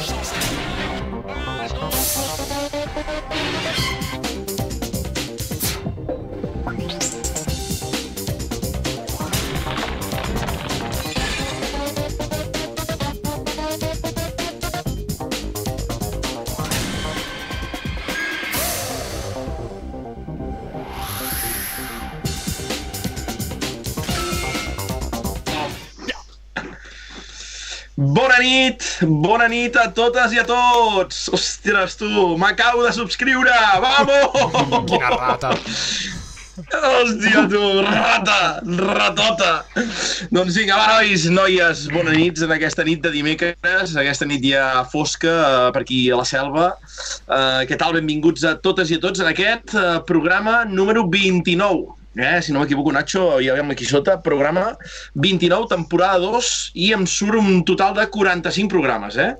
Bona nit, bona nit a totes i a tots! Ostres, tu, m'acabo de subscriure! Vamos! Quina rata. Hòstia, tu, rata, ratota! Doncs vinga, va, nois, noies, bona nit en aquesta nit de dimecres, aquesta nit ja fosca eh, per aquí a la selva. Eh, què tal? Benvinguts a totes i a tots en aquest eh, programa número 29. Eh, si no m'equivoco, Nacho, ja veiem aquí sota, programa 29, temporada 2, i em surt un total de 45 programes, eh?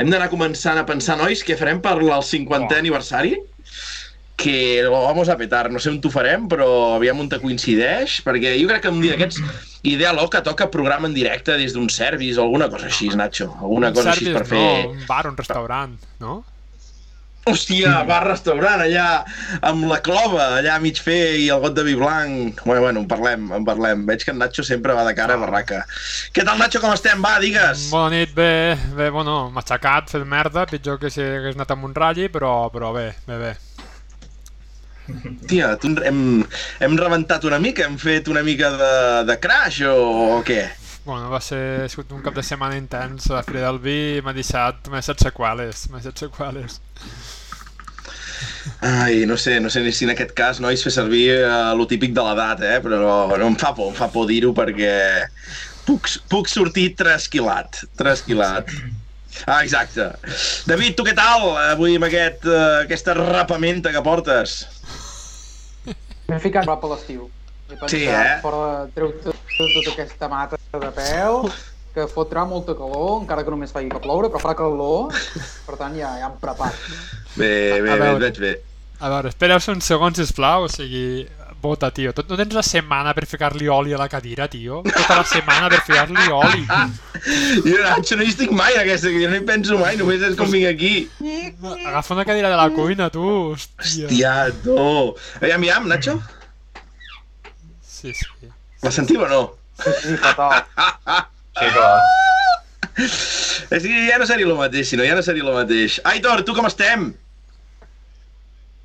Hem d'anar començant a pensar, nois, què farem per el 50è Oh. aniversari? que lo vamos a petar, no sé on t'ho farem, però aviam on te coincideix, perquè jo crec que un dia d'aquests, idea loca, toca programa en directe des d'un service o alguna cosa així, Nacho, alguna cosa així per fer... No, un bar, un restaurant, no? Hòstia, bar-restaurant allà amb la clova, allà a mig fer i el got de vi blanc. Bueno, bueno, en parlem, en parlem. Veig que en Nacho sempre va de cara a barraca. Què tal, Nacho, com estem? Va, digues. Bona nit, bé, bé, bueno, m'aixecat, fet merda, pitjor que si hagués anat amb un ratlli, però, però bé, bé, bé. Tia, tu hem, hem rebentat una mica, hem fet una mica de, de crash o, o què? Bueno, va ser ha sigut un cap de setmana intens la Fira del Vi m'ha deixat, m'ha deixat seqüeles, m'ha deixat seqüeles. Ai, no sé, no sé ni si en aquest cas, nois, fer servir uh, lo típic de l'edat, eh? Però no em fa por, em fa por dir-ho perquè puc, puc sortir trasquilat, trasquilat. Ah, exacte. David, tu què tal avui amb aquest, uh, aquesta rapamenta que portes? M'he ficat prop a l'estiu. Sí, eh? fora treu tot, tot, tota aquesta mata de peu, que fotrà molta calor, encara que només faci que ploure, però farà calor, per tant ja, ja em preparo. Bé, A- a bé, bé, veig bé. A veure, espera un segon, sisplau, o sigui, vota, tio. Tu no tens la setmana per ficar-li oli a la cadira, tio? Tota la setmana per ficar-li oli. Jo, Nacho, no hi estic mai, aquesta, jo no hi penso mai, només és com vinc aquí. Agafa una cadira de la cuina, tu. Hòstia. Hòstia, tu. Aviam, aviam, Nacho, Sí, sí. la sentiu o no? Sí, fatal. Sí, clar. És que ja no seria el mateix, si no, ja no seria el mateix. Aitor, tu com estem?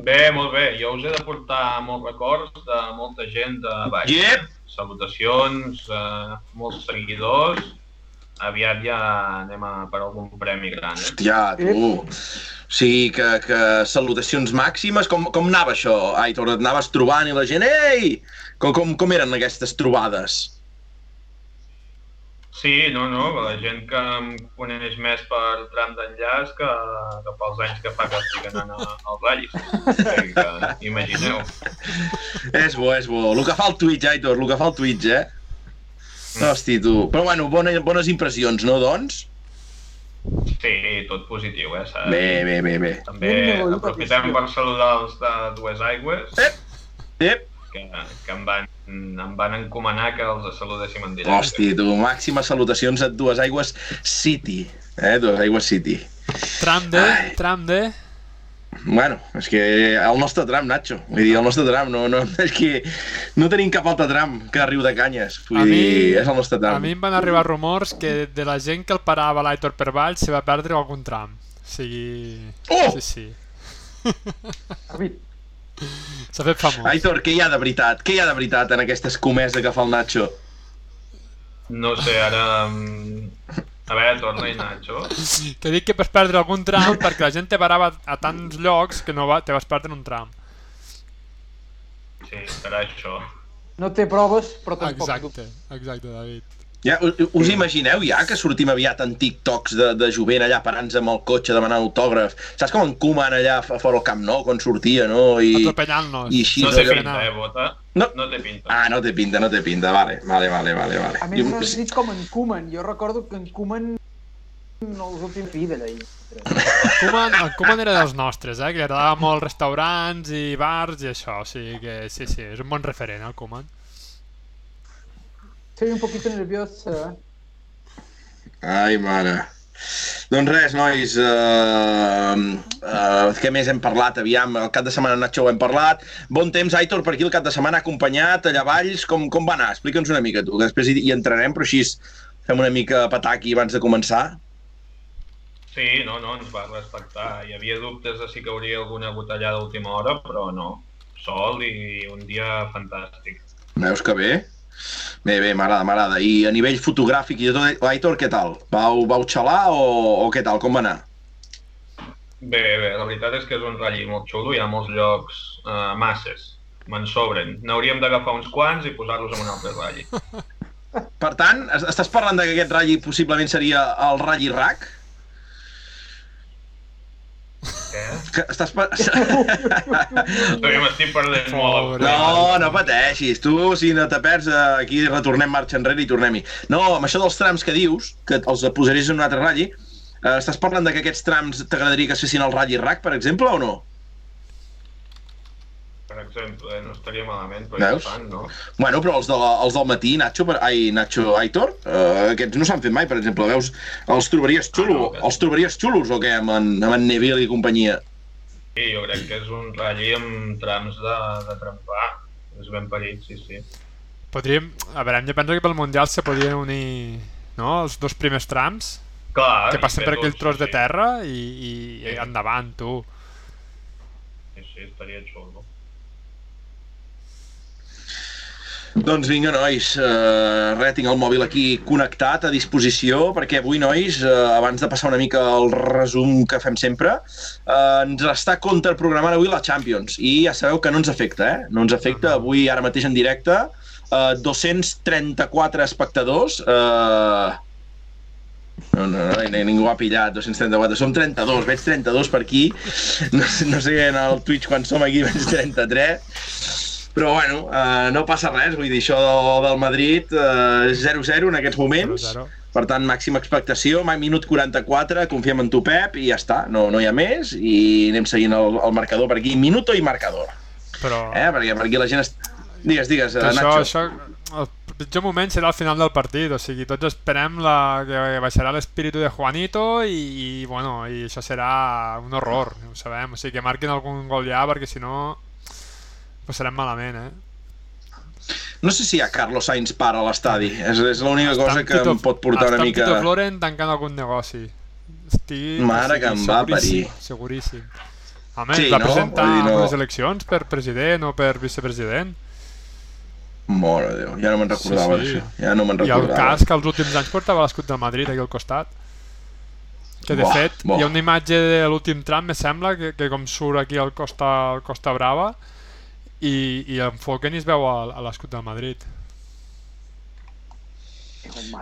Bé, molt bé. Jo us he de portar molts records de molta gent de baix. Yep. Salutacions, eh, molts seguidors. Aviat ja anem a per algun premi gran. Eh? Hòstia, tu. O sigui, que, que salutacions màximes. Com, com anava això, Aitor? Et anaves trobant i la gent... Ei! Com, com, com eren aquestes trobades? Sí, no, no, la gent que em coneix més per tram d'enllaç que, que pels anys que fa que estic anant a- al Vallis. O sigui que, imagineu. És bo, és bo. El que fa el Twitch, Aitor, el que fa el Twitch, eh? Hosti, tu. Però bueno, bona, bones impressions, no, doncs? Sí, tot positiu, eh? de Bé, bé, bé, bé. També aprofitem per saludar els de Dues Aigües, Ep, que, que em, van, em van encomanar que els saludéssim en directe. hosti, tu. Màximes salutacions a Dues Aigües City. Eh, Dues Aigües City. Tram de, Ai. tram de... Bueno, és que el nostre tram, Nacho. Vull dir, el nostre tram, no, no, és que no tenim cap altre tram que riu de canyes. Vull A mi- dir, és el nostre A tram. mi em van arribar rumors que de la gent que el parava l'Aitor per baix se va perdre algun tram. O sigui... Oh! Sí, sí. S'ha fet famós. Aitor, què hi ha de veritat? Què hi ha de veritat en aquesta escomesa que fa el Nacho? No sé, ara... mm, A veure, torna-hi, Nacho. Que dic que vas perdre algun tram perquè la gent te parava a tants llocs que no va, te vas perdre un tram. Sí, serà això. no té proves, però tampoc Exacte, exacte, David. Ja, us imagineu ja que sortim aviat en TikToks de, de jovent allà parant-se amb el cotxe demanant autògraf? Saps com en Koeman allà a fora el Camp Nou quan sortia, no? I... Atropellant-nos. i així No no té pinta, eh, Bota? No. No té pinta. Ah, no té pinta, no té pinta. Vale, vale, vale, vale. vale. A més, Jo- has dit com en Koeman. Jo recordo que en Koeman no els últims fi d'allà. Koeman, el Koeman era dels nostres, eh? Que li agradava molt restaurants i bars i això. O sigui que sí, sí, és un bon referent, el Koeman. Soy un poquito nerviosa. Ai, mare. Doncs res, nois, uh, uh, què més hem parlat? Aviam, el cap de setmana Nacho ho hem parlat. Bon temps, Aitor, per aquí el cap de setmana acompanyat, allà valls, com, com va anar? Explica'ns una mica, tu, que després hi, hi entrarem, però així fem una mica pataki abans de començar. Sí, no, no, ens va respectar. Hi havia dubtes de si cauria alguna botellada d'última hora, però no. Sol i un dia fantàstic. Veus que bé? Bé, bé, m'agrada, m'agrada. I a nivell fotogràfic i de tot, Aitor, què tal? Vau, vau xalar o, o què tal? Com va anar? Bé, bé, la veritat és que és un ratll molt xulo, hi ha molts llocs, uh, masses, me'n sobren. N'hauríem d'agafar uns quants i posar-los en un altre ratll. Per tant, es- estàs parlant de que aquest ratll possiblement seria el ratll Iraq? Què? Que estàs... Pa... Jo m'estic perdent molt. No, no pateixis. Tu, si no te perds, eh, aquí retornem marxa enrere i tornem-hi. No, amb això dels trams que dius, que els posaries en un altre ratll, eh, estàs parlant de que aquests trams t'agradaria que es fessin al ratll Iraq, per exemple, o no? Per exemple, eh, no estaria malament, però Veus? ja fan, no? Bueno, però els, de la, els del matí, Nacho, per, ai, Nacho Aitor, eh, aquests no s'han fet mai, per exemple. Veus, els trobaries xulo, Ah, no, que- els trobaries xulos o què, amb en, amb en Neville i companyia? Sí, jo crec que és un ratll amb trams de, de trempar. És ben parit, sí, sí. Podríem... A veure, hem de pensar que pel Mundial se podien unir no? els dos primers trams Clar, que i passen per aquell tros sí, de terra i, i, i Sí. endavant, tu. Sí, sí, estaria xulo. Doncs vinga, nois, uh, res, tinc el mòbil aquí connectat a disposició, perquè avui, nois, uh, abans de passar una mica al resum que fem sempre, uh, ens està contraprogramant avui la Champions, i ja sabeu que no ens afecta, eh? No ens afecta, avui, ara mateix en directe, uh, 234 espectadors, uh, no, no, no, ni- ningú ha pillat, 234, som 32, veig 32 per aquí, no, no sé en el Twitch quan som aquí, veig 33, però bueno, uh, no passa res, vull dir, això del, Madrid, uh, 0-0 en aquests moments, 0-0. per tant, màxima expectació, minut 44, confiem en tu, Pep, i ja està, no, no hi ha més, i anem seguint el, el marcador per aquí, minuto i marcador, Però... eh? perquè per aquí la gent... Est... Digues, digues, Que uh, això, Nacho. això, el pitjor moment serà al final del partit, o sigui, tots esperem la, que baixarà l'espíritu de Juanito i, i, bueno, i això serà un horror, ho sabem, o sigui, que marquin algun gol ja, perquè si no passarem malament, eh? No sé si hi ha Carlos Sainz para a l'estadi, és, és l'única cosa que Tito- em pot portar una mica... Tito Floren tancant algun negoci. Estic, Mare que em va parir. Seguríssim. Home, Sí, sí, va no? presentar no. les eleccions per president o per vicepresident. Mare de Déu, ja no me'n recordava Sí, sí. d'això, ja no me'n I el recordava. cas que els últims anys portava l'escut del Madrid aquí al costat. Que de Buah, fet buah. hi ha una imatge de l'últim tram, me sembla, que, que com surt aquí al Costa, al Costa Brava i, i enfoquen i es veu a, a l'escut del Madrid.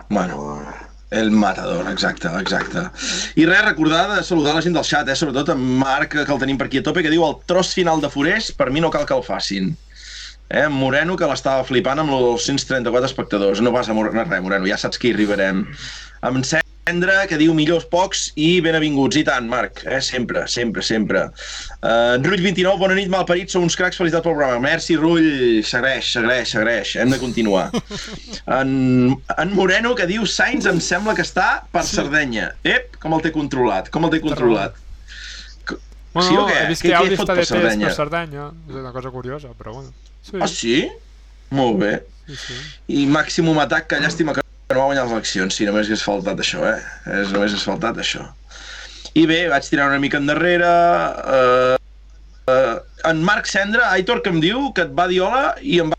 Bueno, el matador, exacte, exacte. I res, recordar de saludar la gent del xat, eh? sobretot en Marc, que el tenim per aquí a tope, que diu el tros final de Forés, per mi no cal que el facin. Eh? En Moreno, que l'estava flipant amb els 134 espectadors. No passa res, Moreno, ja saps que hi arribarem. Amb Cendra, que diu millors pocs i benvinguts. I tant, Marc, eh? sempre, sempre, sempre. Uh, Rull 29, bona nit, malparits, sou uns cracs, felicitats pel programa. Merci, Rull, s'agraeix, s'agraeix, s'agraeix. Hem de continuar. En, en Moreno, que diu Sainz em sembla que està per Sí. Sardenya. Ep, com el té controlat, com el té controlat. Bueno, Sí o què? he vist que Audi està de Sardenya? per Sardenya. És una cosa curiosa, però bueno. Sí, Ah, sí? Molt bé. sí, sí. I Màximum Atac, que llàstima que no va guanyar les eleccions. Sí, només hagués faltat això, eh? És, només hagués faltat això. I bé, vaig tirar una mica endarrere... Uh, uh, en Marc Cendra, Aitor, que em diu que et va dir hola i em va...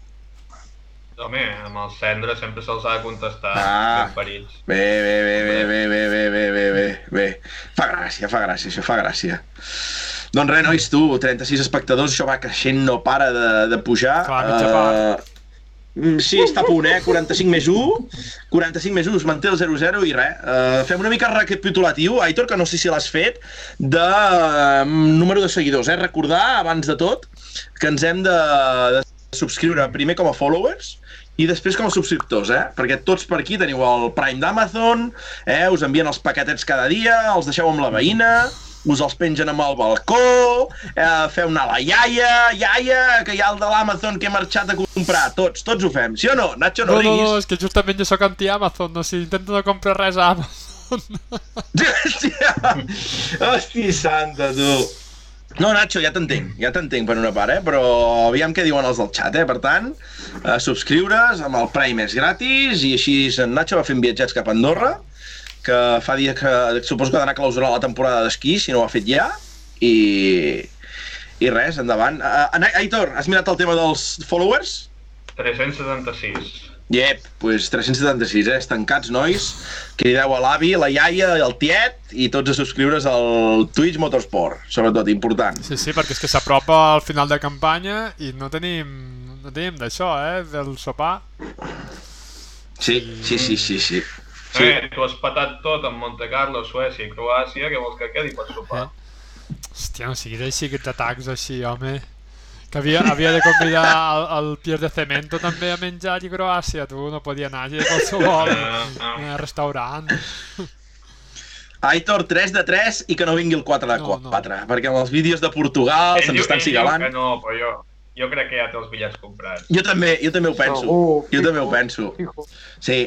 Home, amb el cendre sempre se'ls ha de contestar Ah. ben. Bé, bé, bé, bé, bé, bé, bé, bé, bé, bé, bé. Fa gràcia, fa gràcia, això fa gràcia. Doncs res, nois, tu, 36 espectadors, això va creixent, no para de, de pujar. Clar, mitja part. Mm, Sí, està a punt, eh? 45 més 1, 45 més 1, es manté el 0-0 i res. Uh, fem una mica recapitulatiu, Aitor, que no sé si l'has fet, de uh, número de seguidors, eh? Recordar, abans de tot, que ens hem de, de subscriure primer com a followers i després com a subscriptors, eh? Perquè tots per aquí teniu el Prime d'Amazon, eh? Us envien els paquetets cada dia, els deixeu amb la veïna, us els pengen amb el balcó, eh, feu anar la iaia, iaia, que hi ha el de l'Amazon que he marxat a comprar. Tots, tots ho fem. Sí o no? Nacho, no, No, no, no, és que justament jo sóc anti-Amazon, no, si intento no comprar res a Amazon. Hòstia, hòstia santa, tu. No, Nacho, ja t'entenc, ja t'entenc per una part, eh? però aviam què diuen els del xat, eh? Per tant, eh, subscriure's amb el Prime és gratis i així en Nacho va fent viatjats cap a Andorra, que fa dia que suposo que ha d'anar a clausurar la temporada d'esquí, si no ho ha fet ja, i, i res, endavant. Uh, Aitor, has mirat el tema dels followers? 376. Yep, pues 376, eh? Estancats, nois. Crideu a l'avi, la iaia, el tiet i tots a subscriure's al Twitch Motorsport, sobretot, important. Sí, sí, perquè és que s'apropa al final de campanya i no tenim, no tenim d'això, eh? Del sopar. Sí, sí, sí, sí, sí. Sí. Eh, tu has patat tot amb Monte Carlo, Suècia i Croàcia, que vols que quedi per sopar? Eh? Hòstia, no siguis així, aquests atacs així, home. Que havia, havia de convidar el, el Pierre de Cemento també a menjar a Croàcia, tu no podia anar allà a qualsevol eh, restaurant. Aitor, 3 de 3 i que no vingui el 4 de 4, no, no. perquè amb els vídeos de Portugal se'ns estan cigalant. Que no, però jo, jo crec que ja té els bitllets comprats. Jo també, jo també ho penso. Segur, jo també ho penso. Fijo. Sí.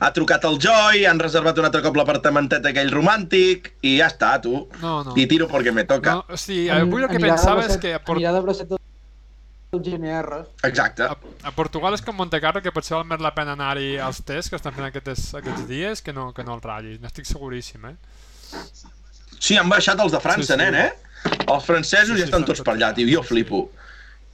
Ha trucat el Joy, han reservat un altre cop l'apartamentet aquell romàntic i ja està, tu. No, no. I tiro perquè me toca. No, sigui, avui el que pensava és que... Port... Anirà de bracet del GNR. Exacte. A, a Portugal és com Monte Carlo, que potser val més la pena anar-hi als tests que estan fent aquests, aquests dies que no, que no el ratllis. N'estic seguríssim, eh? Sí, han baixat els de França, sí, sí. nen, eh? Els francesos sí, sí, ja estan tots per allà, tio. Jo flipo.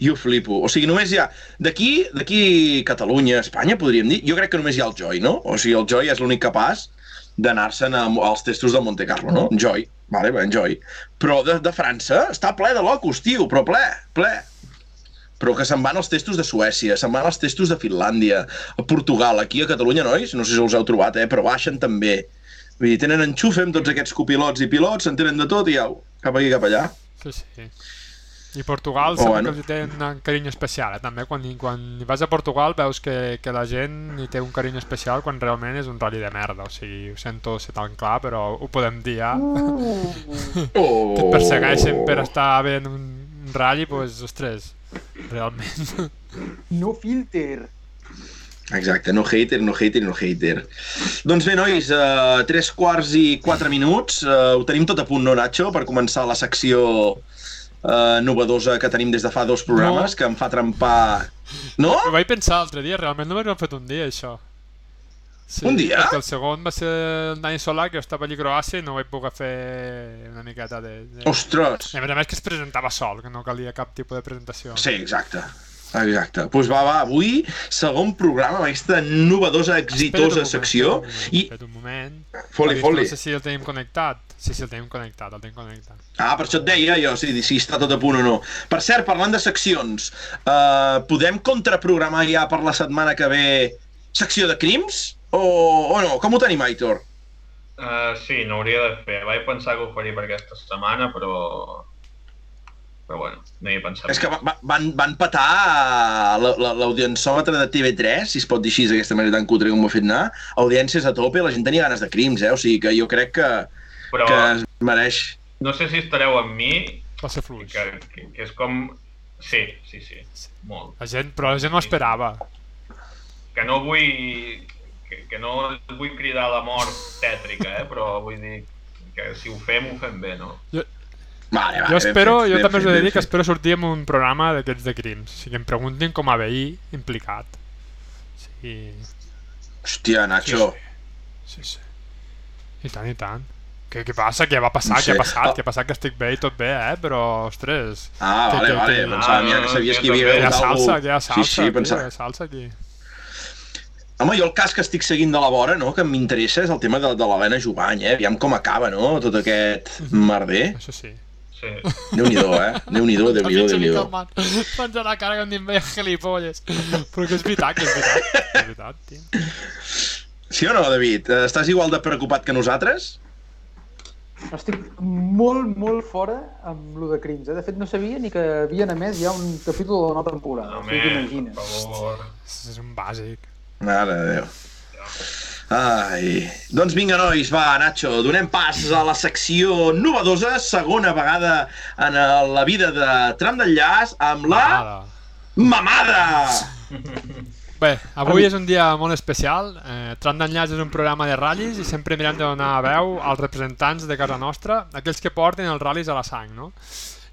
Jo flipo. O sigui, només hi ha... D'aquí, d'aquí Catalunya, Espanya, podríem dir, jo crec que només hi ha el Joy, no? O sigui, el Joy és l'únic capaç d'anar-se'n als testos de Monte Carlo, no? En Joy. Vale, ben Joy. Però de, de França està ple de locos, tio, però ple, ple. Però que se'n van als testos de Suècia, se'n van als testos de Finlàndia, a Portugal, aquí a Catalunya, nois, no sé si us heu trobat, eh, però baixen també. Vull dir, tenen enxufe amb tots aquests copilots i pilots, s'entenen de tot i au, cap aquí, cap allà. Sí, sí. I Portugal oh, bueno. que té un carinyo especial, eh, també. Quan, quan vas a Portugal veus que, que la gent hi té un carinyo especial quan realment és un rally de merda. O sigui, ho sento ser tan clar, però ho podem dir ja. Oh. que et persegueixen per estar bé en un, un rally, doncs, ostres, realment. No filter. Exacte, no hater, no hater, no hater. Doncs bé, nois, uh, tres quarts i quatre minuts. Uh, ho tenim tot a punt, no, Nacho, per començar la secció eh, novedosa que tenim des de fa dos programes, no. que em fa trempar... No? Ho vaig pensar l'altre dia, realment no m'havíem fet un dia, això. Sí, un dia? Perquè el segon va ser el Dani Solà, que estava allà a Croàcia i no vaig poder fer una miqueta de... de... Ostres! I a més a més que es presentava sol, que no calia cap tipus de presentació. Sí, exacte. Exacte. Doncs pues va, va, avui segon programa amb aquesta novedosa, exitosa moment, secció. Un moment, I... Espera't un moment. Foli, foli. No sé si el tenim connectat. Sí, sí, el tenim connectat, el tenim connectat. Ah, per això et deia jo, si, si està tot a punt o no. Per cert, parlant de seccions, uh, podem contraprogramar ja per la setmana que ve secció de crims? O, o no? Com ho tenim, Aitor? Uh, sí, no hauria de fer. Vaig pensar que ho faria per aquesta setmana, però però bueno, no hi he pensat. És que va, van, van patar l'audiençòmetre de TV3, si es pot dir així d'aquesta manera tan cutre com ho ha fet anar, audiències a tope, la gent tenia ganes de crims, eh? O sigui que jo crec que, Però, que es mereix. No sé si estareu amb mi, va ser fluix. Que, que, que és com... Sí, sí, sí, molt. La gent, però la gent no esperava. Que no vull... Que, que no vull cridar la mort tètrica, eh? però vull dir que si ho fem, ho fem bé, no? Jo, Vale, vale, jo espero, fet, jo també us he de dir que espero sortir amb un programa d'aquests de crims. O sigui, que em preguntin com a veí implicat. Sí. Hòstia, Nacho. Sí, sí. sí, sí. I tant, i tant. Què, què passa? Què va passar? No sé. Què ha passat? Oh. Què ha passat? Que estic bé i tot bé, eh? Però, ostres... Ah, que, vale, que, vale. Que... Pensava, ah, mira, que sabies que hi havia Hi ha salsa, hi ha salsa, sí, sí, pensava... hi ha salsa aquí. Home, jo el cas que estic seguint de la vora, no?, que m'interessa és el tema de, de l'Helena Jovany, eh? Aviam com acaba, no?, tot aquest merder. Això sí. Sí. Déu-n'hi-do, eh? Déu-n'hi-do, Déu-n'hi-do, Déu-n'hi-do. Penja la cara que em diuen veia gilipolles. Però que és veritat, que és veritat. És veritat, tio. Sí o no, David? Estàs igual de preocupat que nosaltres? Estic molt, molt fora amb lo de crims. Eh? De fet, no sabia ni que havien emès ja un capítol de la nova temporada. Home, o per favor. És un bàsic. Mare de Déu. Ai. Doncs vinga, nois, va, Nacho, donem pas a la secció novedosa, segona vegada en la vida de Tram d'Enllaç, amb la... Mamada! Mamada! Bé, avui és un dia molt especial. Eh, Tram d'enllaç és un programa de ratllis i sempre mirem de donar veu als representants de casa nostra, aquells que porten els ratllis a la sang, no?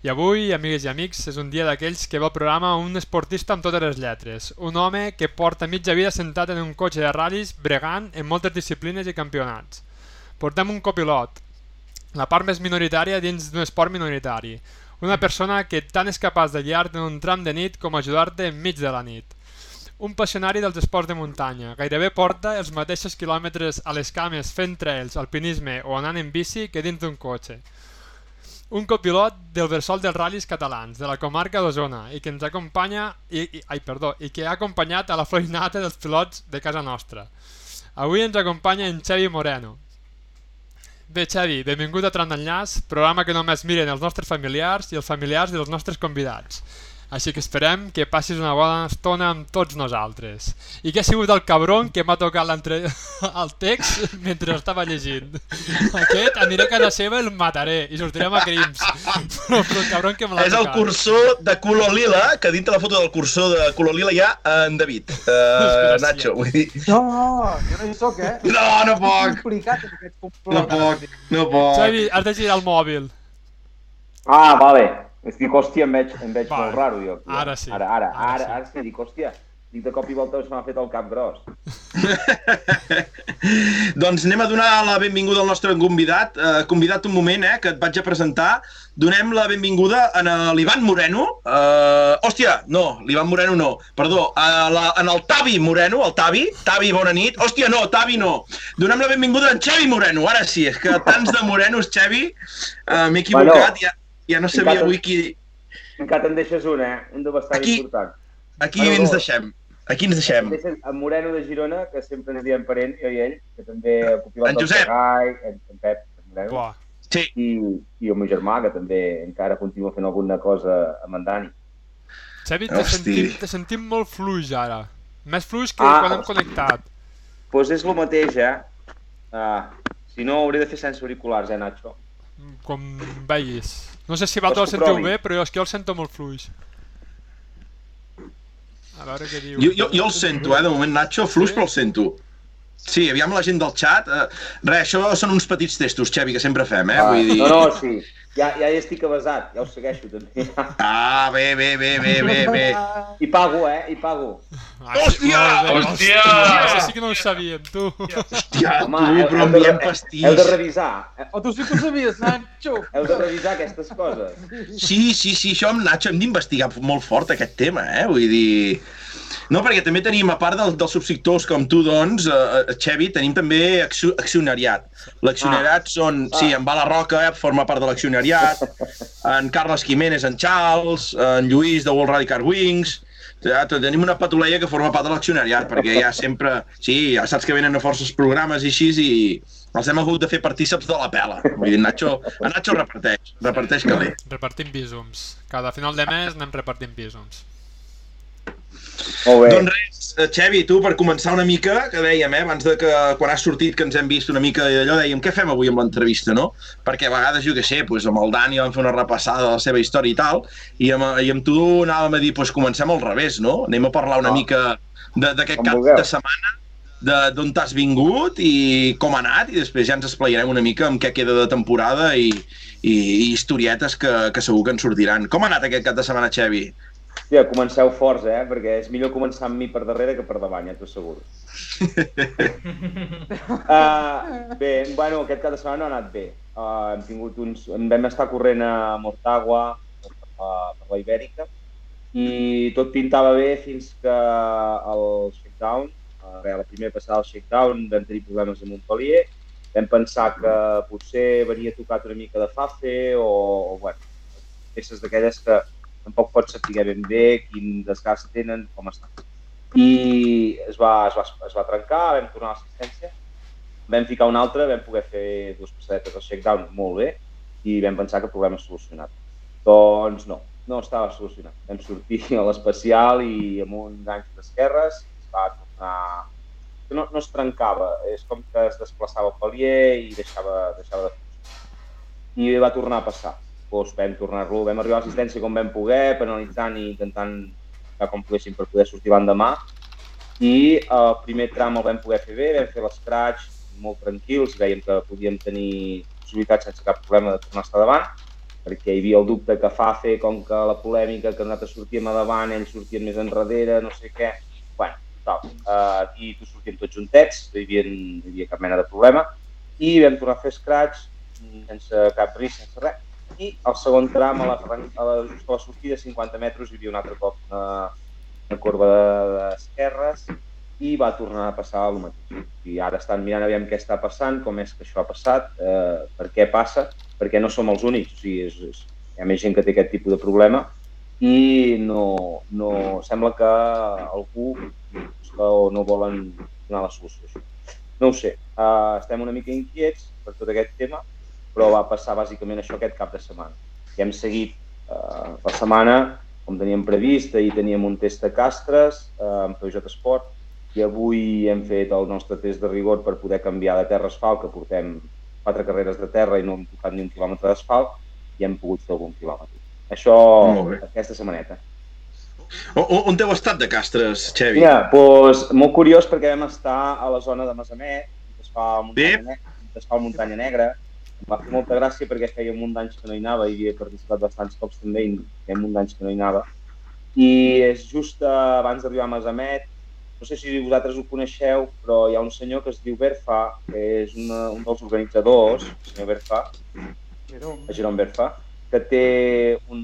I avui, amigues i amics, és un dia d'aquells que ve al programa un esportista amb totes les lletres. Un home que porta mitja vida sentat en un cotxe de ratllis bregant en moltes disciplines i campionats. Portem un copilot, la part més minoritària dins d'un esport minoritari. Una persona que tant és capaç de guiar-te en un tram de nit com ajudar-te enmig de la nit. Un passionari dels esports de muntanya. Gairebé porta els mateixos quilòmetres a les cames fent trails, alpinisme o anant en bici que dins d'un cotxe. Un copilot del versol dels ral·lis catalans, de la comarca d'Osona, i que ens acompanya, i, i, ai, perdó, i que ha acompanyat a la florinata dels pilots de casa nostra. Avui ens acompanya en Xavi Moreno. Bé, Xavi, benvingut a Tram d'Enllaç, programa que només miren els nostres familiars i els familiars dels nostres convidats. Així que esperem que passis una bona estona amb tots nosaltres. I que ha sigut el cabron que m'ha tocat l'entre... el text mentre estava llegint. Aquest aniré a casa seva i el mataré i sortirem a crims. Però, però el cabron que me l'ha És el tocat. cursor de color lila, que dintre la foto del cursor de color lila hi ha en David. Uh. Nacho, vull dir... No, jo no hi soc, eh? No, no puc! No puc, no puc. Xavi, has de girar el mòbil. Ah, vale. És que dic, hòstia, em veig, em veig molt raro, jo. aquí. Ara sí. Ara, ara, Ara ara, sí. ara, sí, dic, hòstia, dic, de cop i volta se m'ha fet el cap gros. doncs anem a donar la benvinguda al nostre convidat. Uh, convidat un moment, eh, que et vaig a presentar. Donem la benvinguda a l'Ivan Moreno. Uh, hòstia, no, l'Ivan Moreno no. Perdó, a la, en el Tavi Moreno, el Tavi. Tavi, bona nit. Hòstia, no, Tavi no. Donem la benvinguda a en Xavi Moreno. Ara sí, és que tants de morenos, Xavi. Uh, M'he equivocat, Bueno, ja, ja no sabia avui qui... Encara te'n deixes un, eh? Un de bastant Aquí. important. Aquí Bueno, ens deixem. Aquí ens deixem. Em deixes en Moreno de Girona, que sempre ens diem parent, jo i ell, que també copilot En Josep. Ferrai, en, en Pep, en Moreno, Buah. Sí, i, i el meu germà, que també encara continua fent alguna cosa amb en Dani. Xavi, te sentim, te sentim molt fluix ara. Més fluix que Ah, quan hem hosti. connectat. Doncs pues és el mateix, eh? Uh, si no, hauré de fer sense auriculars, eh, Nacho? Com veguis. No sé si vosaltres el sentiu provi? bé, però jo és que jo el sento molt fluix. A veure què diu. Jo, jo, jo el sento, eh, de moment, Nacho, fluix, Sí? però el sento. Sí, aviam la gent del xat. Eh, res, això són uns petits testos, Xavi, que sempre fem, eh? Ah, Vull dir... No, no, sí. Ja, ja hi estic avasat, ja ho segueixo també. Ah, bé, bé, bé, bé, bé, bé. I pago, eh? I pago. Ah, Hòstia! Hòstia! Això sí que no ho sabíem, tu. Hòstia, Home, tu, heu- però heu de- enviem Heu de pastís. revisar, O tu sí que ho sabies, Nacho. heu de revisar aquestes coses. Sí, sí, sí, això amb Nacho hem d'investigar molt fort aquest tema, eh? Vull dir... No, perquè també tenim, a part del, dels subsectors com tu, doncs, eh, Xevi, tenim també accio- accionariat. L'accionariat són, sí, en Bala Roca eh, forma part de l'accionariat, en Carles Jiménez, en Charles, en Lluís de World Rally Car Wings, ja, tenim una patuleia que forma part de l'accionariat, perquè ja sempre... Sí, ja saps que venen a forces programes i així, i els hem hagut de fer partíceps de la pela. Vull dir, Nacho, en Nacho reparteix, reparteix calé. Repartim bísums. Cada final de mes anem repartint bísums. Molt bé. Doncs res, eh, Xevi, tu, per començar una mica, que dèiem, eh, abans de que, quan has sortit, que ens hem vist una mica d'allò, dèiem, què fem avui amb l'entrevista, no? Perquè a vegades, jo què sé, doncs amb el Dani vam fer una repassada de la seva història i tal, i amb, i amb tu anàvem a dir, doncs comencem al revés, no? Anem a parlar una Ah. mica de- d'aquest cap vulgueu. de setmana, d'on t'has vingut i com ha anat, i després ja ens explayarem una mica amb què queda de temporada i, i, i historietes que, que segur que ens sortiran. Com ha anat aquest cap de setmana, Xevi? Hòstia, comenceu forts, eh? Perquè és millor començar amb mi per darrere que per davant, ja t'ho asseguro. uh, bé, bueno, aquest cap de setmana no ha anat bé. Uh, hem tingut uns... Vam estar corrent a Mortagua, per la, per la Ibèrica, i tot pintava bé fins que el shakedown, uh, bé, la primera passada del shakedown, vam tenir problemes a Montpellier, vam pensar que potser venia tocat una mica de fafe o, o bueno, peces d'aquelles que tampoc pots saber ben bé quin desgast tenen, com estan. I es va, es va, es va trencar, vam tornar a l'assistència, vam ficar un altre, vam poder fer dues passadetes al shakedown molt bé i vam pensar que el problema solucionat. Doncs no, no estava solucionat. Vam sortir a l'especial i amb un ganx d'esquerres es va tornar... que No, no es trencava, és com que es desplaçava el palier i deixava, deixava de funcionar. I va tornar a passar. Doncs vam tornar-lo, vam arribar a l'assistència com vam poder, penalitzant i intentant que com poguéssim per poder sortir l'endemà. i el primer tram el vam poder fer bé, vam fer l'escratch molt tranquils, veiem que podíem tenir possibilitats sense cap problema de tornar a estar davant, perquè hi havia el dubte que fa fer com que la polèmica que nosaltres sortíem a davant, ells sortien més enrere, no sé què. bueno, tal, uh, aquí tu sortíem tots juntets, no hi havia, no hi havia cap mena de problema, i vam tornar a fer scratch sense cap risc, sense res, i al segon tram, a la, a la, a la sortida, 50 metres, hi havia un altre cop una, una corba d'esquerres i va tornar a passar el mateix. I ara estan mirant aviam què està passant, com és que això ha passat, eh, per què passa, perquè no som els únics, o sigui, és, és, hi ha més gent que té aquest tipus de problema i no, no sembla que algú o no volen donar la solució. No ho sé, uh, estem una mica inquiets per tot aquest tema, però va passar bàsicament això aquest cap de setmana. I hem seguit uh, la setmana com teníem previst, ahir teníem un test de castres uh, amb Peugeot Sport, i avui hem fet el nostre test de rigor per poder canviar de terra asfalt, que portem quatre carreres de terra i no hem tocat ni un quilòmetre d'asfalt, i hem pogut fer algun quilòmetre. Això aquesta setmaneta. O, on heu estat de Castres, Xevi? Mira, doncs, molt curiós perquè vam estar a la zona de Masamet, que es fa Muntanya, Negra, es fa a Muntanya Negra. Va fer molta gràcia perquè feia un munt d'anys que no hi anava i havia participat bastants cops també i feia un munt d'anys que no hi anava. I és just abans d'arribar a Masamet, no sé si vosaltres ho coneixeu, però hi ha un senyor que es diu Berfa, que és una, un dels organitzadors, el senyor Berfa, Jerome. Jerome Berfa, que té un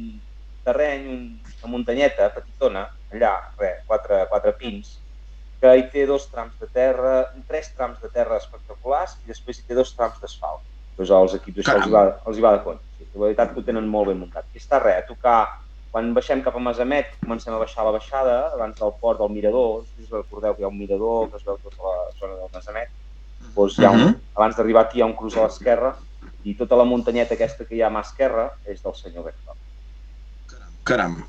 terreny, un, una muntanyeta petitona, allà, res, quatre, quatre pins, que hi té dos trams de terra, tres trams de terra espectaculars i després hi té dos trams d'asfalt. Doncs els equips això els hi, va, els hi va de compte. La veritat que ho tenen molt ben muntat. I està res, a tocar quan baixem cap a Masamet, comencem a baixar la baixada, abans del port del Mirador, si us recordeu que hi ha un mirador que es veu tota la zona del Masamet, doncs hi ha un, uh -huh. abans d'arribar aquí hi ha un cruz a l'esquerra i tota la muntanyeta aquesta que hi ha a mà esquerra és del senyor Bertol. Caram.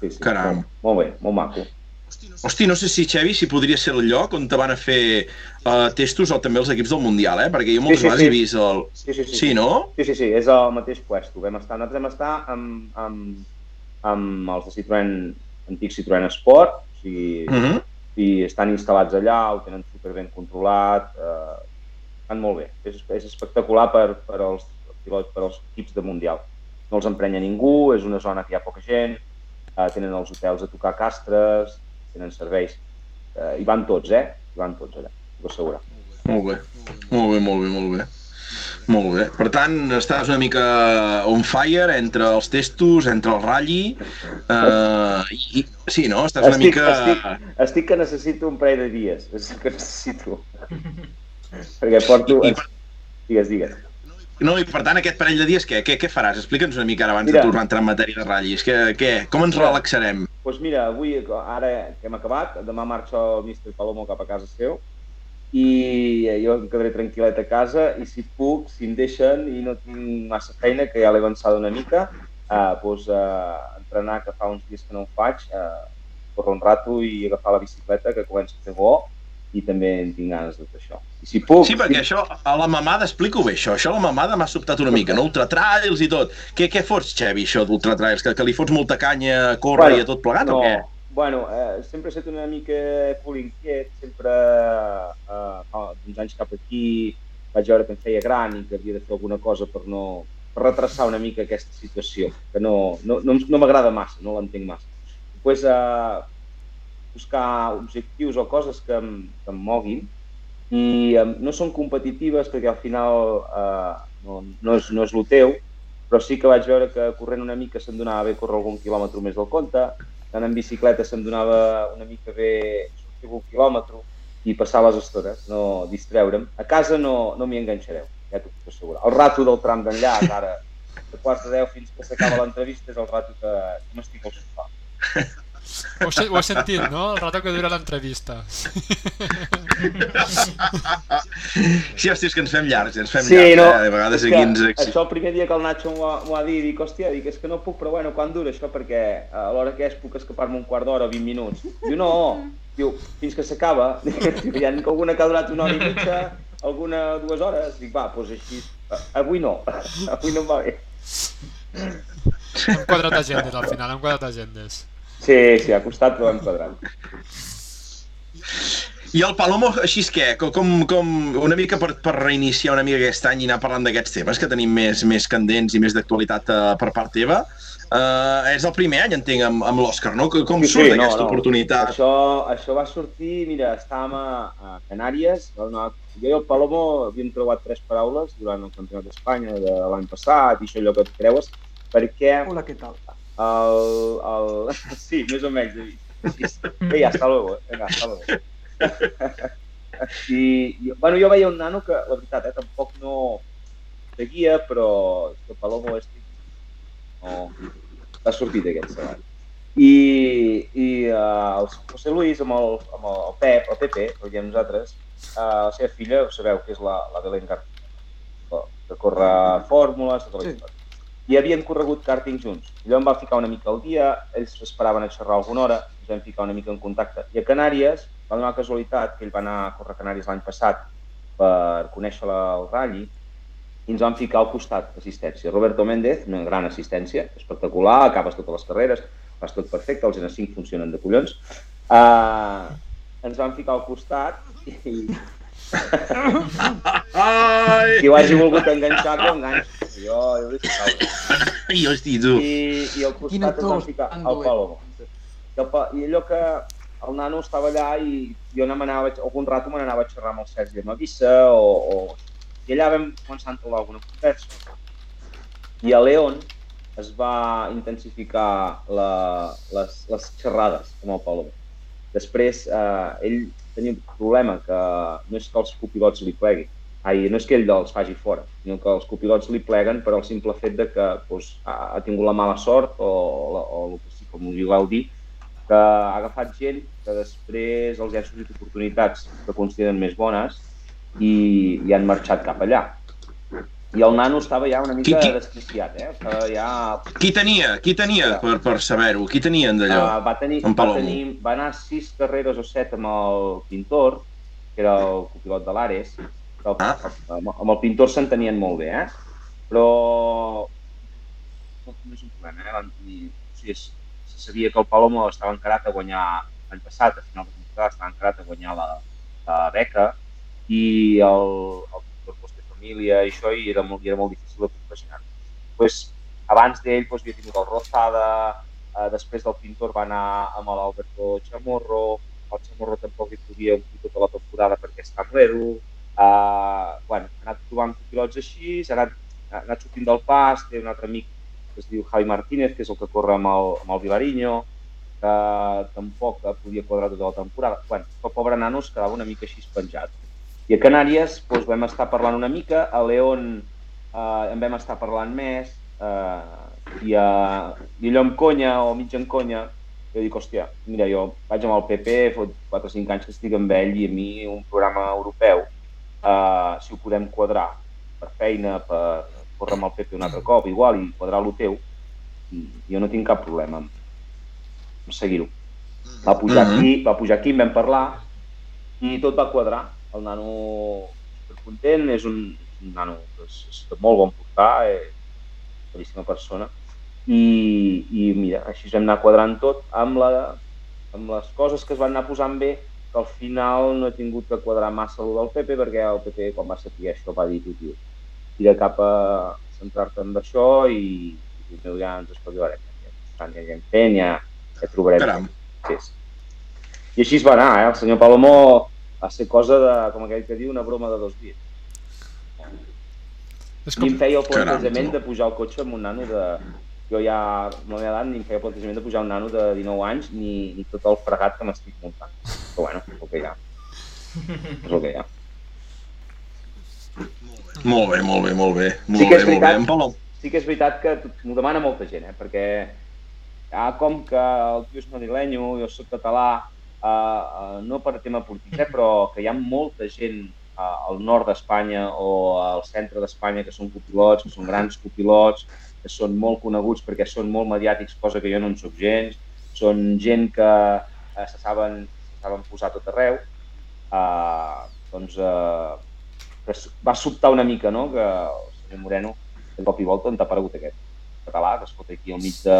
Sí, sí, Caram. Molt, molt bé, molt maco. Hosti, no sé si, Xevi, si podria ser el lloc on te van a fer uh, testos o també els equips del Mundial, eh? Perquè jo moltes sí, sí, vegades sí. he vist el... Sí, sí, sí. Sí, no? Sí, sí, sí, és el mateix puesto. Vam estar, nosaltres vam estar amb, amb, amb els de Citroën, antic Citroën Sport, o sigui, uh -huh. i estan instal·lats allà, ho tenen super ben controlat, eh, estan molt bé. És, és espectacular per, per, als, per als equips de Mundial. No els emprenya ningú, és una zona que hi ha poca gent, eh, tenen els hotels a tocar castres, tenen serveis, eh, hi van tots, eh? Hi van tots allà, ho asseguro. Molt bé, molt bé, molt bé, molt bé. Molt bé. Per tant, estàs una mica on fire entre els testos, entre el ratlli... Uh, i, sí, no? Estàs una estic, mica... Estic, estic que necessito un parell de dies. És que necessito. Perquè porto... I, i per... Digues, digues. No, i per tant, aquest parell de dies, què, què, què faràs? Explica'ns una mica ara abans mira, de tornar a entrar en matèria de ratllis. Què, què? Com ens mira, relaxarem? Doncs pues mira, avui, ara que hem acabat, demà marxa el Mr. Palomo cap a casa seu, i jo em quedaré tranquil·let a casa i si puc, si em deixen i no tinc massa feina, que ja l'he avançat una mica, eh, doncs, eh, entrenar, que fa uns dies que no ho faig, eh, córrer un rato i agafar la bicicleta, que comença a fer bo, i també en tinc ganes de fer això. I si puc... Sí, perquè això, a la mamada, explico bé això, això a la mamada m'ha sobtat una mica, no? Ultratrails i tot. Què, què fots, Xevi, això d'ultratrails? Que, que li fots molta canya a córrer bueno, i a tot plegat no, o què? Bueno, eh, sempre he estat una mica cul inquiet, sempre eh, fa uns anys cap aquí vaig veure que em feia gran i que havia de fer alguna cosa per no per retrasar una mica aquesta situació, que no, no, no, no m'agrada massa, no l'entenc massa. Després, eh, buscar objectius o coses que em, que em moguin i eh, no són competitives perquè al final eh, no, no, és, no és el teu, però sí que vaig veure que corrent una mica se'm donava bé córrer algun quilòmetre més del compte, anant en bicicleta se'm donava una mica bé sortir un quilòmetre i passar les estones, no distreure'm. A casa no, no m'hi enganxareu, ja t'ho puc assegurar. El rato del tram d'enllà, ara, de quarts de deu fins que s'acaba l'entrevista, és el rato que, que m'estic al sofà. Ho, ho has sentit, no? El rato que dura l'entrevista. Sí, hòstia, és que ens fem llargs, ens fem sí, llargs, no, eh? de vegades aquí ens... Això el primer dia que el Nacho m'ho ha, ha dit, dic, hòstia, dic, és que no puc, però bueno, quan dura això? Perquè a l'hora que és puc escapar-me un quart d'hora o 20 minuts. Diu, no, diu, fins que s'acaba, hi ha alguna que ha durat una hora i mitja, alguna dues hores, dic, va, doncs així, avui no, avui no em va bé. Hem quadrat agendes al final, hem quadrat agendes. Sí, sí, ha costat, però hem quadrat. I el Palomo, així és què? Com, com, una mica per, per reiniciar una mica aquest any i anar parlant d'aquests temes que tenim més, més candents i més d'actualitat uh, per part teva. Uh, és el primer any, entenc, amb, amb l'Òscar, no? Com surt sí, aquesta no, oportunitat? Això, això va sortir, mira, estàvem a, a Canàries, una, jo i el Palomo havíem trobat tres paraules durant el Campionat d'Espanya de l'any passat i això allò que et creues, perquè... Hola, què tal? El, el... Sí, més o menys, David. Sí, Bé, hasta luego. Vinga, hasta luego. I, i, bueno, jo veia un nano que, la veritat, eh, tampoc no seguia, però el Palomo és no, va sortir d'aquest salari. I, i uh, el José Luis amb el, amb el Pep, el Pepe, el diem nosaltres, uh, la seva filla, sabeu que és la, la Belén García, que corre fórmules, tota la sí. I havien corregut kàrting junts. Allò em va ficar una mica al dia, ells esperaven a xerrar alguna hora, ens vam ficar una mica en contacte. I a Canàries va donar casualitat que ell va anar a córrer Canàries l'any passat per conèixer la, el ratll i ens van ficar al costat d'assistència. Roberto Méndez, una gran assistència, espectacular, acabes totes les carreres, fas tot perfecte, els N5 funcionen de collons. Uh, ens van ficar al costat i... Ai. Qui ho hagi volgut enganxar, que ho enganxi. Jo, jo ho deixo I, hosti, tu. I, I al costat ens van ficar al Palomo. I, el, I allò que el nano estava allà i jo m'anava, algun rato me n'anava a xerrar amb el Sergi de Mavissa o, o... I allà vam començar a entablar alguna conversa. I a León es va intensificar la, les, les xerrades amb el Pablo. Després, eh, ell tenia un problema que no és que els copilots li pleguin, ai, no és que ell els faci fora, sinó que els copilots li pleguen per al simple fet de que doncs, ha, ha tingut la mala sort o, o, o com ho vulgueu dir, que ha agafat gent que després els han sortit oportunitats que consideren més bones i, i han marxat cap allà. I el nano estava ja una mica qui, qui... desquiciat, eh? Estava ja... Qui tenia? Qui tenia, sí. per, per saber-ho? Qui tenien d'allò? Uh, va, tenir, va, tenir, va anar sis carreres o set amb el Pintor, que era el copilot de l'Ares. Ah. Amb, amb el Pintor s'entenien molt bé, eh? Però no, és un problema, eh? Van tenir... O sigui, és, sabia que el Palomo estava encarat a guanyar l'any passat, a final de temporada, estava encarat a guanyar la, la beca i el, el família i això i era molt, i era molt difícil de compaginar. Pues, abans d'ell pues, havia tingut el Rozada, eh, després del Pintor va anar amb l'Alberto Chamorro, el Chamorro tampoc hi podia omplir tota la temporada perquè amb l'Eru, eh, bueno, ha anat trobant pilots així, ha anat, ha anat sortint del pas, té un altre amic que es diu Javi Martínez, que és el que corre amb el, amb el Vilariño, que tampoc podia quadrar tota la temporada. bueno, el pobre nano es quedava una mica així penjat. I a Canàries doncs, vam estar parlant una mica, a León eh, en vam estar parlant més, eh, i, a, i allò amb conya o mig en conya, jo dic, hòstia, mira, jo vaig amb el PP, fot 4 o 5 anys que estic amb ell i a mi un programa europeu, eh, si ho podem quadrar per feina, per, córrer amb el Pepe un altre cop, igual, i quadrar el teu, jo no tinc cap problema en, en seguir-ho. Va pujar mm -hmm. aquí, va pujar aquí, en vam parlar, i tot va quadrar. El nano content, és un, un nano que és, és de molt bon portar, és una boníssima persona, i, i mira, així vam anar quadrant tot amb, la, amb les coses que es van anar posant bé, que al final no he tingut que quadrar massa el del Pepe, perquè el Pepe, quan va saber això, va dir, tio, tira cap a centrar-te en això i, i meu, ja ens espavilarem. Ja, ja, ja, fent, ja, ja trobarem. Caram. Sí, sí. I així es va anar, eh? El senyor Palomó va ser cosa de, com aquell que diu, una broma de dos dies. És com... I em feia el plantejament Caram, de pujar al cotxe amb un nano de... Jo ja, no m'he edat, ni em feia el plantejament de pujar un nano de 19 anys ni, ni tot el fregat que m'estic muntant. Però bueno, és el que hi ha. És el que hi ha. Molt bé, molt bé, molt bé. Molt sí que és bé, veritat, molt bé. Sí que és veritat que m'ho demana molta gent, eh? perquè ah, com que el tio és madrilenyo, jo soc català, uh, no per tema polític, eh? però que hi ha molta gent uh, al nord d'Espanya o al centre d'Espanya que són copilots, que són grans copilots, que són molt coneguts perquè són molt mediàtics, cosa que jo no en sóc gens, són gent que uh, se, saben, se saben posar tot arreu, uh, doncs que va sobtar una mica, no?, que el senyor Moreno, de cop i volta, on t'ha aparegut aquest català, que es fot aquí al mig de,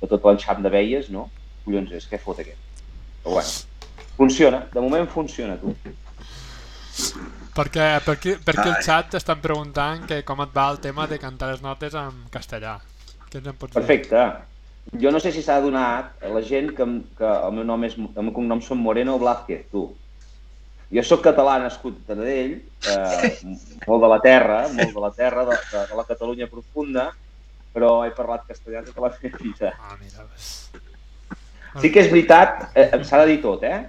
de tot l'enxam de veies, no? Collons és, què fot aquest? Però bueno, Funciona, de moment funciona, tu. Perquè, per aquí, per aquí Ai. el xat t'estan preguntant que com et va el tema de cantar les notes en castellà. Què ens en pots dir? Perfecte. Jo no sé si s'ha adonat a la gent que, que el meu nom és, el meu cognom són Moreno Blázquez, tu. Jo sóc català nascut a Taradell, eh, molt de la terra, molt de la terra, de, de, de la Catalunya profunda, però he parlat castellà tota la meva vida. Ah, mira. Sí que és veritat, eh, s'ha de dir tot, eh?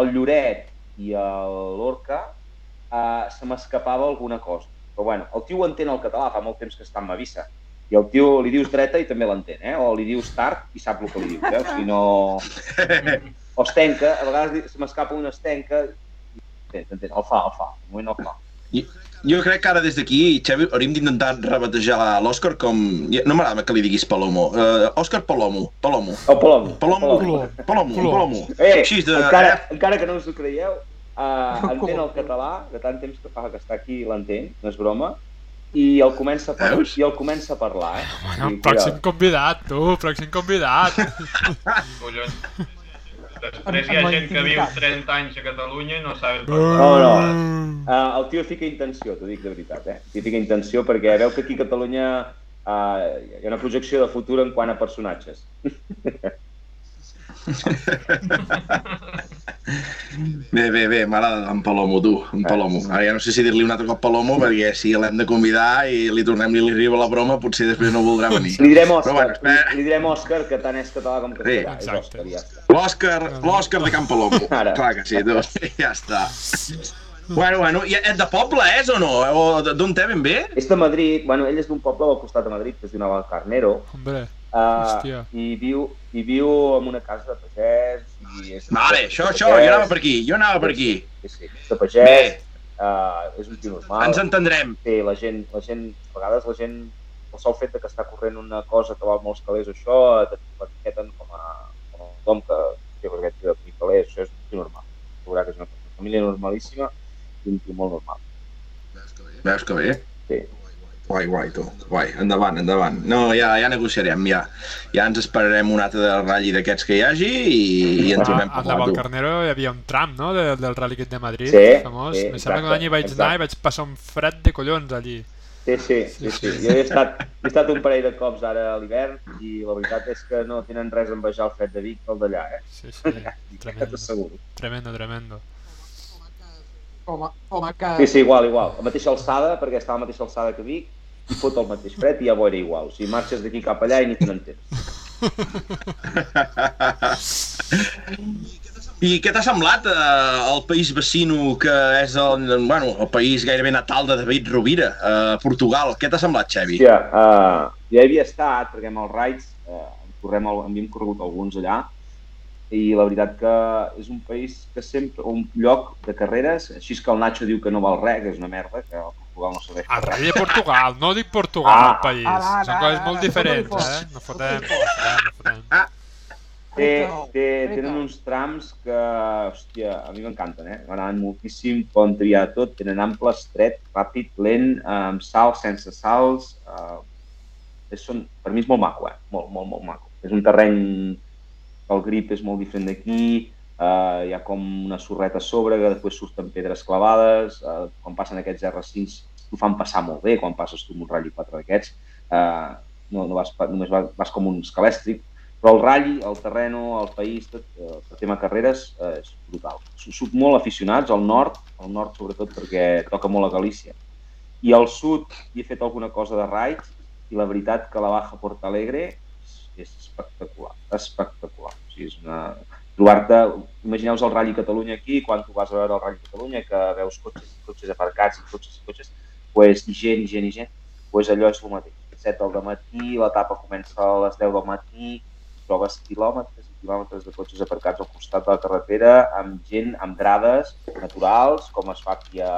El Lloret i el l'Orca eh, se m'escapava alguna cosa. Però bueno, el tio entén el català, fa molt temps que està en Mavissa. I el tio li dius dreta i també l'entén, eh? O li dius tard i sap el que li dius, eh? O sigui, no... O estenca, a vegades se m'escapa una estenca i entén, entén, el fa, el fa, de moment el fa. Jo, jo crec que ara des d'aquí, Xavi, hauríem d'intentar rebatejar l'Òscar com... No m'agrada que li diguis Palomo. Uh, Òscar Palomo. Palomo. El Palomo. Palomo. Palomo. Color. Palomo. Eh, Així de... encara, Eh? encara que no us ho creieu, uh, entén el català, de tant temps que fa que està aquí l'entén, no és broma, i el comença a, par Veus? i el comença a parlar, eh? Bueno, pròxim convidat, tu, pròxim convidat. Collons. Després hi ha gent que viu intimitat. 30 anys a Catalunya i no sabe No, parlar. no. Mm. Uh, el tio fica intenció, t'ho dic de veritat, eh? Fica intenció perquè veu que aquí a Catalunya uh, hi ha una projecció de futur en quant a personatges. Bé, bé, bé, m'agrada en Palomo, tu, en Palomo. Ara ja no sé si dir-li un altre cop Palomo, perquè si l'hem de convidar i li tornem i li arriba la broma, potser després no voldrà venir. Li direm Òscar, bueno, espera. li, li direm Òscar, que tant és català com castellà. és exacte. Òscar, i ja. L'Òscar, l'Òscar de Can Palomo. Ara. Clar que sí, tu. Ja està. Bueno, bueno, i és de poble, és o no? O d'on té ben bé? És de Madrid, bueno, ell és d'un poble al costat de Madrid que es diu Navalcarnero, Hombre, uh, Hòstia. i, viu, i viu en una casa de pagès. I és Vale, això, de això, jo pagès. anava per aquí, jo anava per aquí. Sí, sí, de pagès, Bé. uh, és un tio normal. Ens entendrem. Sí, la gent, la gent, a vegades la gent, el sol fet de que està corrent una cosa que val molts calés això, t'etiqueten com a, com a tothom que té aquest tio de calés, això és un tio normal. Veurà que és una família normalíssima i un tio molt normal. Veus que bé? Sí. Guai, guai, tu. Guai, endavant, endavant. No, ja, ja negociarem, ja. Ja ens esperarem un altre de ratlli d'aquests que hi hagi i, i ens ho a, vam a parlar, tu. Navalcarnero hi havia un tram, no?, de, del Rally Kit de Madrid, Sí, famós. sí, Me sembla que un exacte, any hi vaig exacte. anar i vaig passar un fred de collons allí. Sí, sí, sí, sí. Jo he estat, he estat un parell de cops ara a l'hivern i la veritat és que no tenen res a envejar el fred de Vic que el d'allà, eh? Sí, sí, Ja tremendo, tremendo, tremendo. Com a, com a que... Sí, sí, igual, igual. La mateixa alçada, perquè està a la mateixa alçada que Vic, i fot el mateix fred i ja bo era igual. O sigui, marxes d'aquí cap allà i ni te n'entens. I què t'ha semblat eh, el país vecino que és el, bueno, el país gairebé natal de David Rovira, eh, Portugal? Què t'ha semblat, Xevi? Hòstia, uh, ja hi havia estat, perquè amb els raids en correm, el, havíem corregut alguns allà, i la veritat que és un país que sempre, un lloc de carreres, així és que el Nacho diu que no val res, que és una merda, que el Portugal no serveix El per res. De Portugal, no dic Portugal, Ah. el país. Ara, ara, Són coses molt diferents, eh? No fotem, no fotem, no fotem. Té, Rico, té, Rico. tenen uns trams que, hòstia, a mi m'encanten, eh? M'agraden moltíssim, poden triar tot, tenen ample, estret, ràpid, lent, amb salts, sense salts... Eh, és, són, per mi és molt maco, eh? Molt, molt, molt maco. És un terreny, el grip és molt diferent d'aquí, eh, hi ha com una sorreta a sobre, que després surten pedres clavades, eh, quan passen aquests R5 t'ho fan passar molt bé, quan passes tu amb un Rally 4 d'aquests, eh, no, no vas, només vas, vas com un escalèstric, però el ratll, el terreno, el país, tot, eh, el tema carreres, eh, és brutal. S- Sóc molt aficionats al nord, al nord sobretot perquè toca molt a Galícia. I al sud hi he fet alguna cosa de raid i la veritat que la Baja Porta Alegre és, espectacular, espectacular. O sigui, és una... Trobar-te, imagineu-vos el Rally Catalunya aquí, quan tu vas a veure el Rally Catalunya, que veus cotxes i cotxes aparcats i cotxes i cotxes, pues, gent, i gent, i gent, pues allò és el mateix. 7 del matí, l'etapa comença a les 10 del matí, trobes quilòmetres i quilòmetres de cotxes aparcats al costat de la carretera, amb gent, amb grades naturals, com es fa aquí a,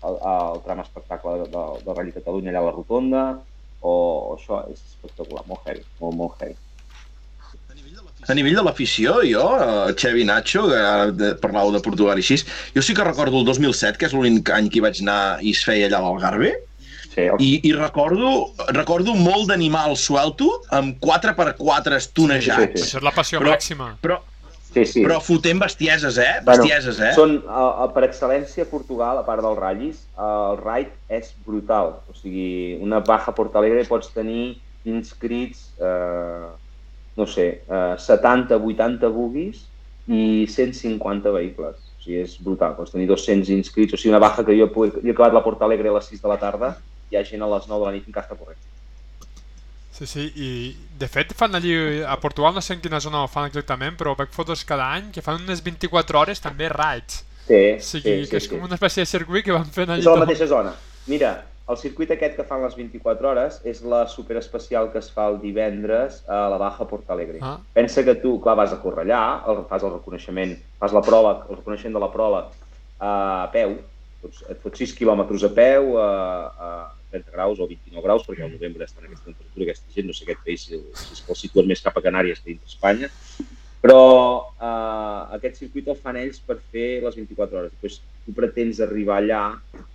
al, al tram espectacle de, de, del Rally Catalunya, allà a la Rotonda, o, o això és espectacular, molt heavy, molt, molt heavy. A nivell de l'afició, jo, eh, Xevi Nacho, que parlàveu de Portugal i així, jo sí que recordo el 2007, que és l'únic any que hi vaig anar i es feia allà a l'Algarve, Sí, el, i, i recordo, recordo molt d'animal suelto amb 4x4 estonejats. Sí, sí, Això és la passió Però- màxima. Però, Sí, sí. Però fotent bestieses, eh? Bueno, Bestieses, eh? Són, uh, per excel·lència, Portugal, a part dels ratllis, uh, el ride és brutal. O sigui, una baja Portalegre pots tenir inscrits, uh, no sé, uh, 70, 80 buguis i 150 vehicles. O sigui, és brutal. Pots tenir 200 inscrits. O sigui, una baja que jo, he, jo he acabat la Portalegre a les 6 de la tarda hi ha gent a les 9 de la nit encara està corrent. Sí, sí, i de fet fan allí, a Portugal no sé en quina zona ho fan exactament, però veig fotos cada any que fan unes 24 hores també rides. Sí, O sigui, sí, sí, que és sí. com una espècie de circuit que van fent allí És a la tot. mateixa zona. Mira, el circuit aquest que fan les 24 hores és la superespecial que es fa el divendres a la Baja Portalegre. Ah. Pensa que tu, clar, vas a córrer allà, el, fas el reconeixement, fas la prova, el reconeixement de la prova a peu, doncs et fots 6 quilòmetres a peu a, a 30 graus o 29 graus, perquè al novembre està en aquesta temperatura, aquesta gent, no sé aquest país, si, si es vol situar més cap a Canàries que dintre Espanya, però eh, aquest circuit el fan ells per fer les 24 hores. Després tu pretens arribar allà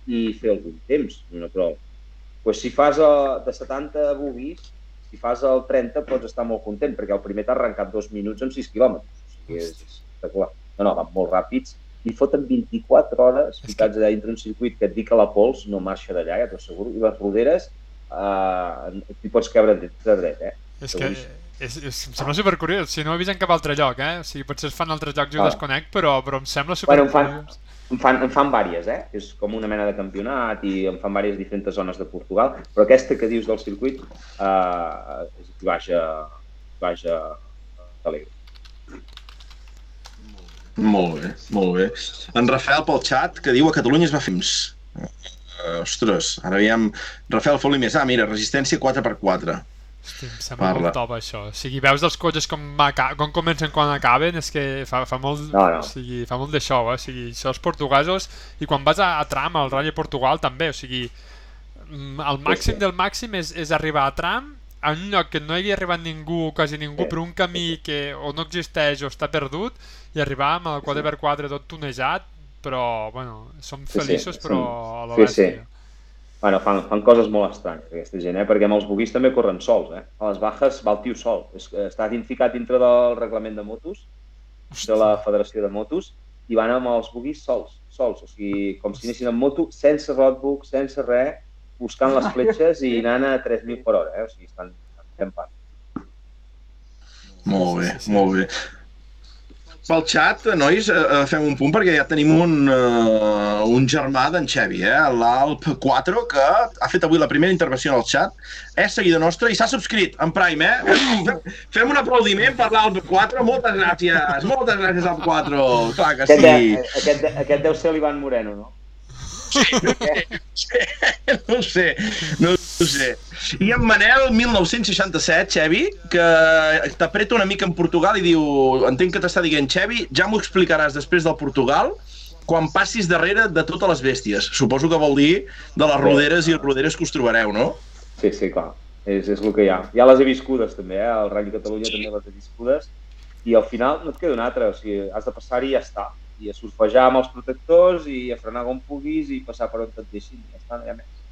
i fer algun temps, una prova. Pues si fas eh, de 70 buguis, si fas el 30 pots estar molt content, perquè el primer t'ha arrencat dos minuts amb 6 quilòmetres. O sigui, és espectacular. No, no, van molt ràpids i foten 24 hores que- ficats allà dintre un circuit que et dic que la pols no marxa d'allà, ja t'ho asseguro, i les roderes eh, t'hi pots cabre de, dret, eh? És que és, és, em sembla supercuriós, si no ho he vist en cap altre lloc, eh? O sigui, potser es fan altres llocs ho Ah. desconec, però, però em sembla Bueno, em fan- supercuriós. En fan, en fan vàries, eh? És com una mena de campionat i en fan vàries diferents zones de Portugal, però aquesta que dius del circuit eh, és aquí baix a, baix a, a Alegre. Molt bé, molt bé. En Rafael pel xat, que diu a Catalunya es va fer. Uh, ostres, ara veiem... Rafael, fot-li més. Ah, mira, resistència 4x4. Hosti, em sembla Parla. molt top això. O sigui, veus els cotxes com, com comencen quan acaben, és que fa, fa molt, No, no. O sigui, fa molt de show, eh? O sigui, això els portuguesos, i quan vas a, a tram, al Rally Portugal també, o sigui, mm, el màxim sí. del màxim és, és arribar a tram a un lloc que no hi havia arribat ningú, quasi ningú, Sí. per un camí que o no existeix o està perdut, i arribar amb el 4x4 tot tunejat, però, bueno, som Sí, sí, feliços, sí. però a la Sí, sí. Bueno, fan, fan coses molt estranyes, aquesta gent, eh? perquè amb els buguis també corren sols. Eh? A les bajes va el tio sol. És, està identificat dintre del reglament de motos, de la Federació de Motos, i van amb els buguis sols, sols. O sigui, com si anessin en moto, sense roadbook, sense res, buscant les fletxes i anant a 3.000 per hora. Eh? O sigui, estan, fent part. Molt bé, molt bé. Pel xat, nois, eh, eh, fem un punt perquè ja tenim un, uh, un germà d'en Xevi, eh? l'Alp 4, que ha fet avui la primera intervenció en el xat, és seguidor nostre i s'ha subscrit en Prime, eh? Fem, fem un aplaudiment per l'Alp 4, moltes gràcies, moltes gràcies Alp 4, clar que Aquest, sí. aquest, de, aquest deu ser l'Ivan Moreno, no? No sé, no sé. I en Manel, 1967, Xevi, que t'apreta una mica en Portugal i diu, entenc que t'està dient, Xevi, ja m'ho explicaràs després del Portugal, quan passis darrere de totes les bèsties. Suposo que vol dir de les roderes i roderes que us trobareu, no? Sí, sí, clar. És, és el que hi ha. Ha les he viscudes, també, eh? El Rally Catalunya també les he viscudes. I al final no et queda una altra, o sigui, has de passar-hi i ja està. I a surfejar amb els protectors i a frenar com puguis i passar per on et deixin. Ja està, no hi ha més.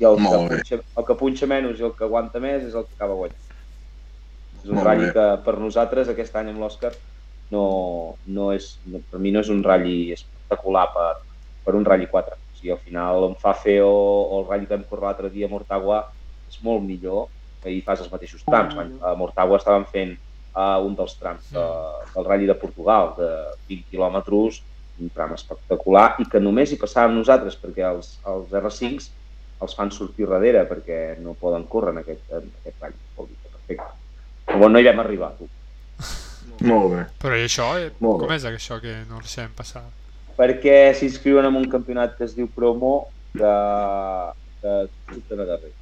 I el que, Molt punxa, el que punxa menys i el que aguanta més és el que acaba guanyant. És un Molt ratll bé. que per nosaltres aquest any amb l'Òscar no, no és, no, per mi no és un ratll espectacular per, per un ratll 4. O sigui, al final em fa fer o, o el ratll que vam córrer l'altre dia a Mortagua és molt millor que hi fas els mateixos trams. A Mortagua estàvem fent uh, un dels trams de, del ratll de Portugal, de 20 quilòmetres, un tram espectacular, i que només hi passàvem nosaltres, perquè els, els R5s els fan sortir darrere, perquè no poden córrer en aquest, en aquest que perfecte. Però no hi vam arribar, tu. Molt bé. Però i això, eh, Molt bé. com és això que no el sabem passar? perquè s'inscriuen en un campionat que es diu Promo que, que surten a darrere.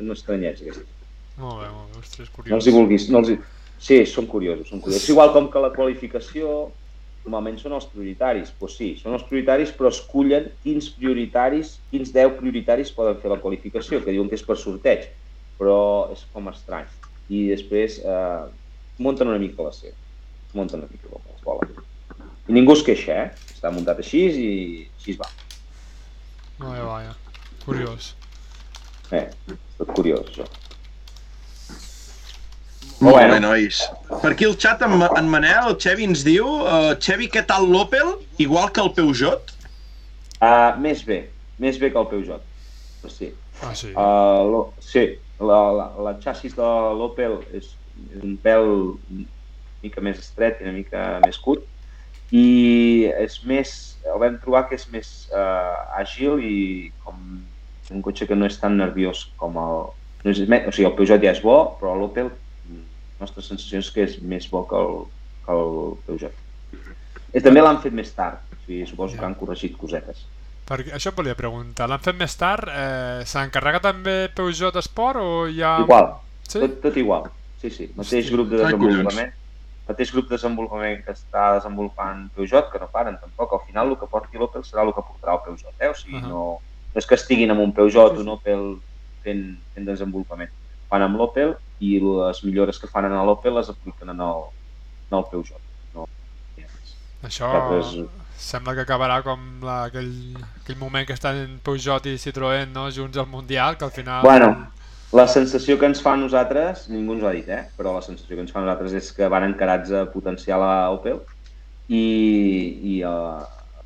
Un estranyets, aquests. Molt bé, molt bé, ostres, curiós. No els hi vulguis... No els hi... Sí, són curiosos, són curiosos. Igual com que la qualificació normalment són els prioritaris. Doncs pues sí, són els prioritaris, però escullen quins prioritaris, quins 10 prioritaris poden fer la qualificació, que diuen que és per sorteig, però és com estrany. I després eh, munten una mica la seva. Munten una mica com els volen. I ningú es queixa, eh? Està muntat així i així es va. Vaja, vaja. Curiós. Eh, tot curiós, això. Molt Bueno. bé, nois. Per aquí el xat, en, en Manel, el Xevi ens diu uh, Xevi, què tal l'Opel? Igual que el Peugeot? Uh, més bé, més bé que el Peugeot. Però sí. Ah, sí. Uh, lo, sí, la, la, la xassis de l'Opel és, és un pèl una mica més estret i una mica més curt i és més, el vam trobar que és més uh, àgil i com un cotxe que no és tan nerviós com el... No és, o sigui, el Peugeot ja és bo, però l'Opel, nostra sensació és que és més bo que el, que el Peugeot. I també l'han fet més tard, o sigui, suposo que han corregit cosetes. Perquè això et volia preguntar. L'han fet més tard? Eh, S'encarrega també Peugeot Sport o ja... Igual, Sí? tot, tot igual. Sí, sí, mateix grup de Ai, desenvolupament. Mateix grup de desenvolupament que està desenvolupant Peugeot, que no paren tampoc. Al final el que porti l'Opel serà el que portarà el Peugeot, eh? O sigui, Ahà. no, no és que estiguin amb un Peugeot o un Opel fent, fent desenvolupament. Van amb l'Opel i les millores que fan en l'Opel les apliquen en el, en el Peugeot. No, Això Nosaltres- sembla que acabarà com la, aquell, aquell moment que estan Peugeot i Citroën no, junts al Mundial, que al final... Bueno, la sensació que ens fa a nosaltres, ningú ens ho ha dit, eh? però la sensació que ens fa a nosaltres és que van encarats a potenciar la Opel i, i uh,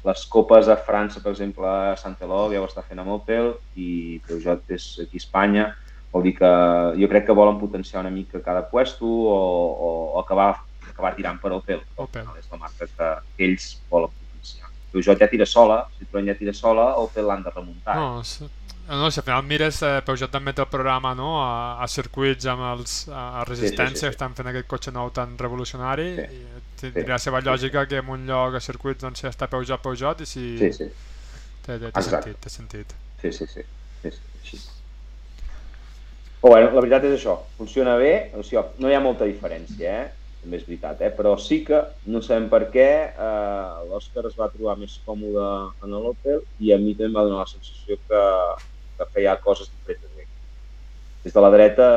les copes a França, per exemple, a Santeló ja ho està fent amb Opel i Peugeot és aquí a Espanya. Vol dir que jo crec que volen potenciar una mica cada puesto o, o, o acabar, acabar tirant per Opel. Opel. És la marca que, que ells volen potenciar. Peugeot ja tira sola, Citroën ja tira sola, Opel l'han de remuntar. No, si, no, si al final mires, eh, Peugeot també té el programa no, a, a circuits amb els, a, a resistència, sí, sí. que estan fent aquest cotxe nou tan revolucionari Sí. i tindria la seva lògica que en un lloc a circuits doncs, està Peugeot, Peugeot i si Sí, sí. té, té, té sentit, té sentit. Sí, sí, sí. sí, sí. Però bueno, la veritat és això, funciona bé, o sigui, no hi ha molta diferència, eh? també és veritat, eh? però sí que no sabem per què eh, l'Òscar es va trobar més còmode en l'Opel i a mi també em va donar la sensació que, que feia coses diferents. Bé. Des de la dreta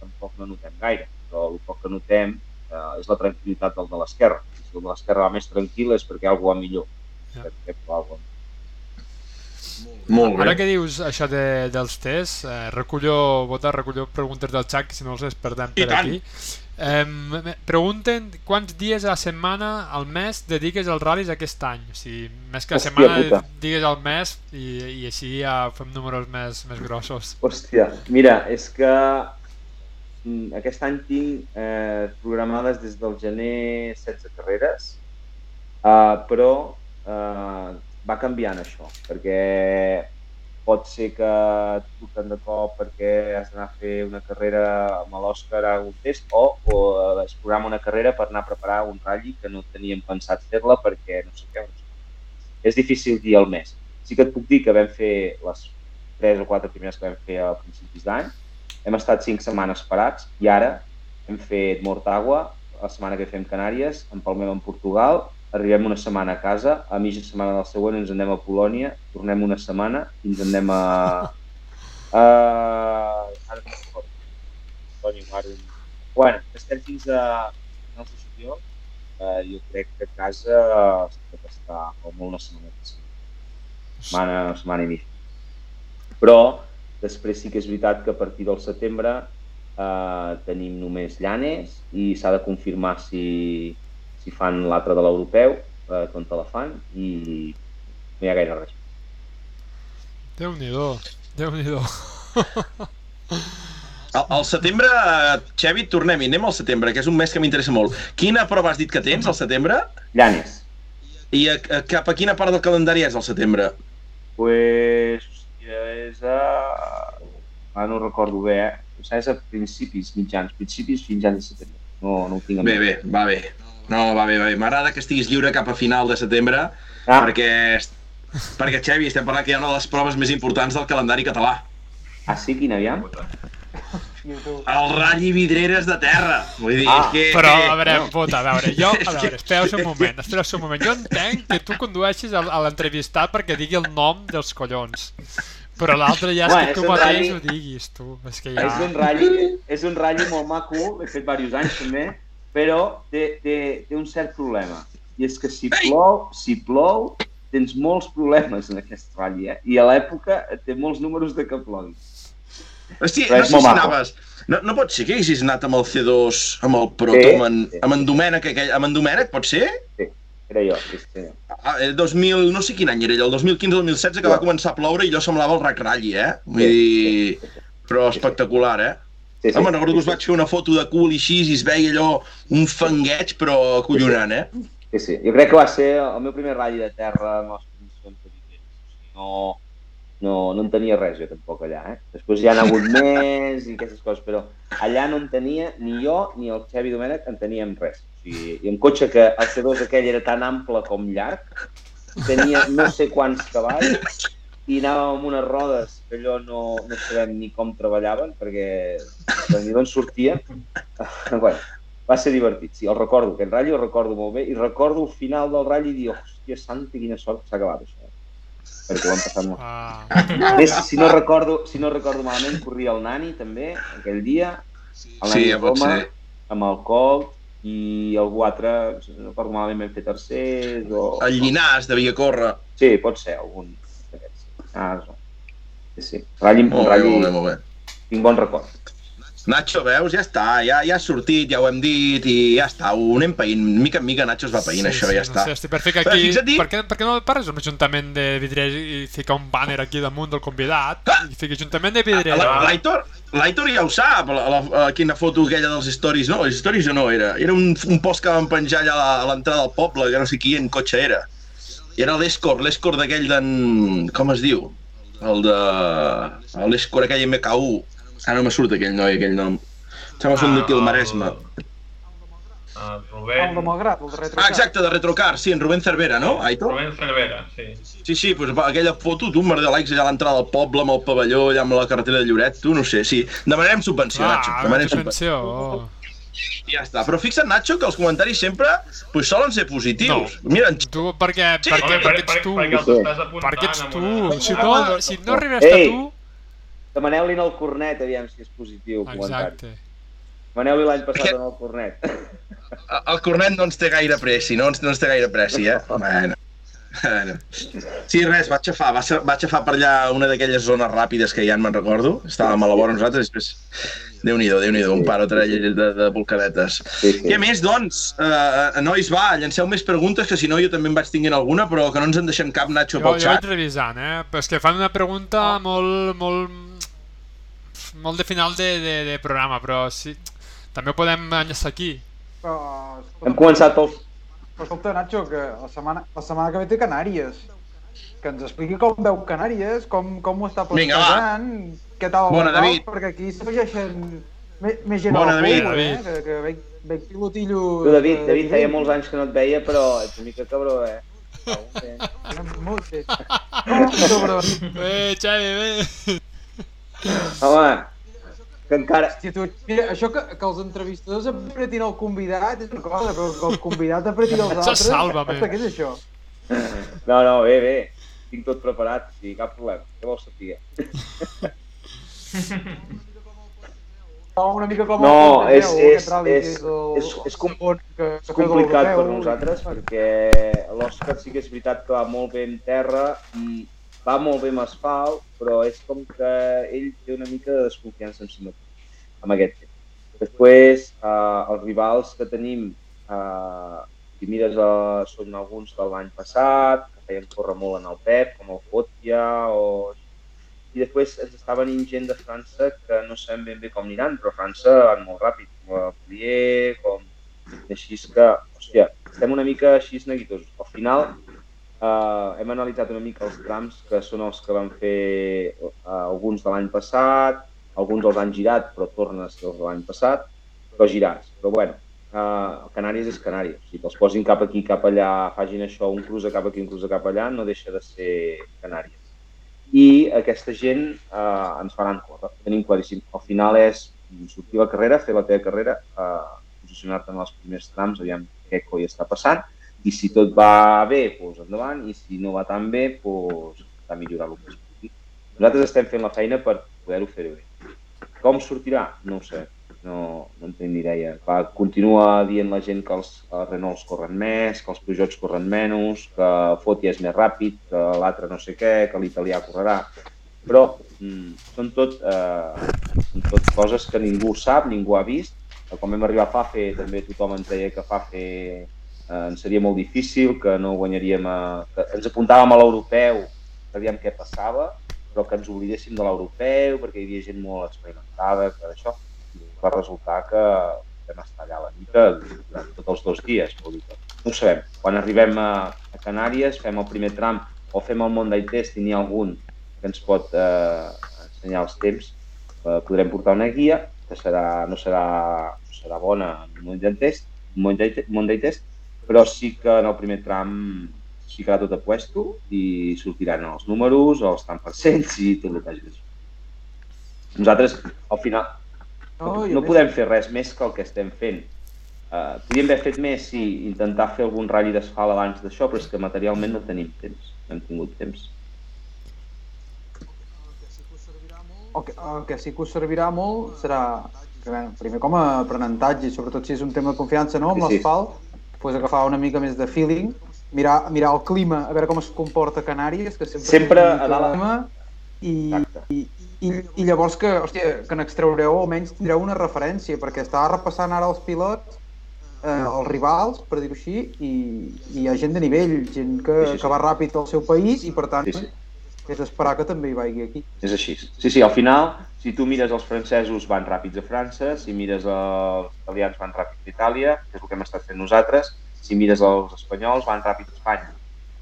tampoc no notem gaire, però el poc que notem eh, és la tranquil·litat del de l'esquerra. Si el de l'esquerra va més tranquil és perquè alguna va millor. Ja. Perquè, però Molt Ara bé. que dius això de, dels tests, eh, recullo, Bota, recullo preguntes del que si no els I per tant. aquí. Eh, pregunten quants dies a la setmana, al mes, dediques als ral·lis aquest any. O sigui, més que a la setmana, puta. digues al mes i, i així ja fem números més, més grossos. Hòstia, mira, és que mm, aquest any tinc eh, programades des del gener 16 carreres, uh, però uh, va canviant això, perquè pot ser que et truquen de cop perquè has d'anar a fer una carrera amb l'Òscar a un test o, o es programa una carrera per anar a preparar un ratll que no teníem pensat fer-la perquè no sé què. És difícil dir el mes. Sí que et puc dir que vam fer les tres o quatre primeres que vam fer a principis d'any. Hem estat cinc setmanes parats i ara hem fet Mortagua, la setmana que fem Canàries, empalmem en Portugal, arribem una setmana a casa, a mitja setmana del següent ens anem a Polònia, tornem una setmana i ens anem a... a... ara no recordo. Bueno, estem fins a finals de juliol. Uh, jo crec que a casa es pot estar com molt una setmana. Setmana, setmana i mitja. Però després sí que és veritat que a partir del setembre eh, tenim només llanes i s'ha de confirmar si, si fan l'altre de l'europeu, eh, on te la fan, i no hi ha gaire res. Déu-n'hi-do, Déu-n'hi-do. Al, al setembre, eh, Xevi, tornem-hi. Anem al setembre, que és un mes que m'interessa molt. Quina prova has dit que tens al setembre? Llanes. I a, a, cap a quina part del calendari és al setembre? Pues, hòstia, és a... Ah, no recordo bé, eh? És a principis mitjans, principis mitjans de setembre. No, no ho tinc Bé, bé, va bé. No, va bé, va bé. M'agrada que estiguis lliure cap a final de setembre, Ah, perquè, perquè, Xevi, estem parlant que hi ha una de les proves més importants del calendari català. ah sí, quin aviam? El Rally Vidreres de terra. Vull dir, Ah, és que... Però, a veure, no. puta, a veure, jo, a veure, que- espereu un moment, espereu un moment. Jo entenc que tu condueixis a, a l'entrevistat perquè digui el nom dels collons. Però l'altre ja és Bueno, que és tu un mateix rally- ho diguis, tu. És que ja... És un ratll, és un ratll molt maco, l'he fet diversos anys també, però té, té, té un cert problema. I és que si plou, si plou, tens molts problemes en aquest ratll, eh? I a l'època té molts números de que plogui. Hosti, no sé si anaves... No, no pot ser que haguessis anat amb el C2, amb el Proto, Sí, amb, en, sí. amb en Domènec, aquell, amb en Domènec, pot ser? Era jo, sí, sí. Ah, el 2000, no sé quin any era ell, el 2015-2016 que va Ja. començar a ploure i allò semblava el Rack Rally, eh? Vull Sí, dir... Però espectacular, eh? Sí, sí Home, recordo que us vaig fer una foto de cul i així i es veia allò un fangueig, però acollonant, eh? Sí, sí. Jo crec que va ser el meu primer ratll de terra amb les condicions de. No, no, no en tenia res jo tampoc allà, eh? Després hi ha hagut més i aquestes coses, però allà no en tenia ni jo ni el Xavi Domènech en teníem res. O sigui, I un cotxe que el C2 aquell era tan ample com llarg, tenia no sé quants cavalls i anàvem amb unes rodes que allò no, no sabem ni com treballaven perquè ni d'on sortia. bueno, va ser divertit, sí, el recordo, aquest ratll el recordo molt bé i recordo el final del ratll i dir, hòstia santa, quina sort que s'ha acabat això. Perquè ho hem passat molt. Ah, més, si no recordo, si no recordo malament, corria el Nani també, aquell dia, el Nani Sí, ja Roma, ser. amb el Colt i algú altre, si no recordo malament, vam fer tercers o... El Llinàs devia córrer. Sí, pot ser, algun. Ah, sí, sí. Ratll, Molt bé, ratll, molt bé, molt bé. tinc bon record. Nacho, veus? Ja està, ja, ja ha sortit, ja ho hem dit i ja està, ho anem païnt. Mica en mica Nacho es va païnt, això, ja no està. Sé, estic per fer que Però aquí... fixa't-hi- Per què, per què no parles amb l'Ajuntament de Vidrell i ficar un banner aquí damunt del convidat? Ah! I fica Ajuntament de Vidrell. La- L'Aitor l'Aitor ja ho sap, la, la, la, quina foto aquella dels stories, no, les stories no era, era un, un post que van penjar allà a la- a l'entrada del poble, que no sé qui en cotxe era. I era l'Escort, l'Escort d'aquell d'en... com es diu? El de... l'Escort aquell MK1. Ara no me surt aquell noi, aquell nom. Sembla que són d'aquí al Maresme. El, el El Rubén, de Malgrat, el de Retro Ah, exacte, de Retrocar, sí, en Rubén Cervera, no, Aitor? Rubén Cervera, sí. Sí, sí, doncs aquella foto, tu, de likes allà a l'entrada del poble, amb el pavelló, allà amb la carretera de Lloret, tu, no sé, sí. Demanarem subvenció, Nacho, Ah, demanarem una subvenció. subvenció. Oh. Ja està, però fixa't, Nacho, que els comentaris sempre pues, solen ser positius. No. Mira, en- Tu, perquè, Sí, perquè, perquè ets tu. perquè apuntant Perquè ets tu. Si no, si no arribes a tu... Demaneu-li al Cornet, aviam si és positiu el. Exacte. Demaneu-li l'any passat Perquè- en el Cornet. el Cornet no ens té gaire pressi, no ens, no ens té gaire pressi, eh? Bueno. Bueno. Sí, res, vaig xafar, vaig, vaig xafar per allà una d'aquelles zones ràpides que ja me'n recordo. Estàvem a la vora nosaltres, després... Déu-n'hi-do, déu nhi déu un pare o tres de, de volcadetes. Sí, sí. Què més, doncs? Uh, nois, va, llanceu més preguntes, que si no jo també en vaig tinguent alguna, però que no ens en deixem cap, Nacho, Jo, pel jo vaig xat. revisant, eh? Però és que fan una pregunta molt, molt, molt de final de, de, de programa, però sí, també ho podem enllaçar aquí. Però, Hem començat pel... Però escolta, Nacho, que la setmana, la setmana que ve té Canàries. Que ens expliqui com veu Canàries, com, com ho està plantejant, què tal el Bona, golf, David. perquè aquí s'afegeixen més gent Bona, David. pou, eh? David. Que, que veig, veig pilotillo... Tu, David, David, feia molts anys que no et veia, però ets una mica cabró, eh? Molt bé. Sobre... Bé, Xavi, bé! Home, que encara... Tu, mira, això que, que els entrevistadors apretin el convidat és una cosa, però que el convidat apreti els Això altres... sàlvame. Ostres, què és això? No, no, bé, bé. Tinc tot preparat, sí, cap problema. Què vols saber? Fa una mica com No, el és- és- és- és- és com- que, que És complicat per nosaltres perquè l'Òscar sí que és veritat que va molt bé en terra i va molt bé amb asfalt, però és com que ell té una mica de desconfiança en si mateix, amb aquest tema. Després, eh, els rivals que tenim, eh, si mires, eh, són alguns de l'any passat, que feien córrer molt en el Pep, com el Fotia, o... i després ens està venint gent de França que no sabem ben bé com aniran, però a França van molt ràpid, com el Polier, com així que, hòstia, estem una mica així neguitosos. Al final, eh, hem analitzat una mica els trams que són els que van fer eh, alguns de l'any passat, alguns els han girat, però tornen a ser els de l'any passat, però girats. Però bueno, eh, Canàries és Canàries. O sigui, que els posin cap aquí, cap allà, facin això, un cruza cap aquí, un cruza cap allà, no deixa de ser Canàries. I aquesta gent eh, ens faran córrer, tenim claríssim. Al final és sortir la carrera, fer la teva carrera, eh, posicionar-te en els primers trams, aviam què coi està passant, i si tot va bé, doncs endavant, i si no va tan bé, doncs intentar millorar el que es pugui. Nosaltres estem fent la feina per poder-ho fer bé. Com sortirà? No ho sé, no, no en tinc ni idea. Clar, continua dient la gent que els Renaults corren més, que els Peugeots corren menys, que el Fotia és més ràpid, que l'altre no sé què, que l'italià correrà. Però mm, són, tot, eh, són tot coses que ningú sap, ningú ha vist. Quan vam arribar a FAFE també tothom ens deia que FAFE eh, ens seria molt difícil, que no guanyaríem a... que ens apuntàvem a l'europeu, sabíem què passava, però que ens oblidéssim de l'europeu perquè hi havia gent molt experimentada, que això. I va resultar que vam estar allà a la nit durant tots els dos dies. Vol dir que no ho sabem. Quan arribem a, a Canàries, fem el primer tram o fem el Monday Test i n'hi ha algun que ens pot eh, ensenyar els temps, eh, podrem portar una guia que serà, no, serà, no serà bona en un Monday Test, però sí que en el primer tram ficarà tot a puesto i sortiran els números, els tant percents i tot el que hagi. Nosaltres, al final, no, i no podem fer res més que el que estem fent. Uh, podríem haver fet més si intentar fer algun ratll d'asfalt abans d'això, però és que materialment no tenim temps, no hem tingut temps. El que, el que sí que us servirà molt serà, primer com a aprenentatge, i sobretot si és un tema de confiança no, amb Sí, sí. l'asfalt, pues agafar una mica més de feeling, mirar, mirar el clima, a veure com es comporta Canàries, que sempre, Sempre a dalt. i, i, i, i llavors que, hòstia, que n'extraureu almenys tindreu una referència, perquè estava repassant ara els pilots, eh, els rivals, per dir-ho així, i, i hi ha gent de nivell, gent que, Sí, sí, sí. que va ràpid al seu país i per tant Sí, sí. és d'esperar que també hi vagi aquí. És així. Sí, sí, al final, si tu mires els francesos van ràpids a França, si mires els italians van ràpids a Itàlia, que és el que hem estat fent nosaltres, si mires els espanyols van ràpids a Espanya.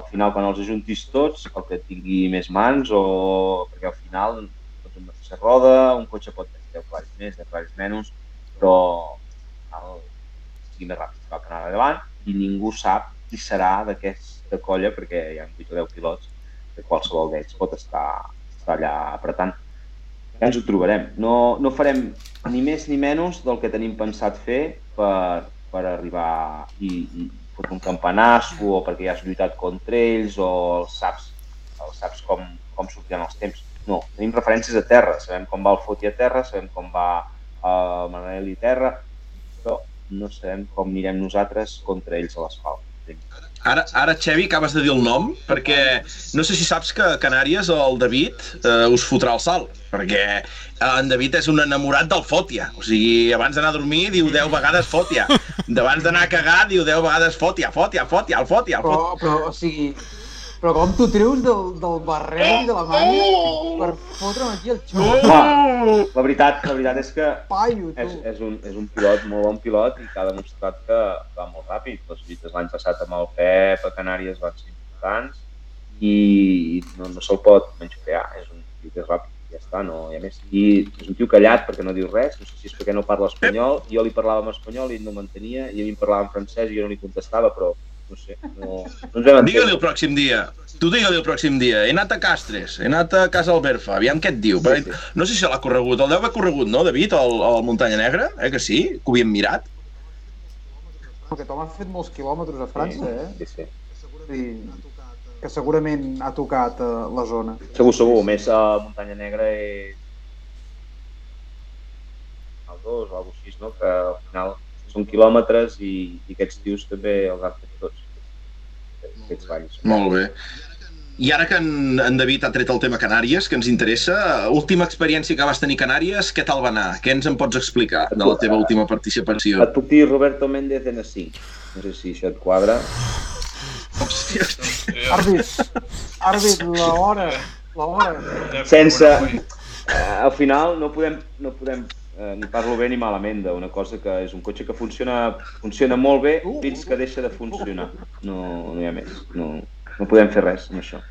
Al final, quan els ajuntis tots, el que tingui més mans, o perquè al final tots una mateixa roda, un cotxe pot tenir 10 cavalls més, 10 cavalls menys, però el, sigui més ràpid que el anava davant i ningú sap qui serà d'aquesta colla perquè hi ha 8 o 10 pilots que qualsevol d'ells pot estar, estar allà apretant. Ja ens ho trobarem. No, no farem ni més ni menys del que tenim pensat fer per, per arribar i, i fotre un campanasso o perquè ja has lluitat contra ells o els saps, els saps com, com sortiran els temps. No, tenim referències a terra, sabem com va el Foti a terra, sabem com va el Manel a terra, però no sabem com anirem nosaltres contra ells a l'asfalt. Ara, ara, Xevi, acabes de dir el nom, perquè no sé si saps que a Canàries el David eh, us fotrà el salt, perquè eh, en David és un enamorat del fòtia. O sigui, abans d'anar a dormir diu 10 vegades fòtia. D'abans d'anar a cagar diu 10 vegades fòtia, fòtia, fòtia, el fòtia, el Però, fòtia. però, o sigui, però com t'ho treus del, del barrel i de la manya per fotre'm aquí el xou? Home, la veritat, la veritat és que Paio, és, tu. és, un, és un pilot, molt bon pilot i que ha demostrat que va molt ràpid. Les lluites l'any passat amb el Pep a Canàries van ser importants i no, no se'l pot menysprear. És un és ràpid, ja està, no hi ha més. I és un tio callat perquè no diu res, no sé si és perquè no parla espanyol, jo li parlava en espanyol i no m'entenia, i a mi em parlava en francès i jo no li contestava, però no sé, no, no ens Digue-li el pròxim dia. Tu digue-li el pròxim dia. He anat a Castres, he anat a Casa Alberfa, aviam què et diu. Sí, Sí, sí. No sé si l'ha corregut, el deu haver corregut, no, David, al, al Muntanya Negra? Eh que sí? Que ho havíem mirat? Aquest home ha fet molts quilòmetres a França, eh? Sí, sí. Dir, que segurament ha tocat eh, la zona. Segur, segur, més a Muntanya Negra és el 2 o alguna així, no? que al final són quilòmetres i, i aquests tios també els han fet tots, aquests valls. Molt bé. I ara que en, en David ha tret el tema Canàries, que ens interessa, última experiència que vas tenir Canàries, què tal va anar? Què ens en pots explicar de la teva última participació? Et puc dir Roberto Méndez en 5 no sé si això et quadra. Hòstia, hòstia. Àrbit, àrbit, la hora, la hora. Sense... Eh, al final no podem, no podem eh, ni parlo bé ni malament d'una cosa que és un cotxe que funciona, funciona molt bé fins que deixa de funcionar. No, no hi ha més. No, no podem fer res amb això.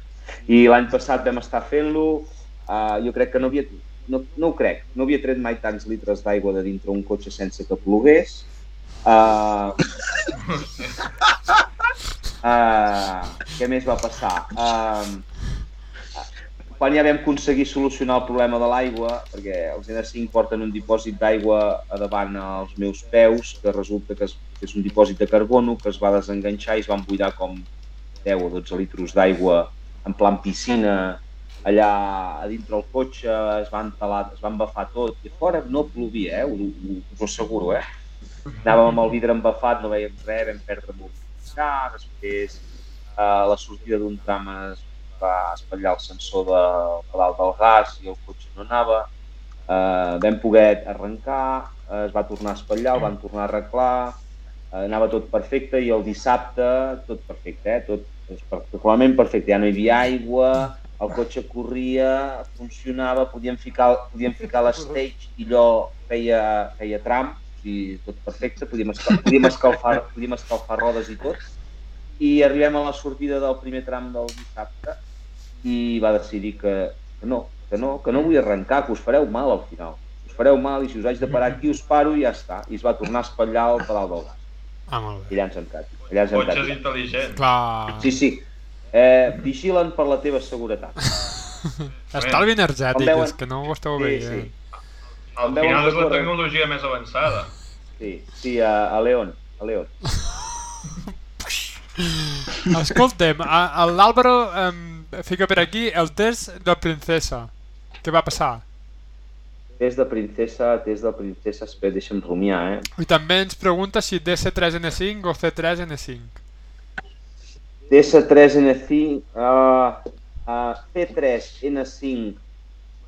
I l'any passat vam estar fent-lo, uh, jo crec que no havia, no, no ho crec, no havia tret mai tants litres d'aigua de dintre un cotxe sense que plogués. Uh, uh, què més va passar? Uh, quan ja vam aconseguir solucionar el problema de l'aigua, perquè els N5 porten un dipòsit d'aigua a davant als meus peus, que resulta que és, que és un dipòsit de carbono que es va desenganxar i es van buidar com 10 o 12 litros d'aigua en plan piscina allà a dintre el cotxe, es van talar, es van embafar tot, i fora no plovia, eh? Ho, ho, us ho asseguro, eh? Anàvem amb el vidre embafat, no veiem res, vam perdre molt gas, després eh, la sortida d'un tram es va espatllar el sensor de pedal del gas i el cotxe no anava. Eh, vam poder arrencar, eh, es va tornar a espatllar, el van tornar a arreglar, eh, anava tot perfecte i el dissabte tot perfecte, eh? tot particularment perfecte, ja no hi havia aigua, el cotxe corria, funcionava, podíem ficar, podíem ficar l'stage i allò feia, feia tram, sigui, tot perfecte, podíem, escal, podíem, escalfar, podíem escalfar rodes i tot. I arribem a la sortida del primer tram del dissabte i va decidir que, que no, que no, que no vull arrencar, que us fareu mal al final. Us fareu mal i si us haig de parar aquí us paro i ja està. I es va tornar a espatllar el pedal del gas. Ah, molt I bé. allà ens hem quedat. Allà ens hem Cotxes intel·ligents. Clar, Sí, sí. Eh, vigilen per la teva seguretat. estalvi energètic, veuen- és que no ho esteu Sí, veient. sí. Al final és la tecnologia més avançada. Sí, sí, a, a León, a León. Escolta'm, l'Àlvaro em fica per aquí el test de princesa. Què va passar? Test de princesa, test de princesa, espera, deixa'm rumiar, eh? I també ens pregunta si DS3N5 o C3N5. DS3N5, uh, uh, C3N5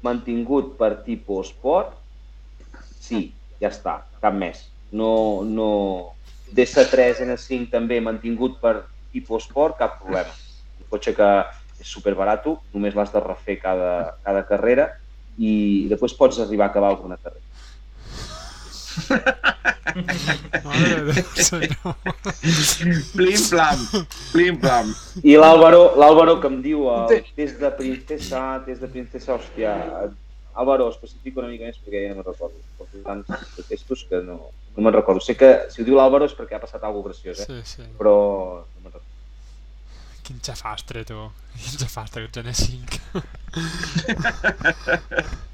mantingut per tipus sport, sí, ja està, cap més. No, no... DS3N5 també mantingut per tipus sport, cap problema. Un cotxe que és superbarato, només l'has de refer cada, cada carrera i després pots arribar a acabar alguna carrera. Plim plam, plim plam. I l'Àlvaro, l'Àlvaro que em diu el test de princesa, test de princesa, hòstia, Àlvaro, especifica una mica més perquè ja no me'n recordo. Porto tants de testos que no, no me'n recordo. Sé que si ho diu l'Àlvaro és perquè ha passat alguna cosa graciós, eh? Sí, sí. però. Quin xafastre, tu. Quin xafastre, aquest N5.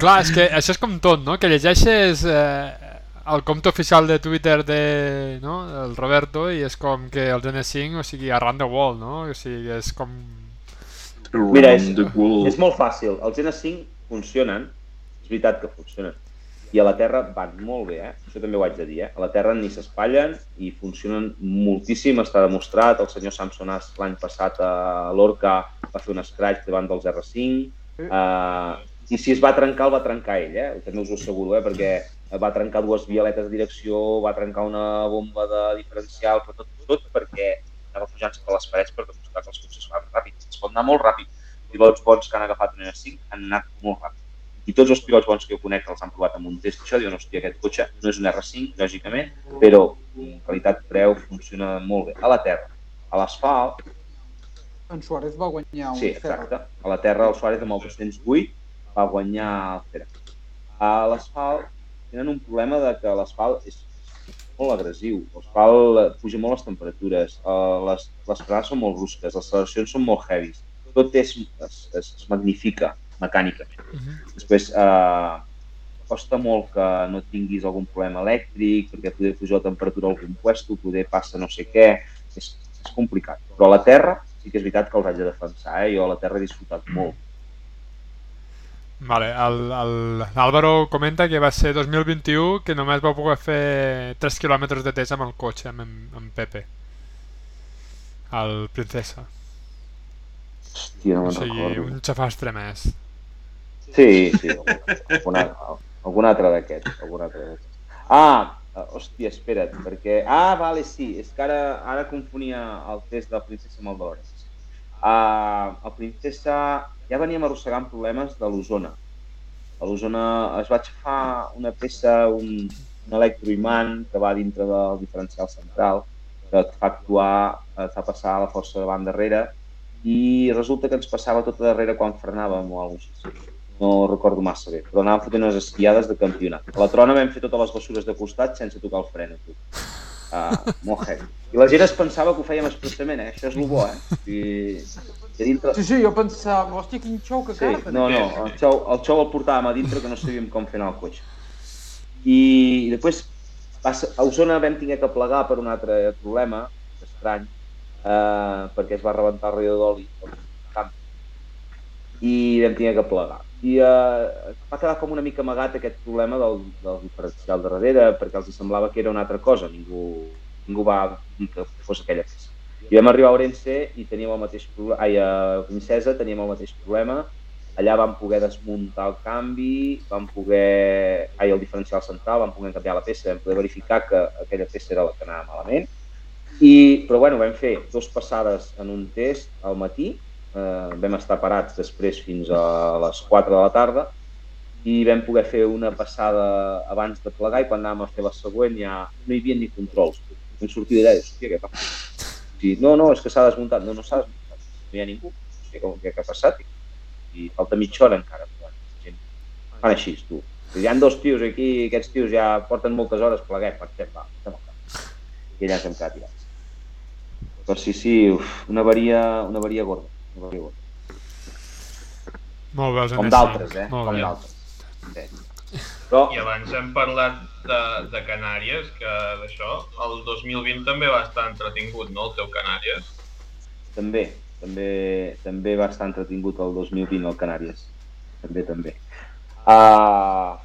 Clar, és que això és com tot, no? Que llegeixes eh, el compte oficial de Twitter de, no? el Roberto i és com que el N5, o sigui, arran the wall, no? O sigui, és com... Mira, és, és molt fàcil. Els N5 funcionen, és veritat que funcionen, i a la Terra van molt bé, eh? Això també ho haig de dir, eh? A la Terra ni s'espatllen i funcionen moltíssim, està demostrat. El senyor Samsonàs l'any passat a l'Orca va fer un scratch davant dels R5. Uh, I si es va trencar, el va trencar ell, eh? També us ho asseguro, eh? Perquè va trencar dues vialetes de direcció, va trencar una bomba de diferencial, però tot, tot perquè anava pujant-se per les parets per demostrar que els cotxes van ràpid. Es pot anar molt ràpid. Pilots bons que han agafat un N5 han anat molt ràpid. I tots els pilots bons que jo conec els han provat amb un test això, diuen, hòstia, aquest cotxe no és un R5, lògicament, però en qualitat-preu funciona molt bé. A la terra, a l'asfalt, En Suárez va guanyar un sí, exacte, a la terra el Suárez amb el 208 va guanyar el Fera. A l'asfalt tenen un problema de que l'asfalt és molt agressiu. L'asfalt puja molt les temperatures, eh, les, les frenades són molt brusques, les acceleracions són molt heavies. Tot és, es, es, es magnifica mecànicament. Uh -huh. Després, eh, costa molt que no tinguis algun problema elèctric, perquè poder pujar la temperatura al compuesto, poder passa no sé què, és, és complicat. Però a la Terra sí que és veritat que els haig de defensar, eh? jo a la Terra he disfrutat molt. Vale, l'Àlvaro comenta que va ser 2021 que només va poder fer 3 quilòmetres de test amb el cotxe, amb, amb Pepe. El Princesa. Hòstia, no O me'n sigui, recordo. un xafastre més. Sí, sí, algun altre d'aquests, algun altre d'aquests. Ah, eh, hòstia, espera't, perquè... Ah, vale, sí, és que ara, ara confonia el test de Princesa amb el de l'Orense. Uh, el Princesa ja veníem arrossegant problemes de l'ozona. A l'ozona es va aixafar una peça, un, un electroimant que va dintre del diferencial central, que et fa actuar, et fa passar la força davant darrere, i resulta que ens passava tot a darrere quan frenàvem o alguna cosa així. No recordo massa bé, però anàvem fotent unes esquiades de campionat. A la trona vam fer totes les bessures de costat sense tocar el fren. Uh, molt heavy. I la gent es pensava que ho fèiem expressament, eh? Això és el bo, eh? I, i dintre... Sí, sí, jo pensava, hòstia, quin xou que Sí, no, no, el xou, el xou el portàvem a dintre que no sabíem com fer anar el cotxe. I, i després a Osona vam haver que plegar per un altre problema, estrany, eh, perquè es va rebentar el radiador d'oli i vam haver que plegar. I eh, va quedar com una mica amagat aquest problema del, del diferencial de darrere perquè els semblava que era una altra cosa, ningú, ningú va dir que fos aquella peça. I vam arribar a Orense i teníem el mateix problema, ai, a Princesa teníem el mateix problema, allà vam poder desmuntar el canvi, vam poder, ai, el diferencial central, vam poder canviar la peça, vam poder verificar que aquella peça era la que anava malament, i, però bueno, vam fer dos passades en un test al matí, eh, vam estar parats després fins a les 4 de la tarda, i vam poder fer una passada abans de plegar i quan anàvem a fer la següent ja no hi havia ni controls. Vam sortir d'allà i hòstia, què passa? I, no, no, és que s'ha desmuntat. No, no s'ha desmuntat. No hi ha ningú. Hòstia, com, què, què ha passat? I falta mitja hora encara. Gent, fan així, tu. Hi ha dos tios aquí, aquests tios ja porten moltes hores pleguem, per què? Va. I allà ens hem quedat tirats. Però sí, sí, uf, una varia, una varia gorda. Gorda. Molt bé, els Com NS5. d'altres, eh? Molt Com d'altres. Sí. Però, I abans hem parlat de, de Canàries, que d'això, el 2020 també va estar entretingut, no, el teu Canàries? també, també, també va estar entretingut el 2020 al Canàries. També, també. Uh,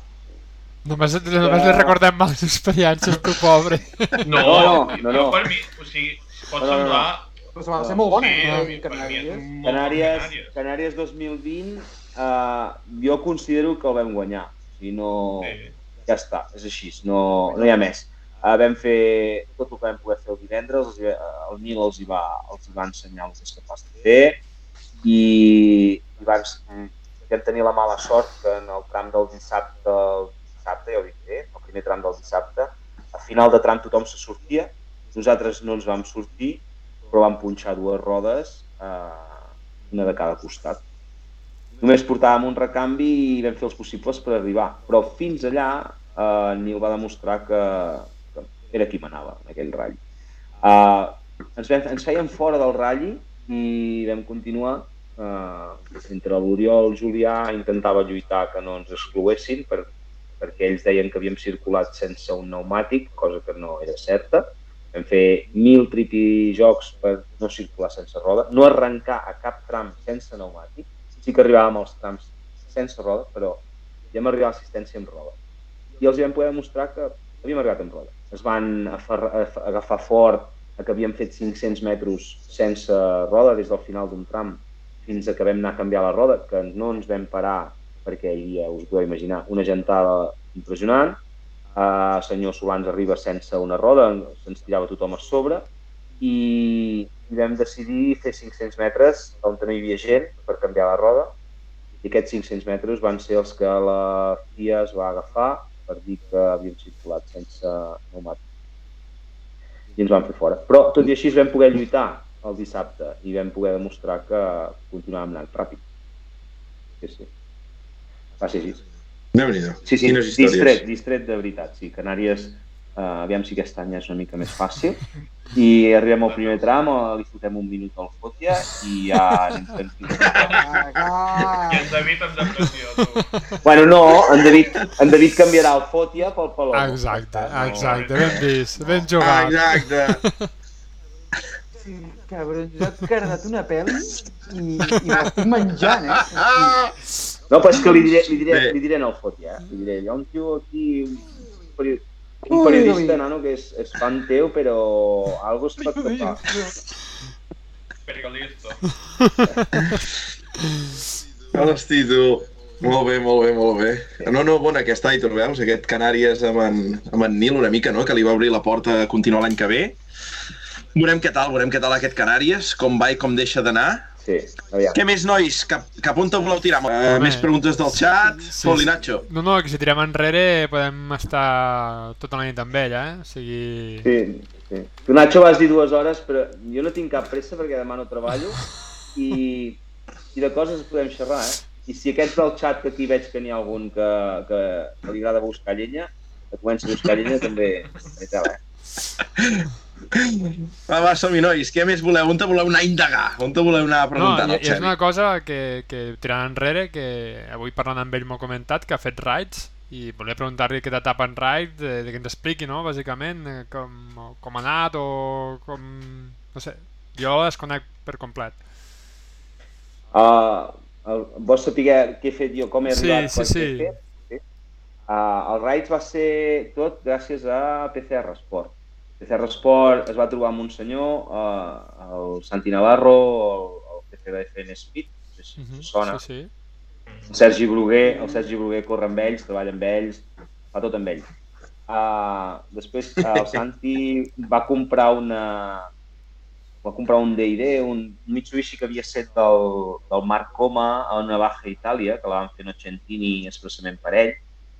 Només, només li recordem males experiències, tu pobre. No, No, no, no, no. per mi, o sigui, pot No, no, no. Però va ser molt bona, Sí, eh? Canàries. Canàries, Canàries. Canàries 2020, uh, jo considero que el vam guanyar. O sigui, no... Sí. Ja està, és així, no, no hi ha més. Uh, vam fer tot el que vam poder fer el divendres, els, va- el Nil els hi, va, els hi va ensenyar el que és capaç de fer i, i van, vam tenir la mala sort que en el tram del dissabte, el dissabte ja ho dic bé, el primer tram del dissabte, a final de tram tothom se sortia, nosaltres no ens vam sortir, però vam punxar dues rodes, eh, una de cada costat. Només portàvem un recanvi i vam fer els possibles per arribar. Però fins allà eh, Nil va demostrar que, que era qui manava en aquell ratll. Eh, ens, vam, ens feien fora del ratll i vam continuar. Eh, entre l'Oriol i el Julià intentava lluitar que no ens excloessin per, perquè ells deien que havíem circulat sense un pneumàtic, cosa que no era certa. Vam fer mil tripijocs per no circular sense roda, no arrencar a cap tram sense pneumàtic, sí que arribàvem als trams sense roda, però ja vam arribar a l'assistència amb roda. I els vam poder demostrar que havíem arribat amb roda. Es van agafar fort a que havíem fet 500 metres sense roda des del final d'un tram fins a que vam anar a canviar la roda, que no ens vam parar perquè hi havia, us podeu imaginar, una gentada impressionant. Uh, senyor Solans arriba sense una roda, se'ns tirava tothom a sobre i, vam decidir fer 500 metres on no hi havia gent per canviar la roda i aquests 500 metres van ser els que la FIA es va agafar per dir que havíem circulat sense pneumàtic i ens van fer fora. Però tot i així vam poder lluitar el dissabte i vam poder demostrar que continuàvem anant ràpid. Sí, sí. Va ser així. Sí, sí, Quines històries. distret, distret de veritat. Sí, Canàries, uh, aviam si aquest any és una mica més fàcil. I arribem al primer tram, eh, li fotem un minut al fòtia i ja anem tranquils. Ah, I en David en depressió, tu. Bueno, no, en David, en David canviarà el fòtia pel Paloma. Exacte, exacte, ben vist, ben jugat. exacte. cabron, jo he cardat una pel·li i, i l'estic menjant, eh? No, però és que li diré, li diré, Bé. li diré en el fòtia, eh? Li diré, hi ha un tio aquí, un, peri- un periodista, ui. nano, que és, és fan teu, però algo es pot tocar. Periodista. Hosti, tu. Molt bé, molt bé, molt bé. No, no, bona aquesta, Aitor, veus? Aquest Canàries amb en, amb en Nil una mica, no?, que li va obrir la porta a continuar l'any que ve. Veurem què tal, veurem què tal aquest Canàries, com va i com deixa d'anar. Sí, aviam. Què més, nois? Cap, cap on te voleu tirar? Uh, Home. més preguntes del xat? Sí, Sí, Poli Nacho. No, no, que si tirem enrere podem estar tota la nit amb ell, eh? O sigui... Sí, sí. Tu, Nacho, vas dir dues hores, però jo no tinc cap pressa perquè demà no treballo i, i de coses podem xerrar, eh? I si aquests del xat, que aquí veig que n'hi ha algun que, que, que li agrada buscar llenya, que comença a buscar llenya també, també eh? Va, va, som-hi, nois. Què més voleu? On te voleu anar a indagar? On te voleu anar a No, preguntar? i és una cosa que, que tirant enrere, que avui parlant amb ell m'ho comentat, que ha fet rides, i volia preguntar-li què etapa en ride, de, de que ens expliqui, no?, bàsicament, eh, com, com ha anat o com... no sé, jo desconec per complet. Uh, el, vols saber què he fet jo, com he Sí, arribat? sí, sí. sí. Uh, el Raids va ser tot gràcies a PCR Sport. PCR Sport es va trobar amb un senyor, eh, el Santi Navarro, el, el PCBFN Speed, no sé si Mhm, us sona, Sí, sí. el Sergi Bruguer, el Sergi Bruguer corre amb ells, treballa amb ells, fa tot amb ells. Uh, després uh, el Santi va comprar una va comprar un D&D, un Mitsubishi que havia set del, del Marc Coma a una Baja Itàlia, que la van fer Nocentini expressament per ell,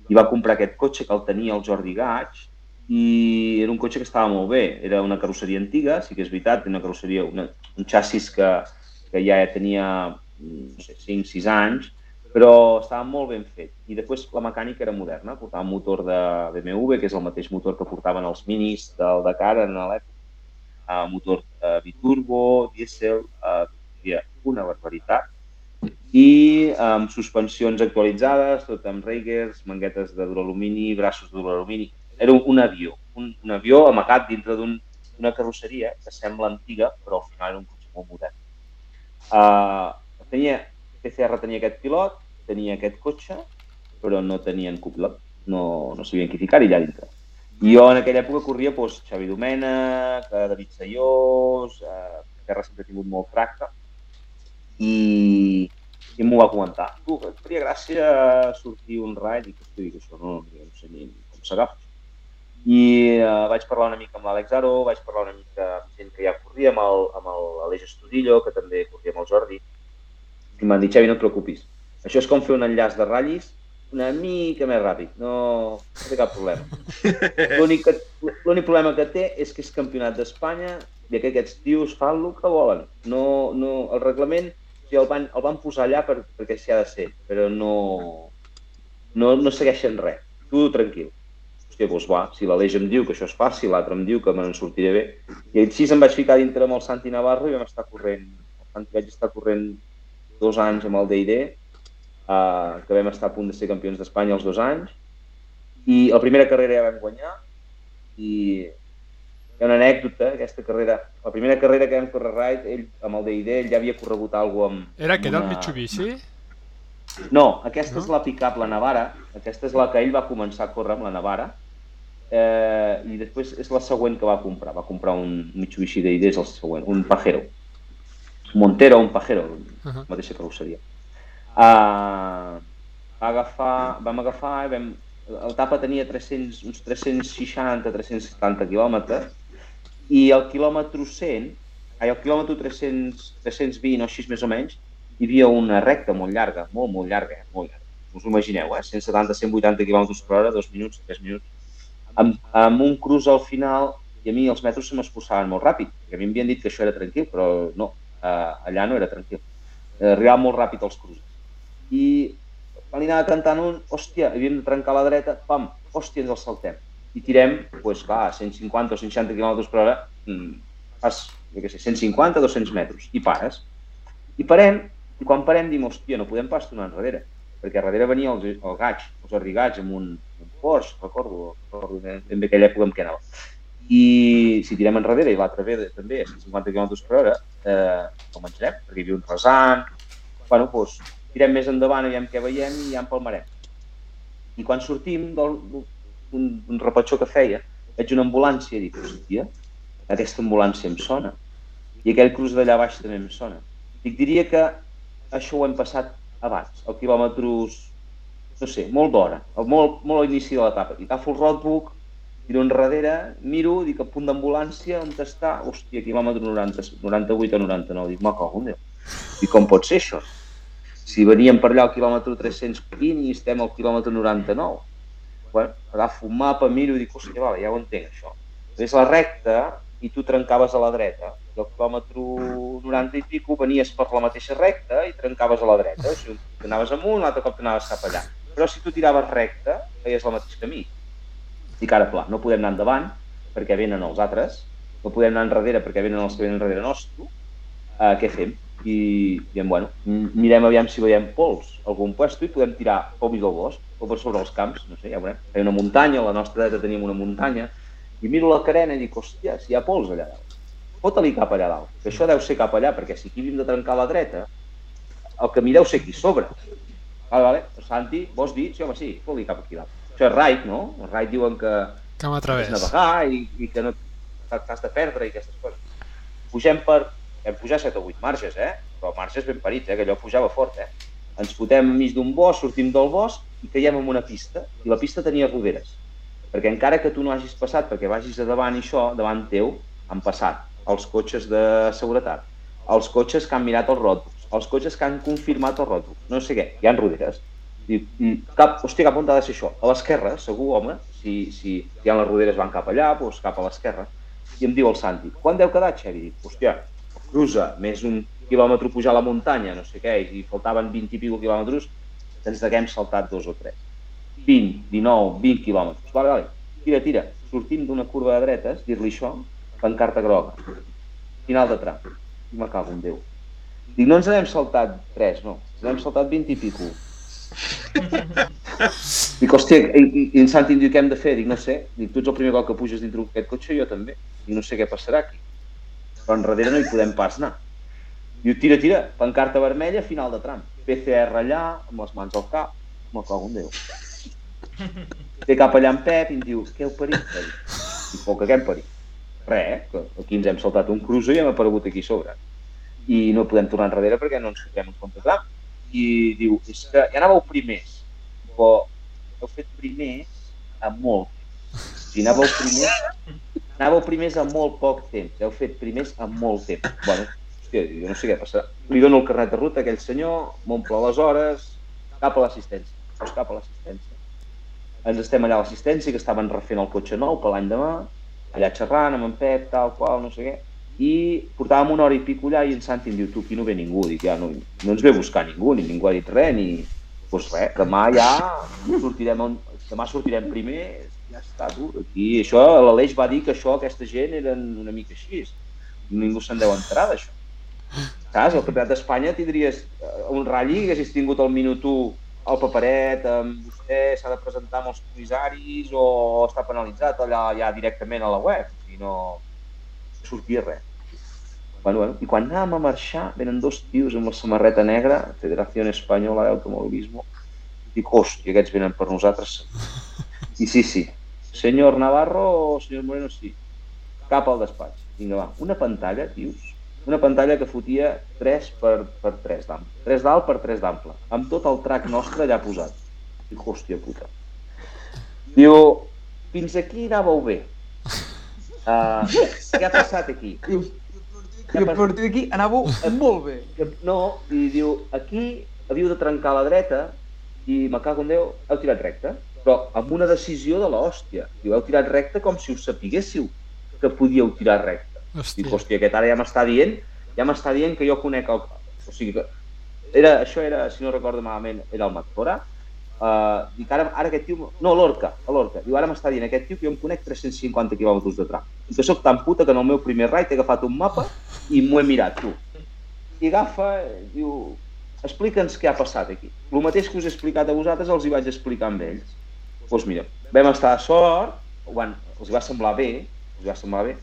i va comprar aquest cotxe que el tenia el Jordi Gaig, i era un cotxe que estava molt bé. Era una carrosseria antiga, sí que és veritat, una carrosseria, una, un xassis que, que ja tenia no sé, 5-6 anys, però estava molt ben fet. I després la mecànica era moderna, portava un motor de BMW, que és el mateix motor que portaven els minis del Dakar en l'època, uh, motor uh, biturbo, dièsel, uh, una barbaritat, i amb suspensions actualitzades, tot amb Reigers, manguetes de duralumini, braços de duralumini. Era un, avió, un, un avió amagat dintre d'una un, carrosseria que sembla antiga, però al final era un cotxe molt modern. Uh, tenia, PCR tenia aquest pilot, tenia aquest cotxe, però no tenien copilot, no, no sabien qui ficar-hi allà dintre. I jo en aquella època corria doncs, Xavi Domènech, eh, David Sayós, eh, Terra sempre ha tingut molt tracte, i, i m'ho va comentar. Tu, et faria gràcia sortir un raid? I que dic, això no, no sé ni com s'agafa. I uh, vaig parlar una mica amb l'Àlex Aro, vaig parlar una mica amb gent que ja corria, amb el- amb l'Aleix Estudillo, que també corria amb el Jordi, i m'han dit, Xavi, no et preocupis. Això és com fer un enllaç de ratllis una mica més ràpid, no, no té cap problema. L'únic problema que té és que és campionat d'Espanya i que aquests tios fan el que volen. No, no, el reglament o sigui, el, van, el van posar allà per, perquè s'hi ha de ser, però no, no, no segueixen res. Tu tranquil. Hòstia, doncs va, si l'Aleix em diu que això és fàcil, l'altre em diu que me'n sortiré bé. I així em vaig ficar dintre amb el Santi Navarro i vam estar corrent. El Santi vaig estar corrent dos anys amb el D&D, uh, que vam estar a punt de ser campions d'Espanya els dos anys, i la primera carrera ja vam guanyar, i hi ha una anècdota, aquesta carrera, la primera carrera que vam córrer ride, ell amb el D&D, ell ja havia corregut alguna amb... Era que era el una- Mitsubishi? No, aquesta No? és la pick-up, la Navara, aquesta és la que ell va començar a córrer amb la Navara, eh, i després és la següent que va comprar, va comprar un Mitsubishi D&D, és el següent, un Pajero, Montero, un Pajero, Uh -huh. mateixa carrosseria. Uh, va agafar, vam agafar, vam, el tapa tenia 300, uns 360-370 quilòmetres i el quilòmetre 100, ai, el quilòmetre 300, 320 o així més o menys, hi havia una recta molt llarga, molt, molt llarga, molt llarga. Us ho imagineu, eh? 170-180 km per hora, 2 minuts, 3 minuts, amb, amb un cruz al final i a mi els metros se m'escurçaven molt ràpid, a mi m'havien dit que això era tranquil, però no, uh, allà no era tranquil. Uh, arribava molt ràpid els cruces. I quan li anava cantant un, hòstia, havíem de trencar la dreta, pam, hòstia, ens el saltem. I tirem, doncs clar, 150 o 160 km per hora, mm, fas, jo què sé, 150, 200 metres, i pares. I parem, i quan parem dim, hòstia, no podem pas tornar enrere, perquè darrere venia el, el gaig, els arrigats amb un, Porsche, recordo, recordo bé aquella època en què anava. I si tirem enrere i l'altre ve també a 150 km per hora, eh, com menjarem? Perquè hi havia un rasant, bueno, doncs, tirem més endavant, aviam què veiem i ja empalmarem. I quan sortim d'un, repetxó que feia, veig una ambulància i dic, hòstia, aquesta ambulància em sona. I aquell cruz d'allà baix també em sona. Dic, diria que això ho hem passat abans, al quilòmetres, no sé, molt d'hora, molt, molt a l'inici de l'etapa. I agafo el roadbook, tiro enrere, miro, dic, a punt d'ambulància, on està? Hòstia, quilòmetre 90, 98 o 99. Dic, ma cago en Déu. I com pot ser això? Si veníem per allà al quilòmetre 320 i estem al quilòmetre 99. Bueno, agafo un mapa, miro i dic, hòstia, vale, ja ho entenc, això. És la recta i tu trencaves a la dreta. I al quilòmetre 90 i pico venies per la mateixa recta i trencaves a la dreta. O sigui, anaves amunt, l'altre cop t'anaves cap allà. Però si tu tiraves recta, feies el mateix camí. Dic, ara, clar, no podem anar endavant perquè venen els altres, no podem anar enrere perquè venen els que venen enrere nostre, uh, què fem? I diem, bueno, mirem aviam si veiem pols algun puesto i podem tirar pel mig del bosc o per sobre els camps, no sé, ja veurem. Hi una muntanya, a la nostra dreta teníem una muntanya, i miro la carena i dic, hòstia, si hi ha pols allà dalt. Fota-li cap allà dalt, que això deu ser cap allà, perquè si aquí de trencar la dreta, el camí deu ser aquí sobre. Vale, vale, Santi, vols dir? Sí, home, sí, fot-li cap aquí dalt. Això és raid, no? Els raid diuen que Que m'através. navegar i, i que no... t'has de perdre i aquestes coses. Pugem per... Vam pujar 7 o 8 marges, eh? Però marges ben parits, eh? Que allò pujava fort, eh? Ens fotem enmig d'un bosc, sortim del bosc i caiem en una pista. I la pista tenia roderes. Perquè encara que tu no hagis passat, perquè vagis a davant i això, davant teu, han passat els cotxes de seguretat, els cotxes que han mirat els ròtols, els cotxes que han confirmat els ròtols, no sé què, hi han roderes. I, i cap, hòstia, cap on ha de ser això? A l'esquerra, segur, home, si, si hi ha les roderes van cap allà, doncs cap a l'esquerra. I em diu el Santi, quan deu quedar, Xevi? Dic, hòstia, cruza, més un quilòmetre pujar a la muntanya, no sé què, i faltaven 20 i pico quilòmetres, ens haguem saltat dos o tres. 20, 19, 20 quilòmetres. Vale, vale. Tira, tira. Sortim d'una curva de dretes, dir-li això, pancarta groga. Final de tram. I me cago en Déu. Dic, no ens n'hem saltat 3, no. Ens n'hem saltat 20 i pico. Dic, hòstia, i, i, i en Santi em diu què hem de fer? Dic, no sé. Dic, tu ets el primer cop que puges dintre d'aquest cotxe, jo també. Dic, no sé què passarà aquí. Però enrere no hi podem pas anar. Diu, tira, tira, pancarta vermella, final de tram. PCR allà, amb les mans al cap, me cago en Déu. Té cap allà en Pep i em diu, què heu parit? Dic, poc que què hem parit? Res, que aquí ens hem saltat un cruzo i hem aparegut aquí sobre. I no podem tornar enrere perquè no ens compte tram. I diu, és que ja anàveu primers, però heu fet primers amb molt sigui, anàveu primers, anàveu primers amb molt poc temps. Heu fet primers amb molt temps. Bueno, hòstia, jo no sé què passarà. Li dono el carnet de ruta a aquell senyor, m'omple les hores, cap a l'assistència. Doncs cap a l'assistència. Ens estem allà a l'assistència, que estaven refent el cotxe nou per l'any demà, allà xerrant amb en Pep, tal qual, no sé què, i portàvem una hora i pico allà i en Santi em diu, tu, aquí no ve ningú, dic, ja no, no ens ve a buscar ningú, ni ningú ha dit res, ni... Doncs pues res, demà ja sortirem, on... demà sortirem primer, ja està, tu, aquí, això, l'Aleix va dir que això, aquesta gent eren una mica així, ningú se'n deu enterar d'això. Saps? Al Campionat d'Espanya tindries eh, un ratll i haguessis tingut el minut 1 al paperet, amb vostè s'ha de presentar amb els comissaris o està penalitzat allà ja directament a la web, i no sortia res. Bueno, bueno, I quan anàvem a marxar, venen dos tios amb la samarreta negra, Federació Espanyola d'Automobilismo, dic, hòstia, aquests venen per nosaltres. I sí, sí, senyor Navarro o senyor Moreno, sí. Cap al despatx. Vinga, va, una pantalla, tios, una pantalla que fotia 3 per, per 3 d'ample. 3 d'alt per 3 d'ample. Amb tot el track nostre allà posat. Dic, hòstia puta. Diu, fins aquí anàveu bé. Uh, què ha passat aquí? I a partir d'aquí anàveu molt bé. No, i diu, aquí havíeu de trencar a la dreta i me cago en Déu, heu tirat recte. Però amb una decisió de l'hòstia. Diu, heu tirat recte com si us sapiguéssiu que podíeu tirar recte. Hòstia. Dic, hòstia, aquest ara ja m'està dient, ja m'està dient que jo conec el... O sigui que... Era, això era, si no recordo malament, era el Mactora. Uh, dic, ara, ara aquest tio... No, l'Orca, l'Orca. Diu, ara m'està dient aquest tio que jo em conec 350 quilòmetres de tram. I que sóc tan puta que en el meu primer raid he agafat un mapa i m'ho he mirat, tu. I agafa, diu, explica'ns què ha passat aquí. El mateix que us he explicat a vosaltres els hi vaig explicar amb ells. Doncs pues mira, vam estar a sort, van, els hi va semblar bé, els hi va semblar bé,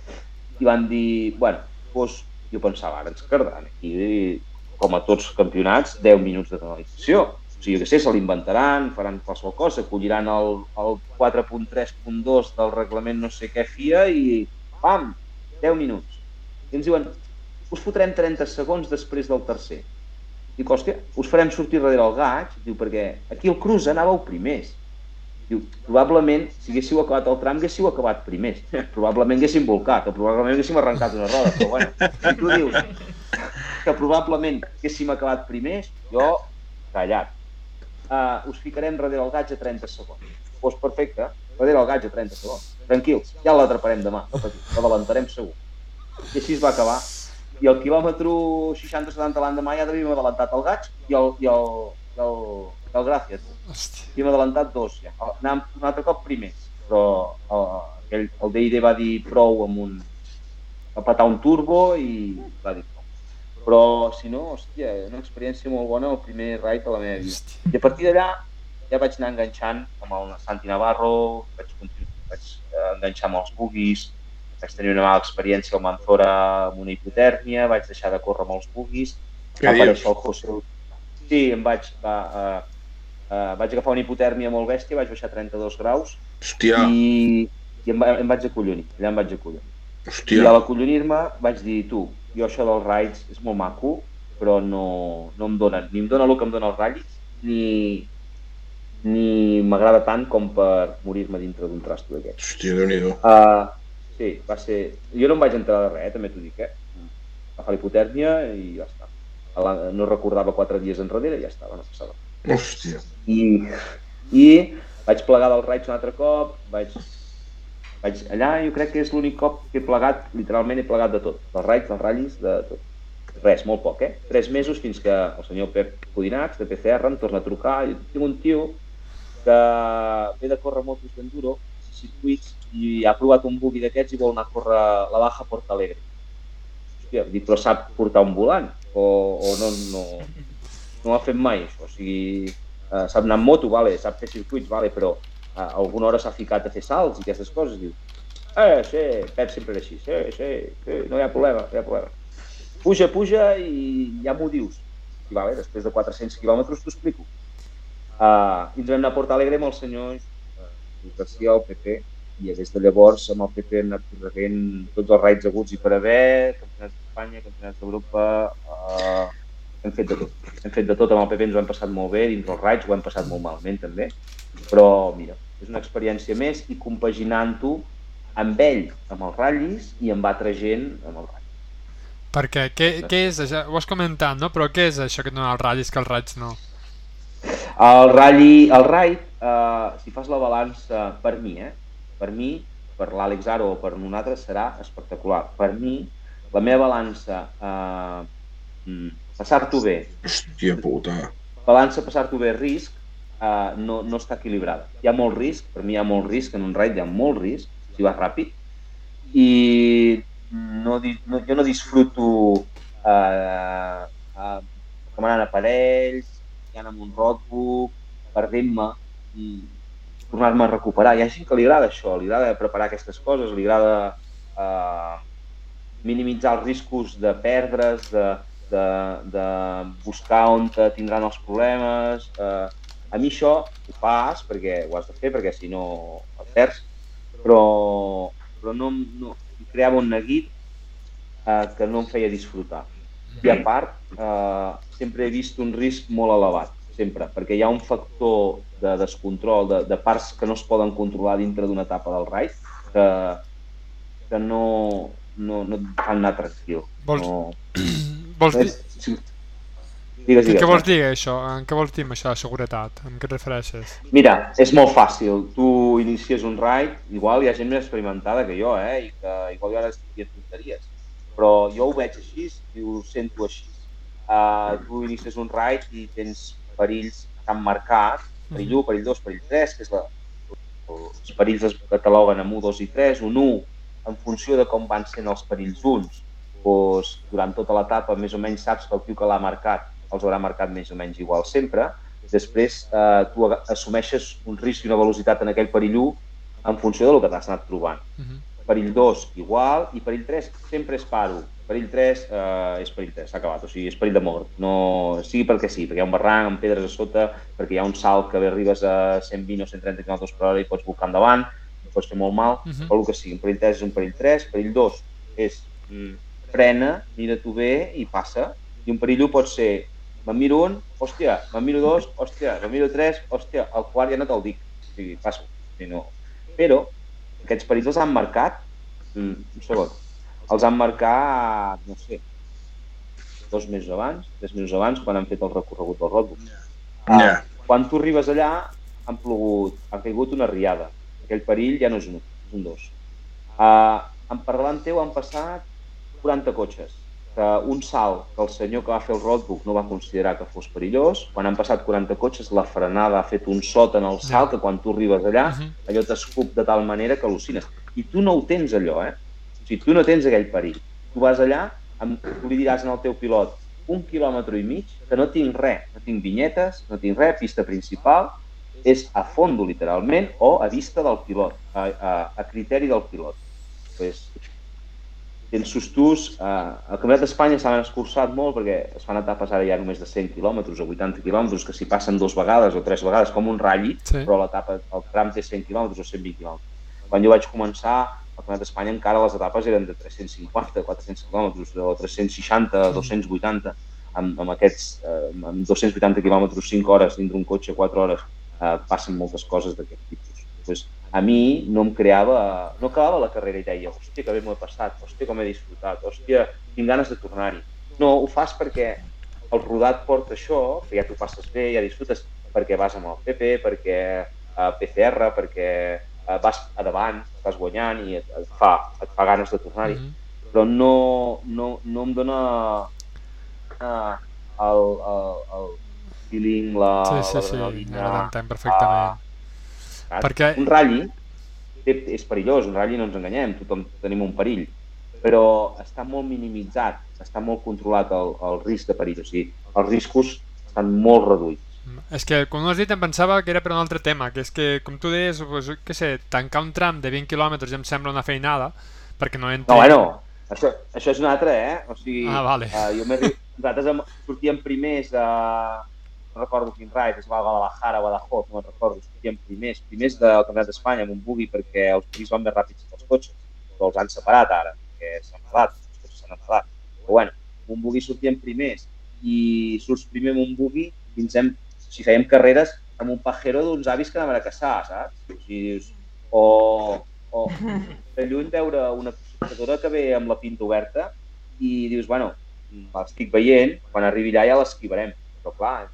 i van dir, bueno, doncs jo pensava, ara ens quedaran aquí, com a tots els campionats, 10 minuts de penalització. O sigui, jo què sé, se l'inventaran, faran qualsevol cosa, colliran el, el 4.3.2 del reglament no sé què FIA i pam, 10 minuts. I ens diuen, us fotrem 30 segons després del tercer. Dic, hòstia, us farem sortir darrere el gaig, diu, perquè aquí el Cruz anàveu primers. Diu, probablement, si haguéssiu acabat el tram, haguéssiu acabat primers. probablement haguéssim volcat, o probablement haguéssim arrencat una roda, però bueno, si tu dius que probablement haguéssim acabat primers, jo, callat. Uh, us ficarem darrere el gaig a 30 segons. Doncs perfecte, darrere el gaig a 30 segons. Tranquils, ja l'atraparem demà, no patiu, l'adalantarem segur. I així es va acabar. I el quilòmetre 60-70 l'endemà ja devíem adelantat el gaig i el, i el, i el, i el Gràcies. Hem adelantat dos ja. Anàvem un altre cop primers, però el, aquell, el DID va dir prou amb un... va patar un turbo i va dir. Però, si no, hòstia, una experiència molt bona el primer ride de la meva vida. I a partir d'allà ja vaig anar enganxant amb el Santi Navarro, vaig, vaig eh, enganxar amb els buguis, vaig tenir una mala experiència al Manzora amb una hipotèrmia, vaig deixar de córrer amb els buguis, Què va aparèixer el José... Sí, em vaig, va, uh, uh, vaig agafar una hipotèrmia molt bèstia, vaig baixar 32 graus Hòstia, i, i em, va, em vaig acollonir, allà em vaig acollonir. I Hòstia. a l'acollonir-me vaig dir, tu, jo això dels raids és molt maco, però no, no em donen, ni em dona el que em dona els ratllis, ni, ni m'agrada tant com per morir-me dintre d'un trasto d'aquests. Hòstia, Déu-n'hi-do. Uh, sí, va ser... Jo no em vaig entrar de res, eh, també t'ho dic, eh? Va fer hipotèrmia i ja està. La- No recordava quatre dies enrere i ja estava, no passava. Hòstia. I, i vaig plegar del raig un altre cop, vaig, vaig allà jo crec que és l'únic cop que he plegat, literalment he plegat de tot, dels raigs, dels ratllis, de tot. Res, molt poc, eh? Tres mesos fins que el senyor Pep Codinacs, de PCR, em torna a trucar. Jo tinc un tio que ve de córrer motos d'enduro, circuits, i ha provat un buggy d'aquests i vol anar a córrer la Baja Porta Alegre. Hòstia, dic, però sap portar un volant? O, o no, no, no ho ha fet mai, això. O sigui, eh, sap anar amb moto, vale, sap fer circuits, vale, però eh, alguna hora s'ha ficat a fer salts i aquestes coses. Diu, eh, sí, Pep sempre era així, sí, sí, sí, no hi ha problema, no hi ha problema. Puja, puja i ja m'ho dius. I vale, després de 400 quilòmetres t'ho explico. Uh, I ens vam anar a Porta Alegre amb el senyor uh, García, el PP, i des de llavors amb el PP hem anat corregent tots els raids aguts i per haver, campionats d'Espanya, campionats d'Europa, uh, hem fet de tot. Hem fet de tot, amb el PP ens ho hem passat molt bé, dins dels raids ho hem passat molt malament també, però mira, és una experiència més i compaginant-ho amb ell, amb els ratllis i amb altra gent amb els ratllis. Perquè, què, què és això? Ho has comentat, no? Però què és això que et dona els ratllis que els raids no? El rally, el raid, eh, si fas la balança per mi, eh? per mi, per l'Àlex Aro o per un altre, serà espectacular. Per mi, la meva balança, eh, mm, passar-t'ho bé, Hòstia puta. balança passar-t'ho bé risc, eh, no, no està equilibrada. Hi ha molt risc, per mi hi ha molt risc, en un raid hi ha molt risc, si vas ràpid, i no, no, jo no disfruto eh, eh, a parells, anant amb un roadbook, perdent-me i tornar-me a recuperar. Hi ha gent que li agrada això, li agrada preparar aquestes coses, li agrada eh, minimitzar els riscos de perdre's, de, de, de buscar on tindran els problemes. Eh, a mi això ho fas perquè ho has de fer, perquè si no el perds, però, però no, no, creava un neguit eh, que no em feia disfrutar. I a part, eh, sempre he vist un risc molt elevat, sempre, perquè hi ha un factor de descontrol, de, de parts que no es poden controlar dintre d'una etapa del raid, que, que no, no, no et fan anar tranquil. Vols- No, Vols dir... sí. Digues, Què digues. vols dir això? En què vols dir amb això de seguretat? En què et refereixes? Mira, és molt fàcil. Tu inicies un raid, igual hi ha gent més experimentada que jo, eh? I que igual jo ara estic tonteries. Però jo ho veig així i ho sento així. Uh, tu inicies un raid i tens perills que han marcat, perill 1, perill 2, perill 3, que és la, els perills es cataloguen amb 1, 2 i 3. Un 1, en funció de com van sent els perills uns, doncs, durant tota l'etapa més o menys saps que el tio que l'ha marcat els haurà marcat més o menys igual sempre. Després eh, tu assumeixes un risc i una velocitat en aquell perill 1 en funció del que t'has anat trobant. Uh -huh. Perill 2 igual i perill 3 sempre és paro. Perill 3 eh, és perill 3, s'ha acabat, o sigui, és perill de mort. No, sigui perquè sí, perquè hi ha un barranc amb pedres a sota, perquè hi ha un salt que bé arribes a 120 o 130 km per hora i pots volcar endavant, pots fer molt mal, Mhm. o el que sigui. Un perill 3 és un perill 3, perill 2 és mm, frena, mira tu bé i passa, i un perill 1 pot ser me'n miro un, hòstia, me'n miro dos, hòstia, me'n miro tres, hòstia, el quart ja no te'l dic, o sigui, passo, si no. Però aquests perills els han marcat, mm, un segon, els han marcat, no sé, dos mesos abans, tres mesos abans, quan han fet el recorregut del roadbook. Ah, Ja. Quan tu arribes allà, han plogut, ha caigut una riada. Aquell perill ja no és un, és un dos. Uh, en parlant teu han passat 40 cotxes. Que un salt que el senyor que va fer el roadbook no va considerar que fos perillós, quan han passat 40 cotxes la frenada ha fet un sot en el salt que quan tu arribes allà allò t'escup de tal manera que al·lucines. I tu no ho tens allò, eh? O sigui, tu no tens aquell perill. Tu vas allà, amb, tu li diràs al teu pilot un quilòmetre i mig que no tinc res, no tinc vinyetes, no tinc res, pista principal, és a fondo literalment o a vista del pilot, a, a, a criteri del pilot. Pues, tens sustos, eh, al Campionat d'Espanya s'han escurçat molt perquè es fan etapes ara ja només de 100 quilòmetres o 80 quilòmetres que s'hi passen dues vegades o tres vegades com un ratlli, Sí. però l'etapa, el tram té 100 quilòmetres o 120 quilòmetres. quan jo vaig començar, al Campionat d'Espanya encara les etapes eren de 350, 400 quilòmetres, o 360, 280, amb, amb aquests, eh, amb 280 quilòmetres, 5 hores, dintre un cotxe, 4 hores, eh, passen moltes coses d'aquest tipus. Pues, a mi no em creava, no acabava la carrera i deia, hòstia, que bé m'ho he passat, hòstia, com he disfrutat, hòstia, tinc ganes de tornar-hi. No, ho fas perquè el rodat porta això, que ja t'ho passes bé, ja disfrutes, perquè vas amb el PP, perquè a PCR, perquè eh, vas a davant, estàs guanyant i et, et, fa, et fa ganes de tornar-hi. Mm -hmm. Però no, no, no em dona eh, el, el, el feeling, la, Sí, sí, sí, l'adrenalina. ara t'entenc perfectament. Saps? Perquè- Un ratll té- és perillós, un ratll no ens enganyem, tothom tenim un perill, però està molt minimitzat, està molt controlat el, el risc de perill, o sigui, els riscos estan molt reduïts. És que, com ho has dit, em pensava que era per un altre tema, que és que, com tu deies, pues, què sé, tancar un tram de 20 quilòmetres ja em sembla una feinada, perquè no entri... No, bueno, això, això és un altre, eh? O sigui, Ah, vale. uh, jo nosaltres em, sortíem primers de... No recordo quin raid, és a Guadalajara, Badajoz, no me'n recordo, sortíem primers, primers del Campionat d'Espanya amb un bugui perquè els buguis van més ràpids que els cotxes, però els han separat ara, perquè s'han enfadat, els cotxes s'han enfadat. Però bueno, amb un bugui sortíem primers i surts primer amb un bugui fins hem, si fèiem carreres amb un pajero d'uns avis que anaven a caçar, saps? O sigui, o, o de lluny veure una cossetadora que ve amb la pinta oberta i dius, bueno, l'estic veient, quan arribi allà ja l'esquivarem. Però clar,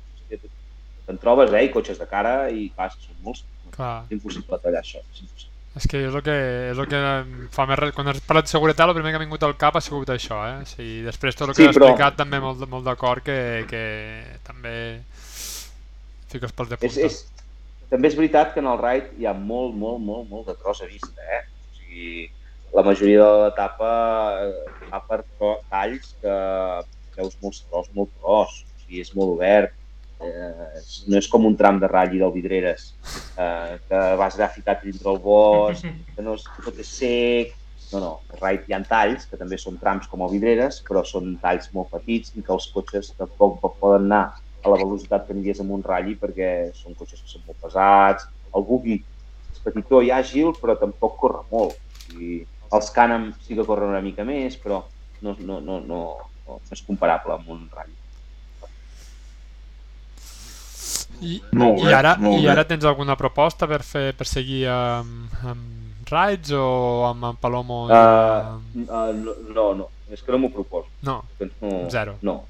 te'n trobes, eh, i cotxes de cara i clar, són molts. Clar, És impossible tallar això. És impossible. és que és el que, és el que fa més... Quan has parlat de seguretat, el primer que ha vingut al cap ha sigut això, eh? Sí, després tot el que Sí, has però- explicat també molt, molt d'acord que, que també fiques pels de És, punta. és, també és veritat que en el raid hi ha molt, molt, molt, molt de tros a vista, eh? O sigui, la majoria de l'etapa eh, va per talls que veus molts tros, molt tros, o sigui, és molt obert, eh, no és com un tram de ratll del Vidreres, eh, que vas allà ficat dintre el bosc, que no és, tot és sec, no, no, raid hi ha talls, que també són trams com el Vidreres, però són talls molt petits i que els cotxes tampoc poden anar a la velocitat que aniries amb un ratll perquè són cotxes que són molt pesats, el buggy és petitó i àgil, però tampoc corre molt. I els Canam sí que corren una mica més, però no, no, no, no, no és comparable amb un ratll. I, Molt i, bé, ara, molt I bé. ara tens alguna proposta per fer per seguir amb, amb Rides o amb en Palomo? i Uh, amb- uh, no, no, és que no m'ho proposo. No, no, Zero. No,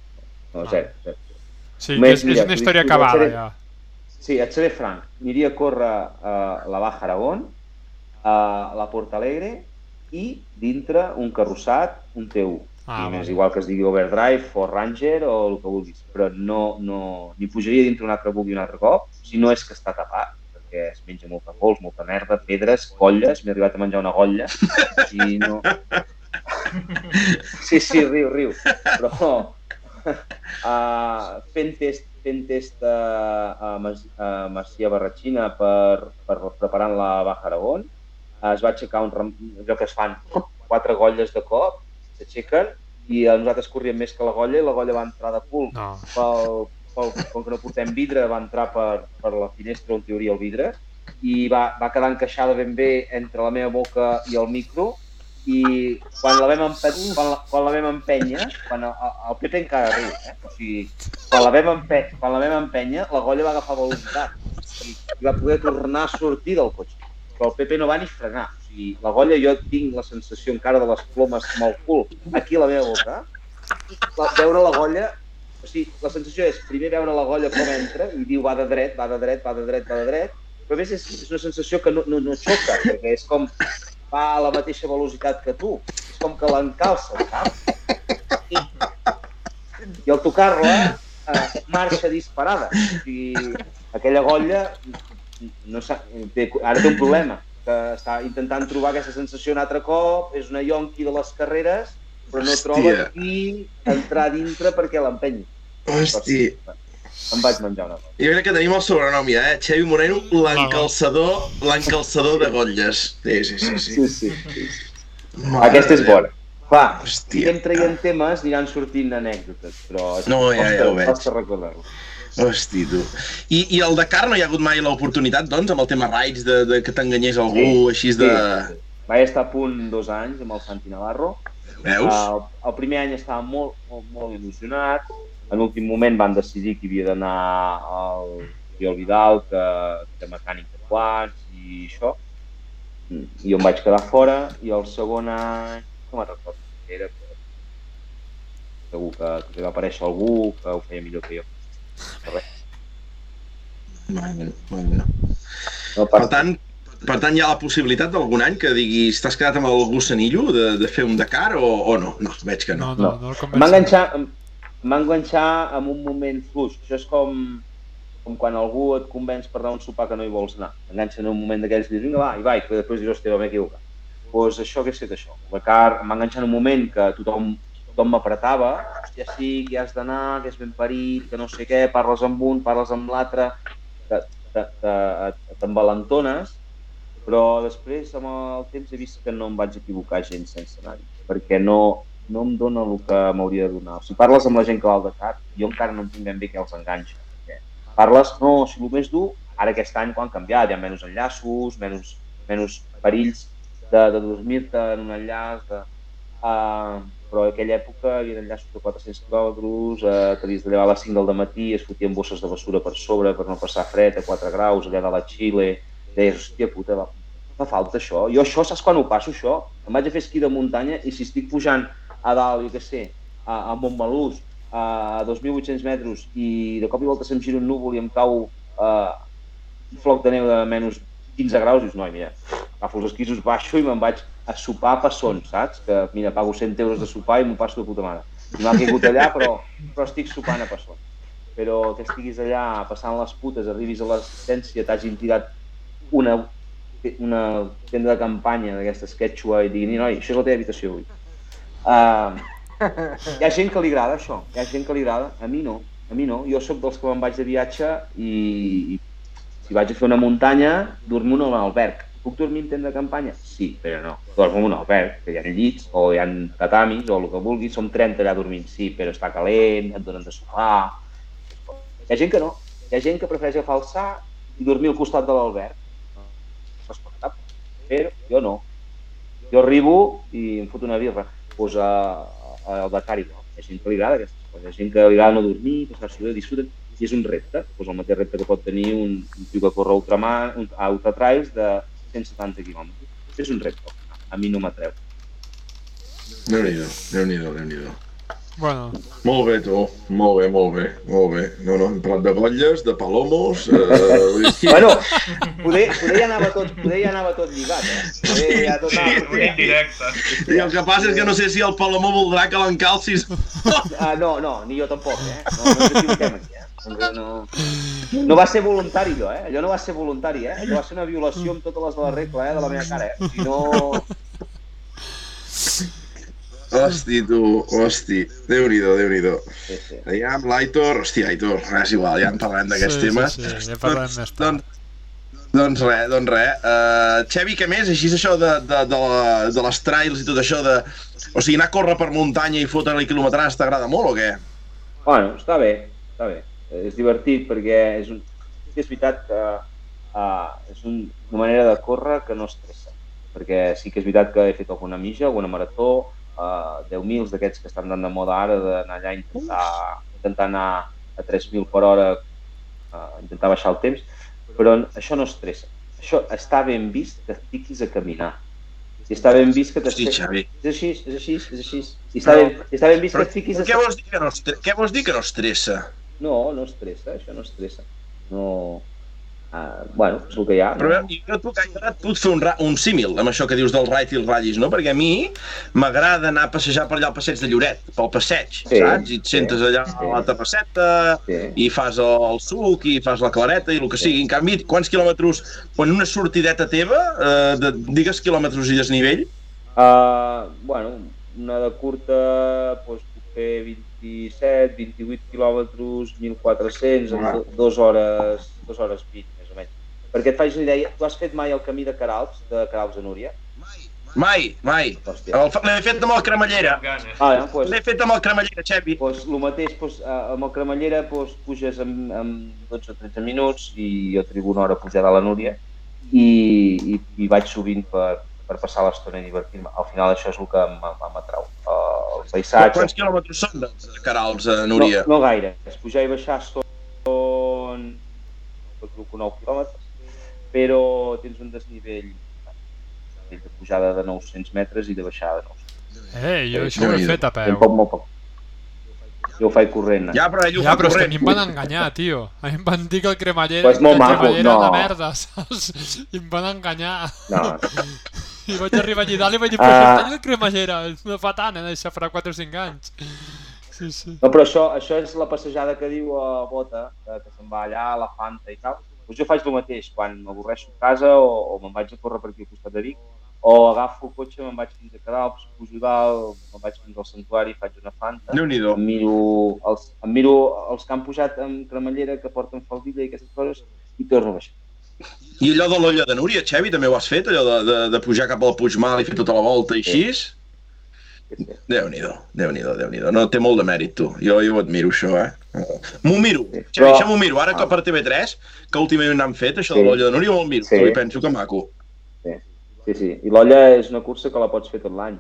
no, Ah. zero, zero. sí, Més, que és, és mira, una història dic, acabada seré- ja. Sí, et seré franc. Aniria a córrer a la Baja Aragón, a la Porta Alegre i dintre un carrossat, un T1. Ah, I vale. igual que es digui Overdrive, Ford Ranger o el que vulguis, però no, no, ni pujaria dintre un altre bugui un altre cop, si no és que està tapat, perquè es menja molta pols, molta merda, pedres, golles, m'he arribat a menjar una golla, i no... Sí, sí, riu, riu, però uh, fent test, fent test a, a, a Macia Barratxina per, per preparant la Baja Aragón, es va aixecar un allò que es fan quatre golles de cop, s'aixequen i a nosaltres corríem més que la golla i la golla va entrar de cul No. pel, pel, com que no portem vidre, va entrar per, per la finestra on hi hauria el vidre i va, va quedar encaixada ben bé entre la meva boca i el micro i quan la vam, empe quan la, quan la vam empènyer, quan el, el Pepe encara riu, eh? o sigui, quan la, vam empe quan la vam empènyer, la golla va agafar velocitat i va poder tornar a sortir del cotxe. Però el Pepe no va ni frenar. Sigui, la golla, jo tinc la sensació encara de les plomes amb el cul aquí a la meva boca, la, veure la golla o sigui, la sensació és primer veure la golla com entra i diu va de dret, va de dret, va de dret, va de dret, però a més és, és una sensació que no, no, no xoca, perquè és com va a la mateixa velocitat que tu. És com que l'encalça, saps? I, i al tocar-la eh, marxa disparada. O sigui, aquella golla no sa, té, ara té un problema, que està intentant trobar aquesta sensació un altre cop, és una yonqui de les carreres, però no troba Hòstia. qui entrar dintre perquè l'empenyi. Hosti, Em vaig menjar una cosa. jo crec que tenim el sobrenom ja, eh? Xevi Moreno, l'encalçador, l'encalçador de gotlles. Sí, sí, sí. sí. sí. sí. Mare Aquesta és bona. Si Hòstia. anem traient temes, aniran sortint anècdotes, però No, ja, ja ho veig. Hosti, tu. I, I el Dakar no hi ha hagut mai l'oportunitat, doncs, amb el tema raids, de, de que t'enganyés algú, Sí, així de... Sí. Vaig estar a punt dos anys amb el Santi Navarro. Veus? El, el primer any estava molt, molt, molt il·lusionat. En l'últim moment van decidir que havia d'anar al Oriol Vidal, que, que mecànic de quants i això. I jo em vaig quedar fora i el segon any, no me'n recordo era, però segur que, que va aparèixer algú que ho feia millor que jo. Molt bé. no Per passa. tant, per tant, hi ha la possibilitat d'algun any que diguis t'has quedat amb el gossanillo de, de fer un Dakar o, o no? No, veig que no. No, no, No. va enganxar en un moment fluix. Això és com, com quan algú et convenç per anar a un sopar que no hi vols anar. T'enganxa en un moment d'aquells i dius, vinga, va, i vaig, però després dius, hòstia, m'he equivocat. Doncs pues això que he estat això. El Dakar em va enganxar en un moment que tothom, tothom m'apretava, hòstia, sí, que has d'anar, que és ben parit, que no sé què, parles amb un, parles amb l'altre, t'envalentones, però després amb el temps he vist que no em vaig equivocar gens sense anar-hi, perquè no, no em dona el que m'hauria de donar. Si parles amb la gent que va al Dakar, jo encara no entenc ben bé què els enganxa. Parles, no, si el més dur, ara aquest any quan han canviat, hi ha menys enllaços, menys, menys perills de, de dormir-te en un enllaç, de, uh, però en aquella època havia enllaços de 400 quilòmetres, uh, que havies de llevar a les 5 del matí, es fotien bosses de bessura per sobre per no passar fred a 4 graus, allà de la Xile, deies, hòstia puta, va, fa falta això. Jo això, saps quan ho passo, això? Em vaig a fer esquí de muntanya i si estic pujant a dalt, jo què sé, a, a Montmelús, a 2.800 metres i de cop i volta se'm gira un núvol i em cau uh, un floc de neu de menys 15 graus, dius, noi, mira, agafo els esquís, us baixo i me'n vaig a sopar a Passons, saps? Que, mira, pago 100 euros de sopar i m'ho passo de puta mare. I m'ha caigut allà, però, però estic sopant a Passons. Però que estiguis allà passant les putes, arribis a l'assistència, t'hagin tirat una, una tenda de campanya d'aquestes quechua i diguin, noi, això és la teva habitació avui. Uh, hi ha gent que li agrada això, hi ha gent que li agrada, a mi no, a mi no. Jo sóc dels que me'n vaig de viatge i, i si vaig a fer una muntanya, dormo en un alberg. Puc dormir en de campanya? Sí, però no. Dormo en un alberg, que hi ha llits, o hi ha tatamis, o el que vulguis, som 30 allà dormint, sí, però està calent, et donen de sopar... Hi ha gent que no. Hi ha gent que prefereix agafar el sa i dormir al costat de l'alberg. Però jo no. Jo arribo i em foto una birra. Pues a, a, al Dakar igual. Hi ha gent que li agrada aquestes coses. Hi ha gent que li agrada no dormir, passar-s'ho bé, disfruten. I és un repte. Pues el mateix repte que pot tenir un, un tio que corre ultramar, un, a ultratrails de 170 quilòmetres. És un repte. A mi no m'atreu. Déu-n'hi-do, Déu-n'hi-do, déu nhi déu Bueno, Molt bé, tu. Molt bé, molt bé, molt bé. No, no, hem parlat de gotlles, de palomos... Eh, Bueno, poder, poder, ja anava tot, poder ja anava tot lligat, eh? Poder ja tot anava tot lligat. indirecte. I el que passa és que no sé si el palomó voldrà que l'encalcis. Ah, no, no, ni jo tampoc, eh? No, no ens equivoquem aquí? No, no, va ser voluntari, allò, eh? Allò no va ser voluntari, eh? Allò va ser una violació amb totes les de la regla, eh? De la meva cara, eh? Si no... Hosti, tu, hosti. Déu-n'hi-do, Déu-n'hi-do. Sí, sí. Aviam, l'Aitor... Hòstia, Aitor, és igual, ja en parlem d'aquests sí, temes. Sí, sí, ja parlem més tard. Doncs, doncs res, doncs res. Uh, Xevi, què més? Així és això de, de, de, la, de les trails i tot això de... O sigui, anar a córrer per muntanya i fotre-li quilometràs t'agrada molt o què? Bueno, està bé, està bé. És divertit perquè és, un... sí que és veritat que uh, és un, una manera de córrer que no estressa. Perquè sí que és veritat que he fet alguna mitja, alguna marató, uh, 10.000 d'aquests que estan tan de moda ara d'anar allà a intentar, intentar anar a 3.000 per hora, uh, intentar baixar el temps, però això no estressa. Això està ben vist que et fiquis a caminar. I està ben vist que Hosti, Xavi. És així, és així, és així. I està, ben, està ben vist que et fiquis a... què vols dir que no, què vols dir que no estressa? No, no estressa, això no estressa. No... Uh, bueno, és el que hi ha. Però No? jo et puc, jo et puc fer un, un símil amb això que dius del raid i els ratllis, no? Perquè a mi m'agrada anar a passejar per allà al passeig de Lloret, pel passeig, Sí, saps? I et sentes allà sí. a la terrasseta, Sí. i fas el, el suc, i fas la clareta, i el que sigui. En canvi, quants quilòmetres, quan una sortideta teva, eh, de, digues quilòmetres i desnivell, Uh, bueno, una de curta, doncs puc fer 27, 28 quilòmetres, 1.400, en dues hores, dues hores 20, més o menys. Perquè et faig una idea, tu has fet mai el camí de Caralps, de Caralps a Núria? Mai, mai. L'he fet amb el cremallera. Ah, ja, pues, L'he fet amb el cremallera, Xevi. pues, el mateix, pues, eh, amb el cremallera pues, puges en, en 12 o 13 minuts i jo trigo una hora a pujar de la Núria i, i, i vaig sovint per, per passar l'estona i divertir-me. Al final això és el que m'atrau. Uh, el paisatge... Quants quilòmetres són, Carals, a Núria? No, no gaire. Es pujar i baixar són... no crec que 9 quilòmetres, però tens un desnivell de pujada de 900 metres i de baixada de 900. Eh, jo això ho he fet a peu. poc, molt poc. Jo ho faig corrent. Ja, però ell ho Ja, però és que a corrent. mi em van enganyar, tio. A mi em van dir que el cremallera, Pues que molt el maco, cremallera era no. una merda, saps? I em van enganyar. No, I vaig arribar allà dalt i vaig dir, Ah. però uh... el cremallera, no fa tant, eh, això farà 4 o 5 anys. Sí, sí. no però això, això és la passejada que diu a Bota, que, que se'n va allà a la Fanta i tal. Pues jo faig el mateix, quan m'avorreixo a casa o, o me'n vaig a córrer per aquí al costat de Vic, o agafo el cotxe, me'n vaig fins a Cadalps, pujo dalt, me'n vaig fins al santuari, faig una Fanta, Déu-n'hi-do. em miro, els, em miro els que han pujat amb cremallera, que porten faldilla i aquestes coses, i torno a baixar. I allò de l'olla de Núria, Xevi, també ho has fet? Allò de, de, de pujar cap al Puigmal i fer tota la volta i així? Sí, sí. Déu-n'hi-do, Déu-n'hi-do, Déu-n'hi-do. No, té molt de mèrit, tu. Jo, jo ho admiro, això, eh? M'ho miro. Sí, això m'ho miro. Ara que per TV3, que últimament n'han fet, això Sí. de l'olla de Núria, m'ho miro. Sí. Sí. penso que maco. Sí, sí. I l'olla és una cursa que la pots fer tot l'any,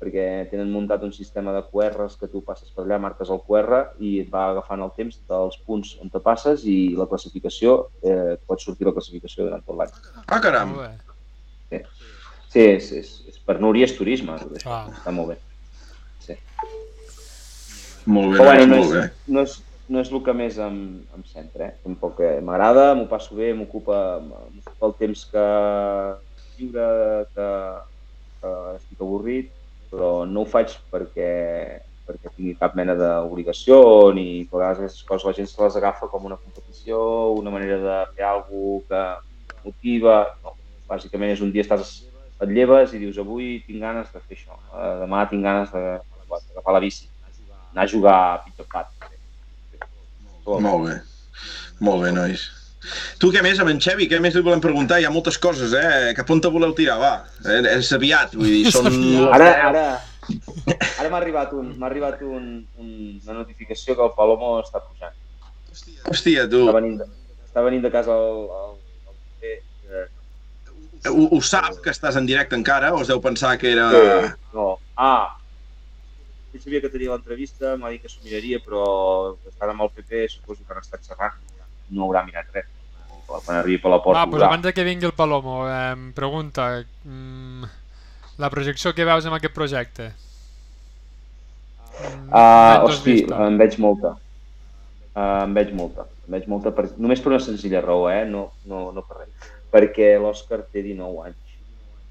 perquè tenen muntat un sistema de QRs que tu passes per allà, marques el QR i et va agafant el temps dels punts on te passes i la classificació, eh, et pot sortir la classificació durant tot l'any. Ah, caram. Bé. Sí, és, és, és, per Núria és turisme, això. Ah. està molt bé. Molt bé, Però bueno, no molt bé. és, no és, no és el que més em, em centra, eh? Tampoc eh, m'agrada, m'ho passo bé, m'ocupa el temps que lliure, que, que estic avorrit, però no ho faig perquè, perquè tingui cap mena d'obligació ni a vegades aquestes coses la gent se les agafa com una competició, una manera de fer alguna que motiva. No, bàsicament és un dia estàs, et lleves i dius avui tinc ganes de fer això, eh, demà tinc ganes d'agafar la bici, anar a jugar a pitjor pat. Molt bé. Molt bé, nois. Tu què més, amb en Xevi? Què més li volem preguntar? Hi ha moltes coses, eh? Cap on te voleu tirar, va? Eh, És aviat, vull dir, són... Ara, ara, ara m'ha arribat, un, m'ha arribat un, un, una notificació que el Palomo està pujant. Hòstia, tu, Està venint de, està venint de casa el, el, el, el, ho, ho sap que estàs en directe encara o es deu pensar que era... el no. Ah, ell sabia que tenia l'entrevista, m'ha dit que s'ho miraria, però estan amb el PP, suposo que han estat xerrant, no haurà mirat res. Quan arribi per la porta Va, doncs abans de que vingui el Palomo, eh, em pregunta, mm, la projecció que veus en aquest projecte? Mm, Ah, l'any hosti, 2000. en veig molta. Uh, en veig molta. En veig molta per... només per una senzilla raó, eh? No, no, no per res. Perquè l'Òscar té 19 anys.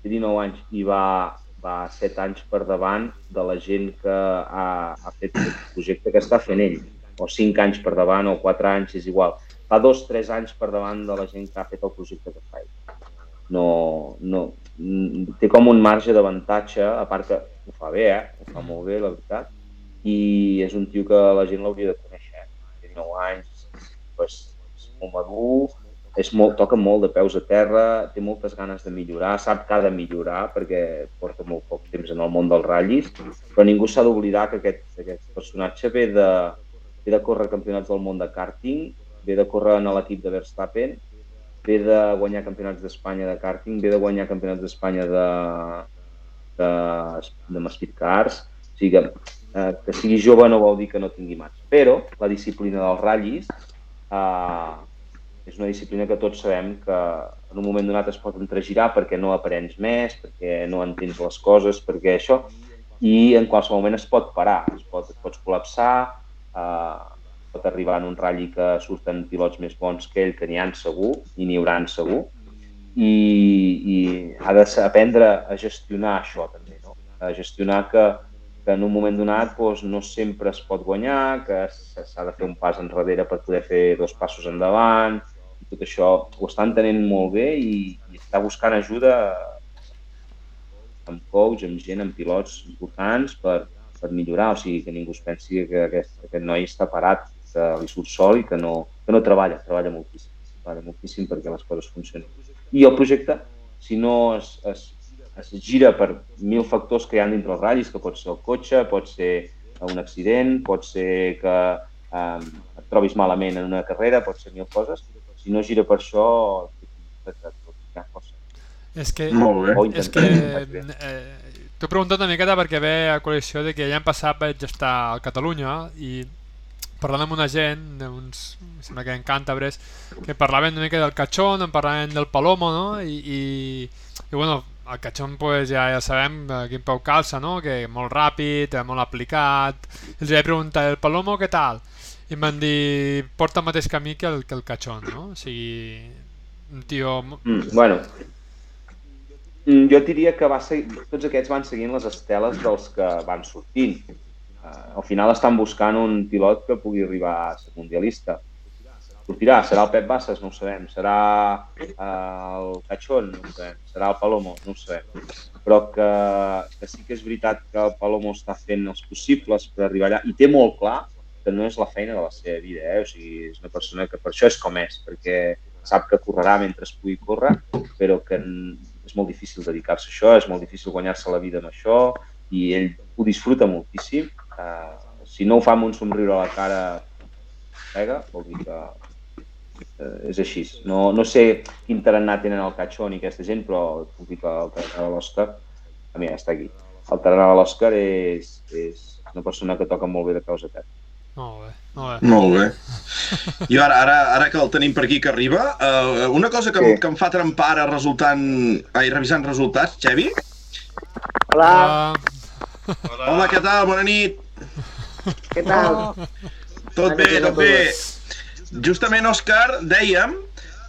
Té 19 anys i va, va 7 anys per davant de la gent que ha, ha fet el projecte que està fent ell. O 5 anys per davant o 4 anys, és igual. Fa 2-3 anys per davant de la gent que ha fet el projecte que fa ell. No, no, mm, té com un marge d'avantatge, a part que ho fa bé, eh? ho fa molt bé, la veritat, i és un tio que la gent l'hauria de conèixer. eh? Té 19 anys, pues, és molt madur, és molt, toca molt de peus a terra, té moltes ganes de millorar, sap que ha de millorar perquè porta molt poc temps en el món dels ratllis, però ningú s'ha d'oblidar que aquest, aquest personatge ve de, ve de córrer campionats del món de karting, ve de córrer en l'equip de Verstappen, ve de guanyar campionats d'Espanya de karting, ve de guanyar campionats d'Espanya de, de, de speed cars, o sigui que, eh, que sigui jove no vol dir que no tingui mans. Però la disciplina dels ratllis eh, és una disciplina que tots sabem que en un moment donat es pot entregirar perquè no aprens més, perquè no entens les coses, perquè això, i en qualsevol moment es pot parar, es pot, et pots col·lapsar, eh, pot arribar en un ratlli que surten pilots més bons que ell, que n'hi han segur, i n'hi hauran segur, i, i ha d'aprendre a gestionar això també, no? a gestionar que, que en un moment donat doncs, no sempre es pot guanyar, que s'ha de fer un pas enrere per poder fer dos passos endavant, i tot això ho està entenent molt bé i, i està buscant ajuda amb coach, amb gent, amb pilots importants per, per millorar, o sigui, que ningú es pensi que aquest, aquest noi està parat, que li surt sol i que no, que no treballa, treballa moltíssim, treballa moltíssim perquè les coses funcionin. I el projecte, si no es, es, es gira per mil factors que hi ha dintre els ratllis, que pot ser el cotxe, pot ser un accident, pot ser que eh, et trobis malament en una carrera, pot ser mil coses. Si no gira per això. És que, Molt bé. O és que intentem. eh, t'ho he preguntat una miqueta perquè ve a col·lecció de que l'any passat vaig estar a Catalunya i parlant amb una gent, uns, em sembla que en càntabres, que parlaven una mica del cachón, en parlaven del palomo, no? I, i, i bueno, el cachón pues, ja, ja sabem quin peu calça, no? Que molt ràpid, eh, molt aplicat. Els vaig preguntar, el palomo què tal? I em van dir, porta el mateix camí que el, que el cachón, no? O sigui, un tio... Mm, bueno, mm, jo diria que va ser, tots aquests van seguint les esteles dels que van sortint. Uh, al final estan buscant un pilot que pugui arribar a ser mundialista. Sortirà, serà el Pep Bassas, no ho sabem. Serà uh, el Cachón, no ho sabem. Serà el Palomo, no ho sabem. Però que, que sí que és veritat que el Palomo està fent els possibles per arribar allà i té molt clar que no és la feina de la seva vida, eh? o sigui, és una persona que per això és com és, perquè sap que correrà mentre es pugui córrer, però que és molt difícil dedicar-se a això, és molt difícil guanyar-se la vida amb això, i ell ho disfruta moltíssim. Si no ho fa amb un somriure a la cara pega, vol dir que uh, és així. No, no sé quin tarannà tenen el Cachón i aquesta gent, però puc dir que el tarannà de l'Òscar, a mi ja està aquí. El tarannà de l'Òscar és, és una persona que toca molt bé de causa a terra. Molt bé, molt bé. Molt bé. I ara, ara, ara que el tenim per aquí que arriba, uh, una cosa que, Sí. que em fa trempar ara resultant... Ai, revisant resultats, Xevi? Hola, Uh, Hola, què tal? Bona nit. Què tal? Tot Bona bé, tot bé. Justament, Òscar, dèiem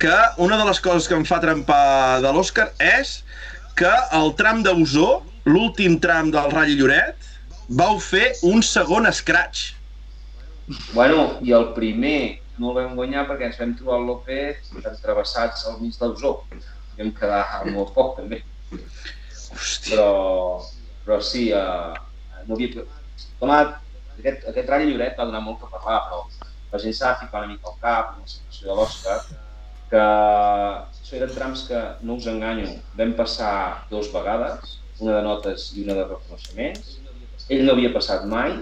que una de les coses que em fa trempar de l'Òscar és que el tram d'Ausó, l'últim tram del Rall Lloret, vau fer un segon scratch. Bueno, i el primer no el vam guanyar perquè ens vam trobar el López entrevessats al mig d'Ausó. I vam quedar molt poc, també. Hòstia. Però, però sí, uh, no havia... Tomat, aquest, aquest ratll Lloret va donar molt que parlar, però la gent s'ha de ficar una mica al cap, amb la situació de l'Òscar, que això eren trams que, no us enganyo, vam passar dues vegades, una de notes i una de reconeixements. Ell no havia passat mai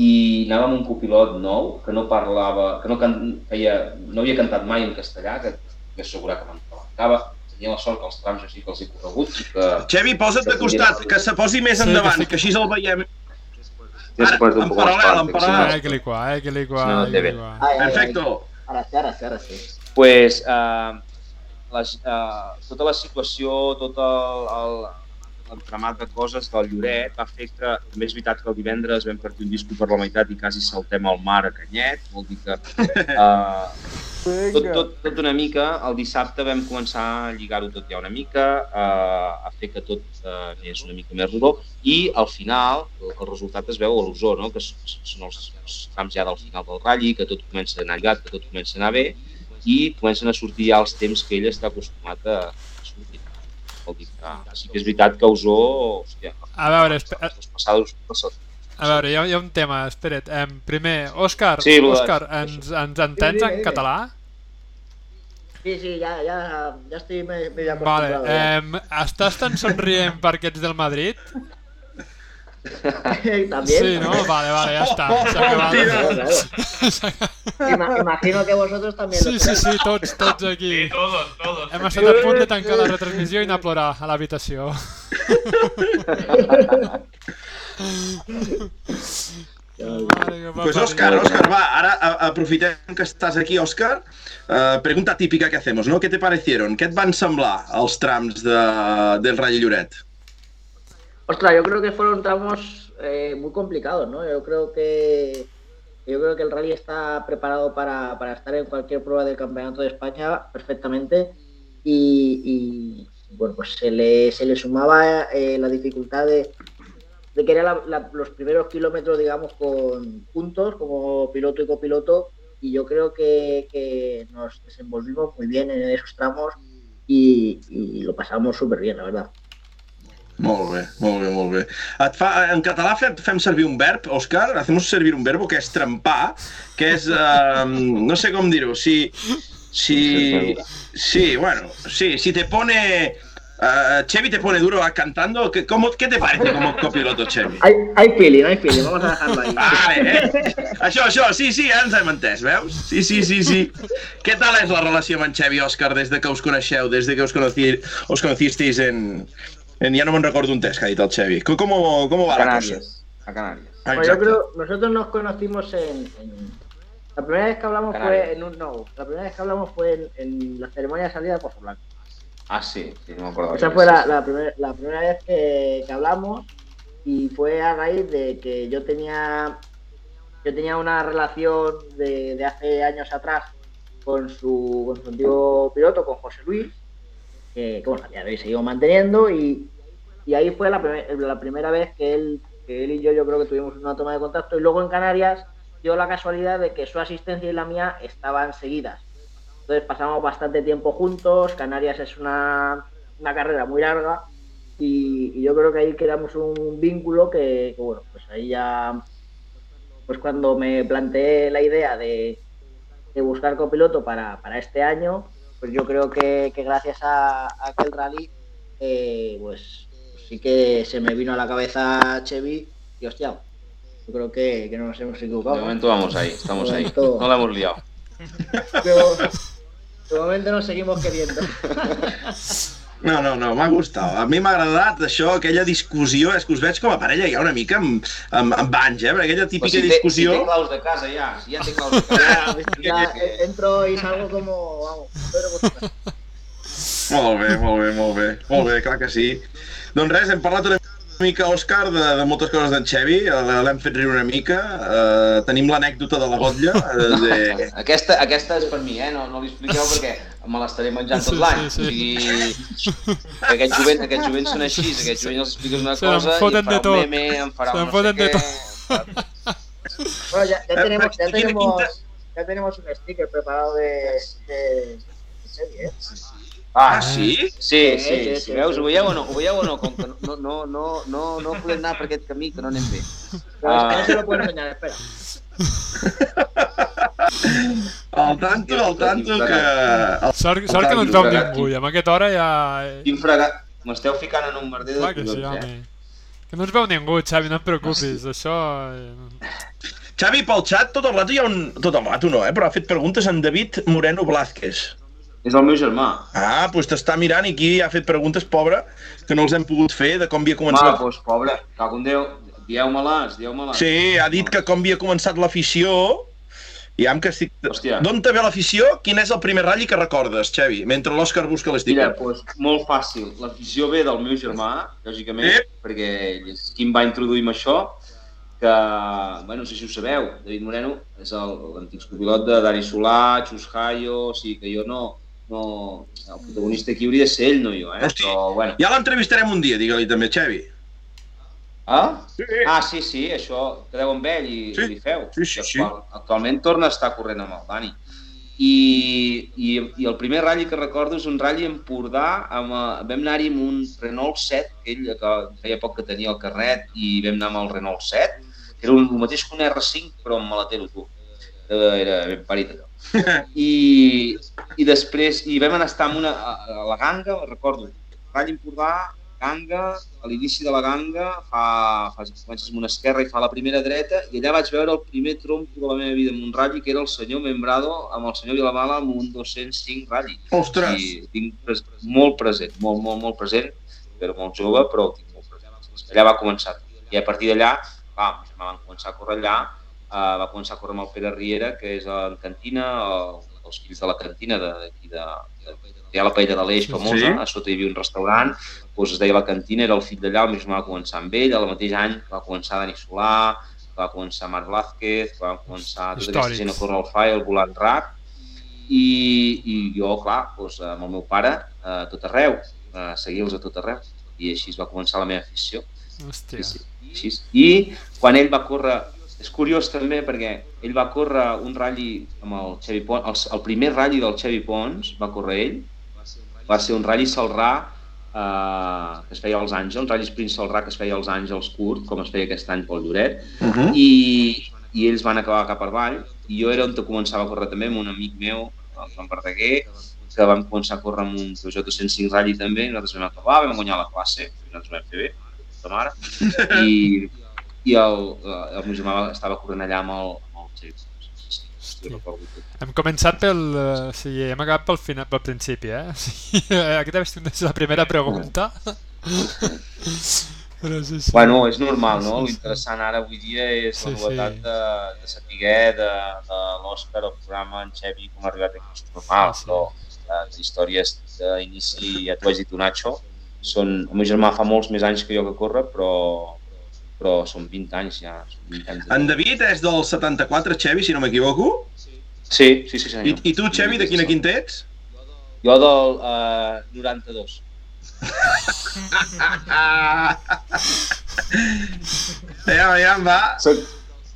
i anava amb un copilot nou que no parlava, que no, can, feia, no havia cantat mai en castellà, que que assegurar que m'encantava. Tenia la sort que els trams així que els he corregut i que... Xevi, posa't de costat, que se posi més Sí, que endavant, sí. que així el veiem. Ara, posat un en poc més paral·lel, fort, en perquè si no- paral·lel. Hay que ai, ai. Perfecto. Ara sí, ara sí, ara sí. pues, eh, les, eh, tota la situació, tot el, el, l'entramat de coses del Lloret va fer que, també és veritat que el divendres vam partir un disco per la meitat i quasi saltem al mar a Canyet, vol dir que eh, tot, tot, tot una mica, el dissabte vam començar a lligar-ho tot ja una mica, eh, a fer que tot eh, anés una mica més rodó i al final el, el resultat es veu a l'Osó, no? que són els, els trams ja del final del ratlli, que tot comença a anar lligat, que tot comença a anar bé i comencen a sortir ja els temps que ell està acostumat a, a sortir. Vol dir que sí que és veritat que Osó, hòstia, A veure, espe- les passades, les A veure, hi ha, hi ha un tema, espera't. Em, primer, Òscar, Sí, Òscar, ens, ens entens en català? Sí, sí, ya, ya, ya estoy me- medio Vale, em, estàs tan somrient perquè ets del Madrid? También. Sí, no? Vale, vale, ja està. S'ha acabat. Claro, claro. Ima- imagino que vosotros también Sí, lo sí, sí, tots, tots Sí, aquí. todos, todos. Hem estat a punt de tancar la retransmissió i anar a plorar a l'habitació. Va Pues parir. Òscar, Òscar, va, ara a- aprofitem que estàs aquí, Òscar. Uh, pregunta típica que hacemos, ¿no? ¿Qué te parecieron? Què et van semblar els trams de, del Rall Lloret? Ostras, yo creo que fueron tramos eh, muy complicados, ¿no? Yo creo que yo creo que el rally está preparado para, para estar en cualquier prueba del campeonato de España perfectamente y, bueno pues se le, se le sumaba eh, la dificultad de, de que eran los primeros kilómetros digamos con puntos como piloto y copiloto y yo creo que, que nos desenvolvimos muy bien en esos tramos y, y lo pasamos súper bien, la verdad. Molt bé, molt bé, molt bé. Et fa, en català fem, fem servir un verb, Òscar, hacemos servir un verbo que és trempar, que és, eh, no sé com dir-ho, si, si, sí, bueno, sí, si te pone Uh, Chevy te pone duro va cantando. ¿Qué, cómo, ¿Qué te parece como copiloto, Chevy? Hay, hay feeling, hay feeling, vamos a dejarlo ahí. Vale, eh? Això, això, sí, sí, ja ens hem entès, veus? Sí, sí, sí, sí. Què tal és la relació amb en Xevi Òscar des de que us coneixeu, des de que us, conocí, os conocisteis en, en... Ya no me'n recordo un test que ha dit el Xevi. Com, com, com va la cosa? A Canarias. Ah, Bueno, yo creo, nosotros nos conocimos en, en- La primera vez que hablamos Canarias. fue en un... No, la primera vez que hablamos fue en, en la ceremonia de salida de Pozo Blanco. Ah, sí, sí, no me acuerdo. Esa fue la, la, primer- la primera vez que, que hablamos y fue a raíz de que yo tenía yo tenía una relación de, de hace años atrás con su, con su antiguo piloto, con José Luis, que, que, bueno, seguimos manteniendo y, y ahí fue la, la primera vez que él, que él y yo yo creo que tuvimos una toma de contacto y luego en Canarias dio la casualidad de que su asistencia y la mía estaban seguidas. Entonces pasamos bastante tiempo juntos, Canarias es una, una carrera muy larga y, y yo creo que ahí creamos un vínculo que, que, bueno, pues ahí ya, pues cuando me planteé la idea de, de buscar copiloto para, para este año, pues yo creo que, que gracias a, a aquel rally, eh, pues, sí que se me vino a la cabeza Chevy y hostia, yo creo que, que no nos hemos equivocado. De momento vamos ahí, estamos De ahí. momento- No la hemos liado. De, de momento nos seguimos queriendo. No, no, no, m'ha gustat. A mi m'ha agradat això, aquella discussió, és que us veig com a parella ja una mica amb, amb, amb anys, eh? Perquè aquella Pues típica si, té, si discussió... té claus de casa ja, si ja té claus de casa. Ya, eh, entro y salgo vamos, González. Molt bé, molt bé, molt bé. Molt bé, clar que sí. Doncs res, hem parlat una mica, Òscar, de, de moltes coses d'en Xevi, eh, l'hem fet riure una mica, uh, tenim l'anècdota de la gotlla, eh, de... Aquesta, aquesta és per mi, eh? No, no li expliqueu perquè me l'estaré menjant tot Sí, l'any. sí, O sigui, que aquests jovents, aquests jovents són així, aquests jovents els expliques una Se cosa i em de farà tot. un meme, em farà Se un no sé què. Bueno, ya, ya Eh, tenemos, ya tenemos, ya tenemos un sticker preparado de, de, de serie, ¿eh? Ah, sí? Sí, Sí, sí, sí, sí, sí, veus, ho veieu o no? Ho veieu o no? Com que no, no, no, no, no podem anar per aquest camí, que no anem bé. Ah. no se lo espera. Al tanto, al tanto que... El... Sort, sort que no ens veu ningú, i amb aquesta hora ja... Quin fregat... M'esteu ficant en un merder de Clar que sí, eh? Que no ens veu ningú, Xavi, no et preocupis, això... eh, Xavi, pel xat tot el rato hi ha un... Tot el rato no, eh? Però ha fet preguntes en David Moreno Blázquez. És el meu germà. Ah, doncs t'està mirant i aquí ha fet preguntes, pobre, que no els hem pogut fer de com havia començat. doncs, pobre, cago en Déu, dieu-me-les, dieu-me-les. Sí, ha dit que com havia començat l'afició i amb que estic... Hòstia. D'on te ve l'afició? Quin és el primer ratll que recordes, Xavi? Mentre l'Òscar busca Mira, l'esticker. doncs, molt fàcil. L'afició ve del meu germà, lògicament, Ep. perquè ell és qui em va introduir amb això, que, bueno, no sé si ho sabeu, David Moreno és el- l'antic copilot de Dani Solà, Xus Hayo, o sigui que jo no, no... El protagonista aquí hauria de ser ell, no jo, eh? Hosti. Però, bueno. Ja l'entrevistarem un dia, digue-li també, Xavi. Ah? Sí. Ah, sí, sí, això quedeu amb ell i, Sí. i li feu. Sí, sí, sí. Actual, actualment torna a estar corrent amb el Dani. I, i, i el primer ratll que recordo és un ratll a Empordà, amb, eh, vam anar-hi amb un Renault 7, que ell que feia poc que tenia el carnet, i vam anar amb el Renault 7, que era un, el mateix que un R5, però amb maletero, tu. Era ben parit allò. I, i després, i vam anar a estar amb una, a, la Ganga, recordo, Ratll Empordà, Ganga, a l'inici de la Ganga, fa, fa, comences amb una esquerra i fa la primera dreta, i allà vaig veure el primer trompo de la meva vida amb un ratll, que era el senyor Membrado amb el senyor Vilamala amb un 205 ratll. Ostres! I tinc pres molt present, molt, molt, molt present, però molt jove, però tinc molt present. Allà va començar. I a partir d'allà, va, van començar a córrer allà, uh, va començar a córrer amb el Pere Riera, que és en cantina, el, els fills de la cantina d'aquí de, de, de, hi ha la paella de l'Eix Sí. famosa, a sota hi havia un restaurant, doncs es deia la cantina, era el fill d'allà, el germà va començar amb ell, al mateix any va començar Dani Solà, va començar Marc Blázquez, va començar tota aquesta Històrics. gent a córrer al FAI, el volant RAC, i, i jo, clar, doncs, amb el meu pare, a tot arreu, a seguir-los a tot arreu, i així es va començar la meva afició. Hòstia. Sí, sí, així. I quan ell va córrer, és curiós també perquè ell va córrer un ratll amb el Xevi Pons, el, el primer ratll del Xevi Pons va córrer ell, va ser un ratll Salrà eh, que es feia als Àngels, un ratll sprint Salrà que es feia als Àngels curt, com es feia aquest any pel Lloret, Uh -huh. i, i ells van acabar cap avall. I jo era on començava a córrer també amb un amic meu, el Joan Verdaguer, que vam començar a córrer amb un Peugeot 205 Rally també, i nosaltres vam acabar, vam guanyar la classe, i nosaltres vam fer bé, de mare, i, i el, el meu germà estava corrent allà amb el, amb el Xavi. Sí, sí, sí, sí. Hem començat pel... eh, O sigui, hem acabat pel, final, pel principi, eh? O sigui, aquesta va ser la primera pregunta. Però sí, sí. Bueno, és normal, no? L'interessant ara avui dia és Sí, la novetat sí. de, de saber de, de l'Òscar, el programa, en Xevi, com ha arribat aquí, és normal, Sí, sí. però les històries d'inici, ja t'ho has dit, un Nacho, són... El meu germà fa molts més anys que jo que corre, però, però són 20 anys ja. Són 20 anys de... En David és del 74, Xevi, si no m'equivoco. Sí, sí, sí, senyor. I, I tu, Xevi, de quina quinta ets? Jo del uh, 92. Ah! Ja, ja em va. Soc,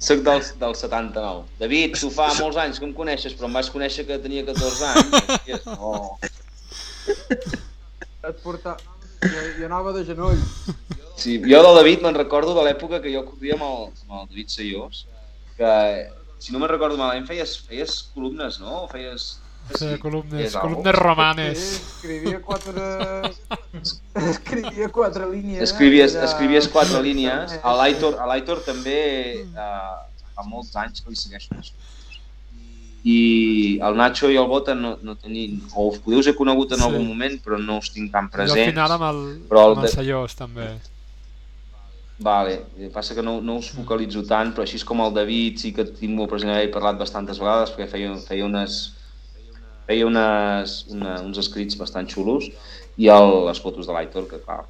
soc del, del 79. David, tu fa molts anys que em coneixes, però em vas conèixer que tenia 14 anys. No. Et porta... Jo, jo anava de genoll. Sí, jo del David me'n recordo de l'època que jo corria amb el, amb el David Seyós, que, si no me'n recordo malament, feies, feies columnes, no? O feies... Sí, columnes, feies columnes romanes. Sí, escrivia quatre... escrivia quatre línies. Escrivies, Era- escrivies quatre línies. A l'Aitor, a l'Aitor també eh, fa molts anys que li segueixo les coses. I el Nacho i el Bota no, no tenien, o us podeu ser conegut en Sí. algun moment, però no us tinc tan Jo al final amb el, però el amb el de- Sallós, també. Vale, eh, passa que no, no us focalitzo tant, però així és com el David sí que tinc molt present, he parlat bastantes vegades perquè feia, feia unes feia unes, una, uns escrits bastant xulos i el, les fotos de l'Aitor, que clar,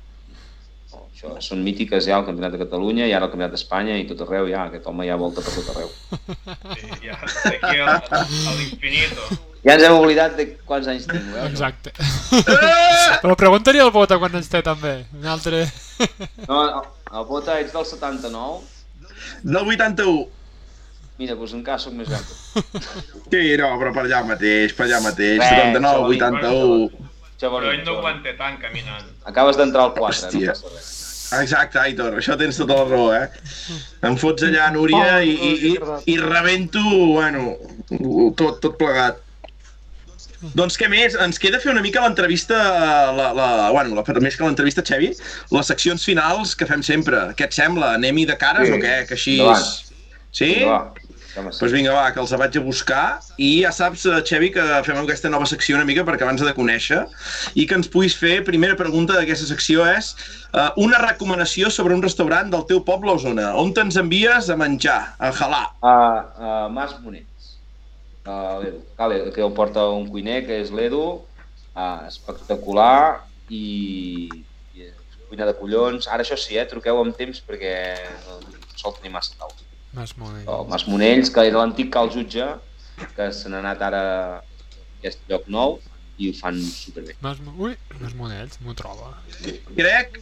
no, això són mítiques ja al Campionat de Catalunya i ara al Campionat d'Espanya i tot arreu ja, aquest home ja volta per tot arreu. Sí, ja, d'aquí a, a l'infinito. Ja ens hem oblidat de quants anys tinc, veus? Exacte. Però preguntaria al Bota quan ens té també. Un altre... No, el, el Bota ets del 79, Del 81. mira, doncs encara soc més gran. Sí, no, però per allà mateix, per allà mateix. Res, 79, xavalí, 81. Xavalí, Però ell no aguanta tant caminant. Acabes d'entrar al 4, Hòstia. no passa res. Exacte, Aitor, això tens tota la raó, eh? Em fots allà, Núria, i, i, i, i rebento, bueno, tot, tot plegat. Doncs què més? Ens queda fer una mica l'entrevista, la, la, bueno, la, més que l'entrevista, Xevi, les seccions finals que fem sempre. Què et sembla? Anem-hi de cares Sí. o què? Que així... Endavant. Sí? Sí. Doncs vinga, va, que els vaig a buscar. I ja saps, eh, Xevi, que fem aquesta nova secció una mica perquè abans de conèixer i que ens puguis fer, primera pregunta d'aquesta secció és uh, una recomanació sobre un restaurant del teu poble o zona. On te'ns envies a menjar, a jalar? a, a Mas Monets. Vale, que el porta un cuiner, que és l'Edu, uh, espectacular i, i cuina de collons. Ara això sí, eh, truqueu amb temps perquè no, no sol tenir massa taula. Mas Monell. El Mas Monells, que era l'antic cal jutge, que se n'ha anat ara a aquest lloc nou i ho fan superbé. Mas, ui, Mas Monells, m'ho troba. Crec...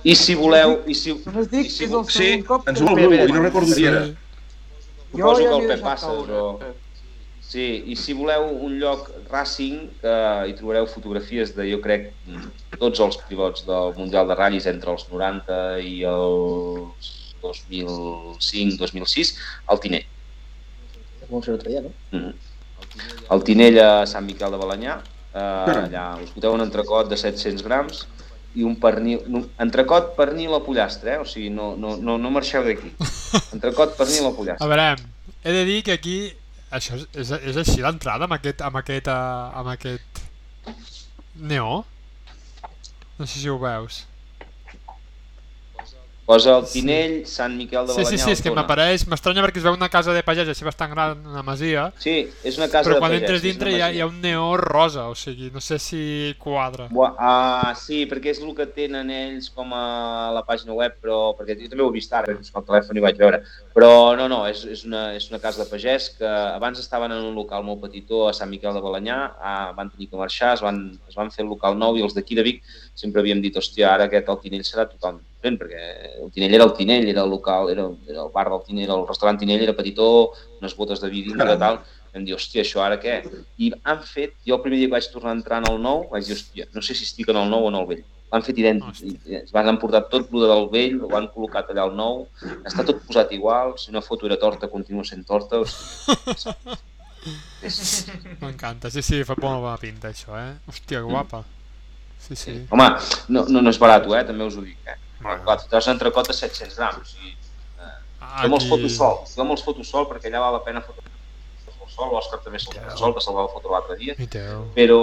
I si voleu, i si, No dic i que si és el Sí, segon cop ens que vol Bé, bé, i no recordo qui era. Suposo que el m'hi he Pep deixat Passes, caure. o- Sí, i si voleu un lloc racing, eh, hi trobareu fotografies de, jo crec, tots els pilots del Mundial de Ratllis entre els 90 i els 2005-2006, al Tinell. Com ser l'altre dia, no? Mm. El Tinell a Sant Miquel de Balanyà, eh, allà us foteu un entrecot de 700 grams i un pernil, no, entrecot, pernil a pollastre, eh? o sigui, no, no, no, no marxeu d'aquí. Entrecot, pernil a pollastre. A veure, he de dir que aquí això és, és, és així l'entrada amb aquest, amb aquest, uh, amb aquest neó. No sé si ho veus. Posa el Tinell, Sant Miquel de Sí, Balanyà, sí, sí, és que m'apareix, m'estranya perquè es veu una casa de pagès així bastant gran, una masia, Sí, és una casa però de quan pagès, entres és una dintre hi ha, hi ha un neó rosa, o sigui, no sé si quadra. Bua, ah, sí, perquè és el que tenen ells com a la pàgina web, però perquè jo també ho he vist ara, perquè el telèfon hi vaig veure. Però no, no, és, és, una, és una casa de pagès que abans estaven en un local molt petitó a Sant Miquel de Balanyà, ah, van tenir que marxar, es van, es van fer el local nou i els d'aquí de Vic sempre havíem dit, hòstia, ara aquest el Tinell serà totalment diferent, perquè el Tinell era el Tinell, era el local, era, era el bar del Tinell, el restaurant Tinell era petitó, unes botes de vi dintre, Caram. tal, vam dir, hòstia, això ara què? I han fet, jo el primer dia que vaig tornar a entrar en el nou, vaig dir, hòstia, no sé si estic en el nou o en el vell. L'han fet idèntic, i es van emportar tot el del vell, ho han col·locat allà al nou, està tot posat igual, si una foto era torta, continua sent torta, hòstia. M'encanta. Sí, sí, fa molt bona pinta, això, eh? Hòstia, que guapa. Sí, sí. Home, no, no, no és barat, eh? també us ho dic. Eh? Bueno. Clar, tu has entrecot a 700 grams. I, eh, jo me'ls foto sol, jo me'ls foto sol perquè allà val la pena fotre el sol, l'Òscar també se'ls foto sol, que se'l va fotre l'altre dia, però,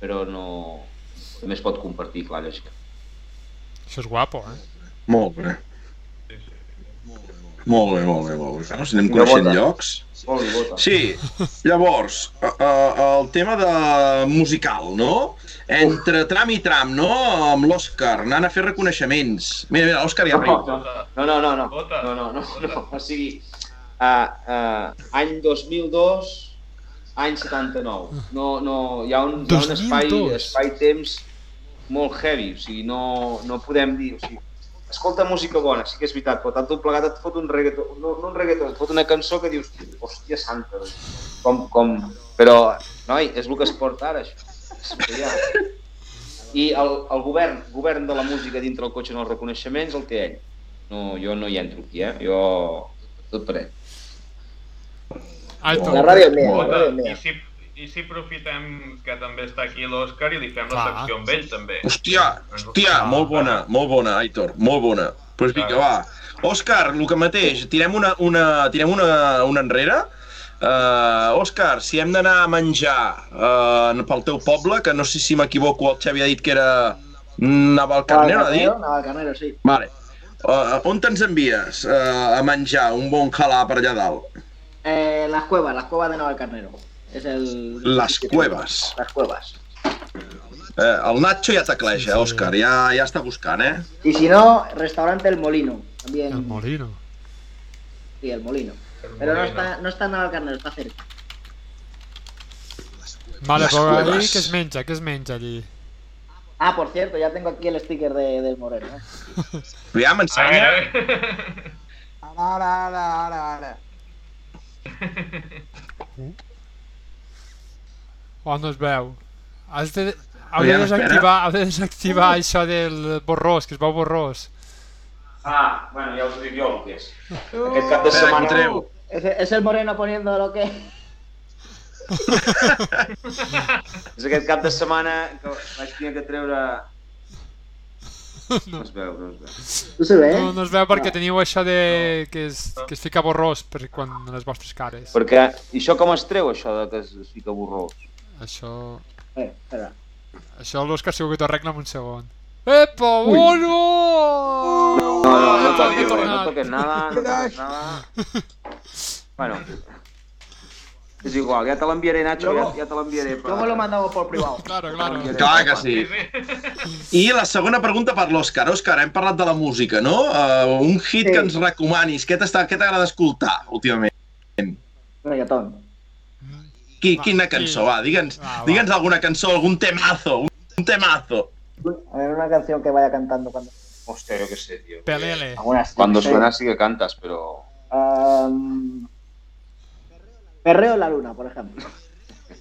però no... També es pot compartir, clar, lògic. Això és guapo, eh? Molt bé. Molt bé, molt bé, molt bé. Bueno, si anem coneixent llocs... Sí, llavors, uh, uh, el tema de musical, no? Entre tram i tram, no? Amb l'Òscar, anant a fer reconeixements. Mira, mira, l'Òscar ja riu. No, no, no, no, no, no, no, no, no, o sigui, uh, uh, any 2002, any 79. No, no, hi ha un, hi ha un espai, 2002. espai-temps molt heavy, o sigui, no, no podem dir, o sigui, escolta música bona, sí que és veritat, però tant tot plegat et fot un reggaeton, no, no un reggaeton, et fot una cançó que dius, hòstia santa, com, com... Però, noi, és el que es porta ara, això. Ha. I el, el govern, govern de la música dintre el cotxe en els reconeixements, el té ell. No, jo no hi entro aquí, eh? Jo... Tot per ell. Aitor, La ràdio és meva, la ràdio és I meva. si, I si aprofitem que també està aquí l'Òscar i li fem la secció amb ell, també. Hòstia, hòstia, molt bona, molt bona, Aitor, molt bona. Doncs pues vinga, va. Òscar, el que mateix, tirem una, una, tirem una, una enrere. Uh, Òscar, si hem d'anar a menjar uh, pel teu poble, que no sé si m'equivoco, el Xavi ha dit que era Navalcarnero, ha dit? Navalcarnero, sí. Vale. Uh, on te'ns envies uh, a menjar un bon calà per allà dalt? Eh, las cuevas, las cuevas de Navalcarnero. Es el... Las cuevas. Las cuevas. Eh, el Nacho ja tecleja, Òscar, ja, ja està buscant, eh? Y si no, restaurante El Molino. También. el Molino. Sí, El Molino. Pero no está, no está en Navalcarnero, está cerca. Vale, Les però ahí què es menja? Què es menja allí? Ah, por cierto, ya tengo aquí el sticker de, del Moreno. ¿eh? Aviam, A ensenya. veure, Ara, ara, ara, ara, ara. Oh, no es veu. Has de... Heu de desactivar, heu de desactivar això del borrós, que es veu borrós. Ah, bueno, ja us ho dic jo el que és. Uh, Aquest cap de setmana... treu. Es, es el Moreno poniendo lo que... És aquest cap de setmana que vaig tenir que treure... No es veu, no es veu. No se ve, ¿eh? No, no es veu perquè teniu això de... que es, que es fica borrós per quan les vostres cares. Perquè, i això com es treu, això de que es, es fica borrós? Això... Eh, espera. Això l'Òscar segur que t'ho arregla en un segon. Epa, bueno! No, no, no, Ja toques, t'ha no tornat. toques nada, no toques nada. Bueno, és igual, ja te l'enviaré, Nacho, ja, ja te l'enviaré. Yo me lo mandamos por privado. Claro, claro. Clar que sí. sí. I la segona pregunta per l'Òscar. Òscar, hem parlat de la música, no? Uh, un hit Sí. que ens recomanis. Què t'està- què t'agrada escoltar últimament? Reggaetón. Qui, Va, quina sí. cançó? Va, digue'ns Va, va. digue'ns alguna cançó, algun temazo, un temazo. A ver, una canción que vaya cantando cuando... Hòstia, jo què sé, tio. Pelele. Algunas, yo Cuando qué suena sí que cantas, però... Am, Perreo en la luna, por ejemplo.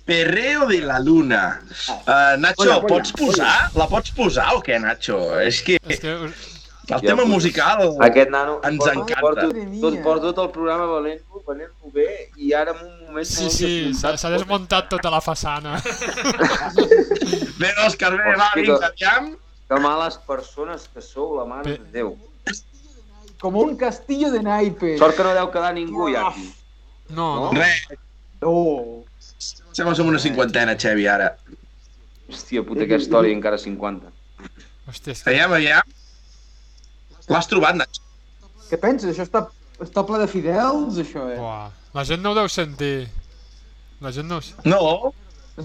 Perreo de la luna. Uh, Nacho, Polla, polla, pots posar? La pots posar o què, Nacho? És que És que el Ja, tema musical... Aquest nano... Ens porto- encanta. Porto, tot, porto tot el programa valent-lo, valent-lo bé, i ara en un moment... Sí, sí, s'ha desmuntat tota la façana. Bé, Òscar, bé, va, vinga, aviam. Que males persones que sou, la mare Bé. de Déu. Como un castillo de naipes. Sort que no deu quedar ningú ja aquí. No, no. Res, Oh. estem som una cinquantena, Xevi, ara. Hòstia puta, aquesta història encara 50. Hòstia, és que... Aviam, aviam. L'has trobat, Nacho? Què penses? Això està, està ple de fidels, això, eh? Buah. La gent no ho deu sentir. La gent no ho... s- No,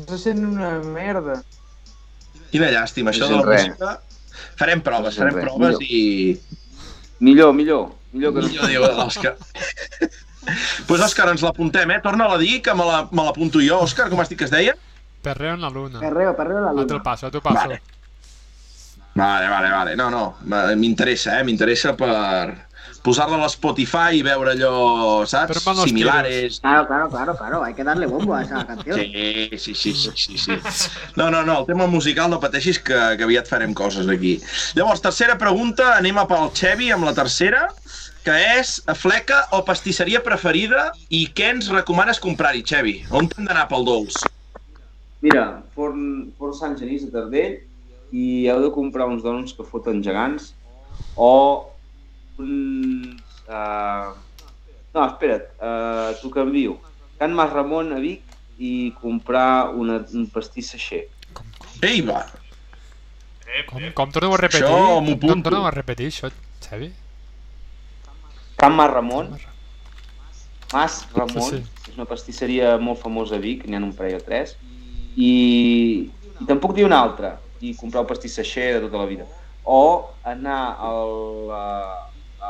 se sent una merda. quina llàstima, això de No la sent res. música. Farem proves, No sent farem res, proves millor. i... Millor, millor. Millor que no. Millor diu l'Òscar. Doncs pues, Òscar, ens l'apuntem, eh? Torna-la a dir, que me la- me l'apunto jo. Òscar, com has dit que es deia? Perreo en la luna. Perreo, perreo en la luna. passo, ara te'l passo. Vale. Vale, vale, vale. No, no, m'interessa, eh? M'interessa per posar-la a l'Spotify i veure allò, saps? Similares. Claro, claro, claro, claro. Hay que darle bombo a esa canción. Sí, sí, sí, sí, sí, sí. No, no, no, el tema musical no pateixis que, que aviat farem coses aquí. Llavors, tercera pregunta, anem a pel Xevi amb la tercera. Que és fleca o pastisseria preferida i què ens recomanes comprar-hi, Xevi? On hem d'anar pel dolç? Mira, forn, forn Sant Genís de Tardell i heu de comprar uns donuts que foten gegants o uns... Uh... No, espera't, uh, t'ho canvio. Can Mas Ramon a Vic i comprar una, un pastís seixer. Ei, va! Com, com torneu a repetir? Això m'ho com apunto. torneu a repetir, això, Xavi? Can Mas Ramon, Mas Ramon, Sí, és una pastisseria molt famosa a Vic, n'hi ha un parell o tres, i, i tampoc dir una altra, i comprar un pastís seixer de tota la vida. O anar al, a,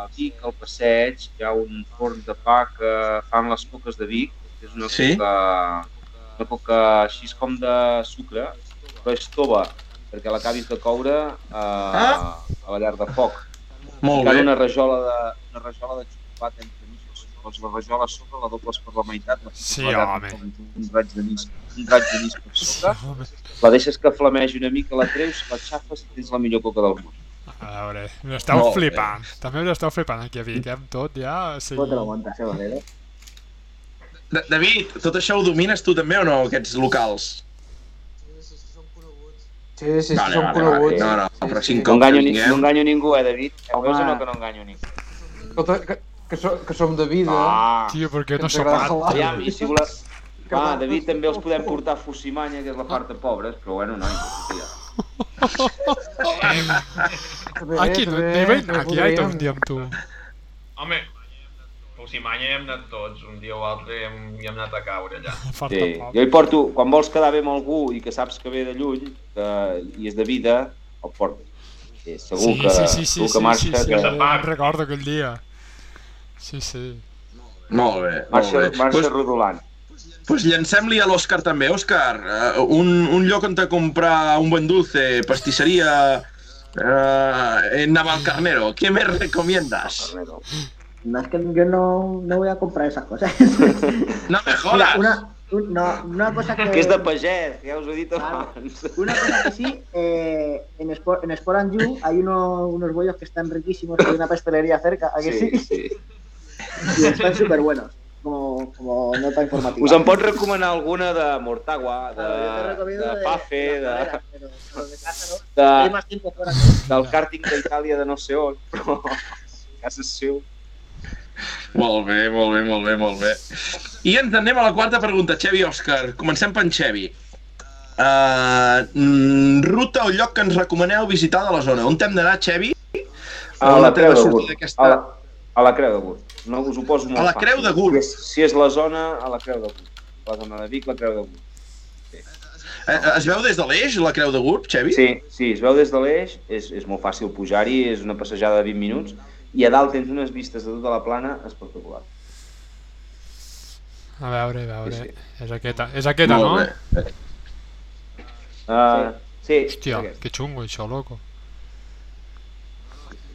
a Vic, al passeig, hi ha un forn de pa que fan les coques de Vic, que és una Sí. coca, una coca així com de sucre, però és tova, perquè l'acabis de coure eh, Ah. a la llar de foc. Molt Cal bé. una rajola de, una rajola de xocolata entre mig, doncs la rajola a sobre la dobles per la meitat, la Sí, la home. un, raig de nis, un raig de nis per sota, Home, la deixes que flamegi una mica, la treus, la xafes i tens la millor coca del món. a veure, m'esteu Molt bé. flipant. També us esteu flipant aquí a Vic, eh, amb tot ja. O sigui... ¿Cómo te lo montas, eh, Valero? Da- David, tot això ho domines tu també o no, aquests locals? Sí, sí, sí, Vale, són vale, coneguts. vale. No, no, Sí, però sí. cinc No cops enganyo, que ni, no enganyo ningú, eh, David? Home. Veus o no que no enganyo ningú? Escolta, que, que, so, que som de vida. Ah, Tio, per què no pat? la- aviam, i si voleu... Que Ah, va- David, també els podem portar a Fusimanya, que és la part de pobres, però bueno, no, ja. També, Aquí, hi anar, aquí, ai, podríem. un dia amb tu. Home, Fusimanya hi hem anat tots, un dia o altre hem, hi hem anat a caure allà. Sí, poc. jo hi porto, quan vols quedar bé amb algú i que saps que ve de lluny que, i és de vida, el portes. Sí, segur Sí, que, sí, sí, sí, segur sí, que marxa, sí, sí, que... de em recordo aquell dia. Sí, sí. Molt bé, molt marxa, bé. marxa Pues, rodolant. pues llancem-li a l'Òscar també. Òscar, uh, un, un lloc on te comprar un buen dulce, pastisseria uh, en Navalcarnero. ¿Qué me recomiendas? Carnero. No, es que yo no, no voy a comprar esas cosas. No me Mira, jodas. una, un- no, una cosa que... Que és de pagès, ja us ho he dit Claro. abans. Una cosa que sí, eh, en, Sport, en Sport and You hay uno- unos bollos que están riquísimos, hay una pastelería cerca, ¿a que sí? sí. Y están súper buenos, como, como nota informativa. Us en pots recomanar alguna de Mortagua, de, Claro, recomiendo de Pafe, de, de, carrera, pero, pero de casa no. De, fuera. del càrting d'Itàlia de no sé on, però casa seu. Molt bé, molt bé, molt bé, molt bé. I ens anem a la quarta pregunta, Xevi Òscar. Comencem per en Xevi. Uh, ruta o lloc que ens recomaneu visitar de la zona. On hem d'anar, Xevi? A la Creu de Gurt. A la, a la Creu de Gurt. No us ho poso molt A la fàcil. Creu de Gurt. Si és, si és la zona, a la Creu de Gurt. La zona de Vic, la Creu de Gurt. Eh, es veu des de l'eix, la Creu de Gurb, Xevi? Sí, sí, es veu des de l'eix, és, és molt fàcil pujar-hi, és una passejada de 20 minuts, i a dalt tens unes vistes de tota la plana espectaculars. A veure, a veure. Sí, És aquesta, és aquesta no? Bé. Uh, sí, Hòstia, aquest. que xungo això, loco.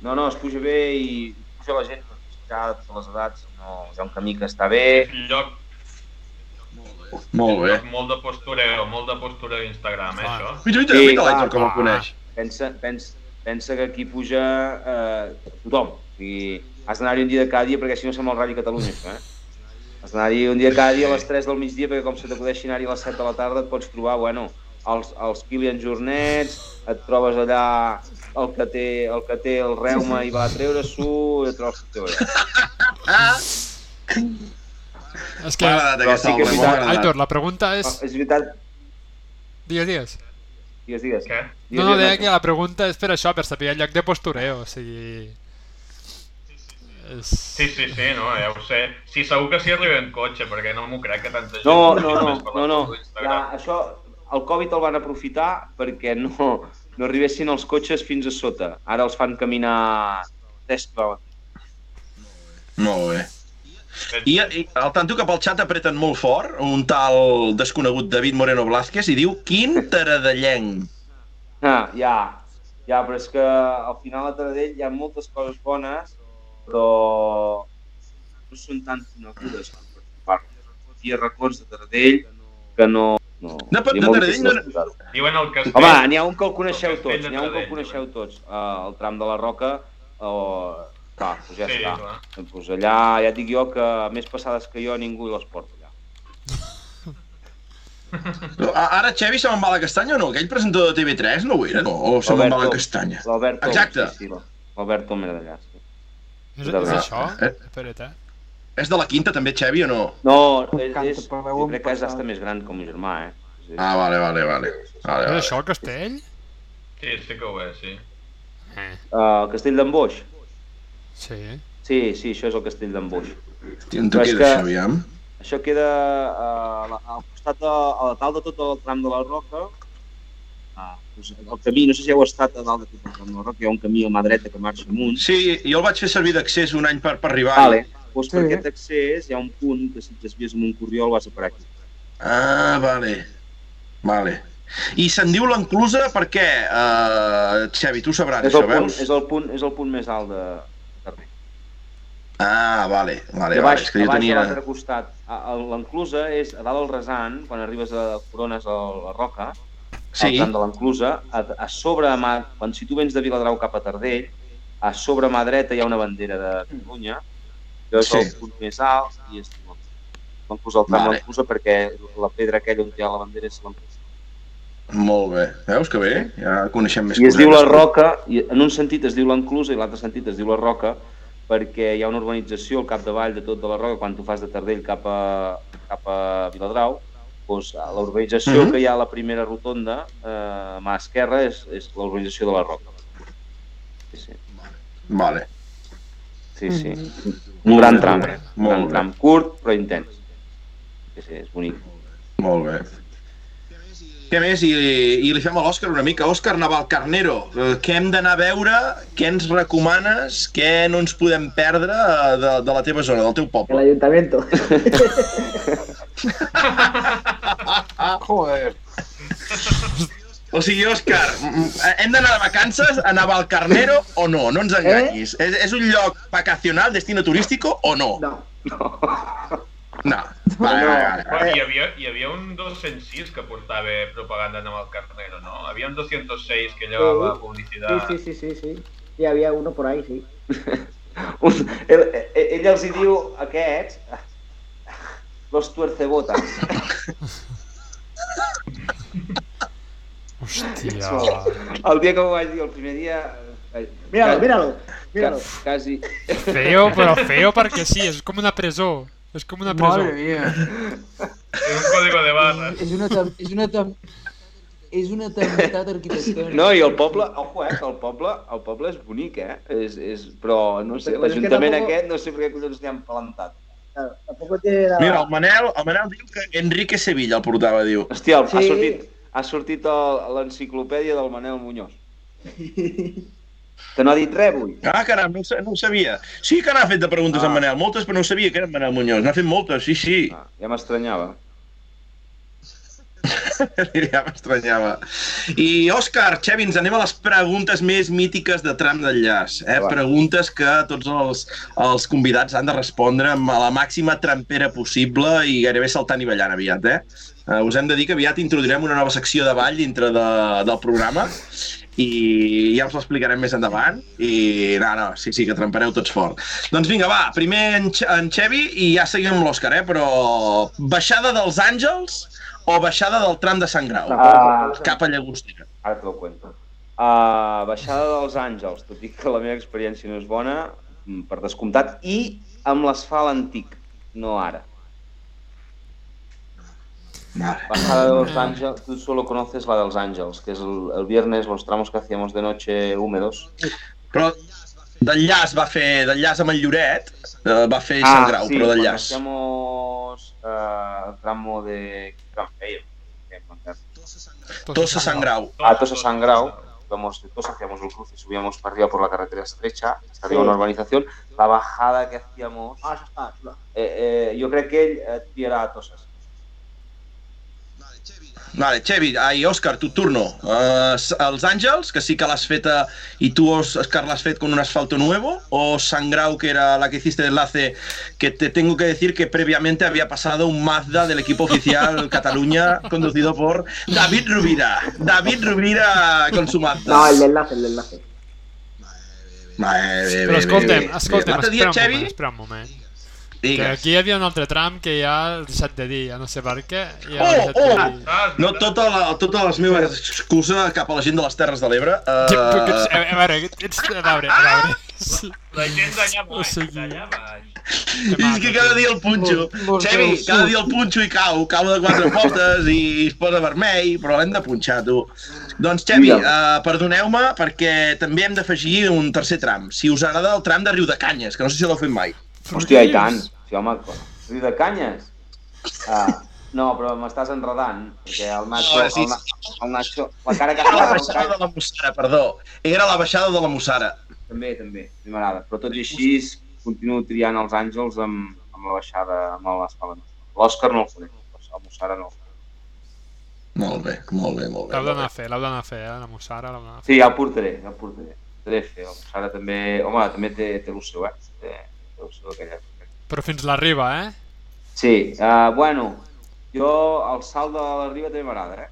No, no, es puja bé i puja la gent per pujar de totes les edats. No, hi ha un camí que està bé. Lloc, Molt bé. lloc molt de postureo, molt de postureo d'Instagram, eh, això. Mira, mira, Sí, mira l'Aitor com el coneix. Pensa, pensa, pensa que aquí puja eh, tothom. Sigui, has d'anar-hi un dia de cada dia perquè si no sembla el Rally Catalunya, això, eh? Has d'anar-hi un dia cada dia a les 3 del migdia perquè com se t'acudeixi anar-hi a les 7 de la tarda et pots trobar, bueno, els, els Kilian Jornets, et trobes allà el que té el, que té el reuma i va a treure-s'ho, i et trobes tot allà. És que... Però sí que és veritat. Aitor, la pregunta és... És veritat, Digues, digues. digues, digues. Què? No, no, Digues, deia que la pregunta és per això, per saber el lloc de postureo, o sigui... És... Sí, sí, sí, no, ja ho sé. Sí, segur que s'hi arriba en cotxe, perquè no m'ho crec que tanta gent... No, no, no, no, no. Ja, això, el Covid el van aprofitar perquè no, no arribessin els cotxes fins a sota. Ara els fan caminar 3 quilòmetres. Molt bé. I, I al tanto que pel xat apreten molt fort un tal desconegut David Moreno Blázquez i diu quin taradellenc. Ah, ja, ja, però és que al final a Taradell hi ha moltes coses bones, però no són tan conegudes per parlar. Hi ha racons de Taradell que no... no De- de seria molt Taradell no-. Diuen el castell... Home, n'hi ha un que el coneixeu tots, de n'hi ha un que el coneixeu tots. Uh, el tram de la Roca, o Clar, doncs ja Sí, està. clar. Doncs allà ja et dic jo que més passades que jo ningú les porta allà. A- Ara Xevi se me'n va a la castanya o no? Aquell presentador de TV3 no ho era, no? O se me'n va a la castanya? L'Alberto, Exacte. sí, sí, l'Alberto era d'allà. És, De és això? Eh? Espera't, eh? És de la quinta també, Xevi, o no? No, és, és, jo crec que és hasta més gran com un germà, eh? Sí. Ah, vale, vale, vale. vale, És vale. això el castell? Sí, sí que ho és, sí. Eh, Uh, Castell d'en Boix? sí. Sí, sí, això és el Castell d'en Boix. Hòstia, on és queda, que- això, aviam? Això queda uh, al costat, de, a dalt de tot el tram de la Roca. Ah, doncs el camí, no sé si heu estat a dalt de tot el de la Roca, hi ha un camí a mà dreta que marxa amunt. Sí, jo el vaig fer servir d'accés un any per, per arribar. Vale. Doncs per Sí. aquest accés hi ha un punt que si et desvies amb un corriol vas a parar aquí. Ah, vale. Vale. I se'n diu l'enclusa per què, uh, Xevi? Tu sabràs, És el, això, punt, veus? és, el punt, és el punt més alt de carrer. Ah, vale, vale, a vale. baix, És que a jo baix tenia... a l'altre costat. L'enclusa és a dalt del rasant, quan arribes a Corones a la Roca, Sí, al tram de l'enclusa, a, a sobre, a mà, quan si tu vens de Viladrau cap a Tardell, a sobre a mà dreta hi ha una bandera de Catalunya, que és Sí. el punt més alt, i és l'enclusa al tram Vale. l'enclusa perquè la pedra aquella on hi ha la bandera és l'enclusa. molt bé. Veus que bé? Ja coneixem més I es diu la. Roca, i en un sentit es diu l'enclusa i l'altre sentit es diu la Roca, perquè hi ha una urbanització al capdavall de tot de la Roca, quan tu fas de Tardell cap a, cap a Viladrau, doncs a la urbanització Mhm. que hi ha a la primera rotonda, eh, a mà esquerra, és, és la urbanització de la Roca. Sí, sí. Vale. sí, sí. Un gran tram, Molt un gran bé. tram, curt però intens. Sí, sí, és bonic. Molt bé. Què més? I, i li fem a l'Òscar una mica. Òscar Navalcarnero, eh, què hem d'anar a veure? Què ens recomanes? Què no ens podem perdre eh, de, de la teva zona, del teu El poble? ayuntamiento. Joder. O sigui, Òscar, hem d'anar de vacances a Navalcarnero o no? No ens enganyis. És, és un lloc vacacional, destino turístico o no? No. No. Vale, vale, vale. Però hi havia, hi havia un 206 que portava propaganda en el Carnero, no? Havia un 206 que llevava Sí, publicitat. sí, sí, sí, sí. Sí, había uno por ahí, sí. Un, ell, ell els hi diu, aquests, los tuercebotas. Hòstia. El dia que ho vaig dir, el primer dia... eh, Míralo, ca- míralo, ca- míralo. Quasi... Feo, però feo perquè sí, és com una presó. És com una presó. Madre mía. És un código de barres. És una, és una, és una temptat arquitectònica. No, i el poble, ojo, eh, que el poble, el poble és bonic, eh? És, és, però, no sé, l'Ajuntament tampoc- aquest no sé per què collons n'hi han plantat. Claro, tiene la... Mira, el Manel, el Manel diu que Enrique Sevilla el portava, diu. Hòstia, ha Sí. sortit, ha sortit l'enciclopèdia del Manel Muñoz. Que no ha dit res avui. Ah, caram, no, no ho sabia. Sí que n'ha fet de preguntes Ah. en Manel, moltes, però no sabia que era en Manel Muñoz. N'ha fet moltes, sí, sí. Ah, ja m'estranyava. ja m'estranyava. I, Òscar, Xevi, ens anem a les preguntes més mítiques de tram d'enllaç. Eh? Preguntes que tots els, els convidats han de respondre amb la màxima trampera possible i gairebé saltant i ballant aviat. Eh? Uh, us hem de dir que aviat introduirem una nova secció de ball dintre de, del programa i ja us l'explicarem més endavant i no, no, sí, sí, que trampareu tots fort. Doncs vinga, va, primer en, en Xevi i ja seguim amb l'Òscar, eh? però baixada dels Àngels o baixada del tram de Sant Grau? Ah. Cap a Llagostera. Ara te lo cuento. Uh, baixada dels Àngels, tot i que la meva experiència no és bona, mm, per descomptat, i amb l'asfalt antic, no ara. Vale. Bajada de los Ángeles, tú solo conoces la de los Ángeles, que es el, el viernes, los tramos que hacíamos de noche húmedos. Però d'enllaç va fer, d'enllaç amb el Lloret, eh, va fer Sant Grau, Ah, sí, però d'enllaç. hacíamos uh, el tramo de... ¿qué tramo fèiem? Tossa Sant Grau. A Tosa San Grau, íbamos de Tosa, hacíamos el cruce, subíamos para arriba por la carretera estrecha, arriba Sí. una urbanización. La bajada que hacíamos, Ah, eso está chula. eh, eh, jo crec que ell et pillarà a Toses. Vale, Xevi, ai, Òscar, tu turno. Uh, els Àngels, que sí que l'has fet a, i tu, Òscar, l'has fet con un asfalto nuevo, o Sant Grau, que era la que hiciste de enlace, que te tengo que decir que previamente había pasado un Mazda del equipo oficial Cataluña, conducido por David Rubira. David Rubira con su Mazda. No, el de enlace, el de enlace. Va, bé, bé, Però bé, escolta'm, bé, bé. escolta'm, L'altre espera dia, un Xavi, moment, espera un moment. Que digues. aquí hi havia un altre tram que ja has deixat de dir, ja no sé per què. Ja Oh, oh! de dir. Ah, No tota la, totes les meves excuses cap a la gent de les Terres de l'Ebre. Sí, però que ets- Uh, A a veure, ets... A veure, a veure... La gent d'allà O baix, sigui- d'allà baix. Que és que cada dia el punxo. Del cada dia el punxo i cau. Cau de quatre potes i es posa vermell, però l'hem de punxar, tu. Doncs, Xavi, Digue'm. uh, perdoneu-me perquè també hem d'afegir un tercer tram. Si us agrada el tram de Riu de Canyes, que no sé si l'heu fet mai. Hòstia, i tant. Sí, home, riu de canyes. Ah, no, però m'estàs enredant, perquè el Nacho, No, sí, el, el Nacho, la cara que Era la baixada de la Mussara, perdó. Era la baixada de la Mussara. també, també, a mi m'agrada. Però tot i així, continuo triant els àngels amb, amb la baixada, amb l'escola. L'Òscar no el conec, el Mossara no el conec. Molt bé, molt bé, molt bé. L'heu d'anar a fer, l'heu d'anar a fer, eh? La l'heu d'anar a fer. Sí, ja el portaré, ja el portaré. Portaré a fer. El Mossara també, home, també té, té el seu, eh? Té, té el seu aquella. Però fins la riba, eh? Sí, uh, bueno, jo el salt de la riba també m'agrada, eh?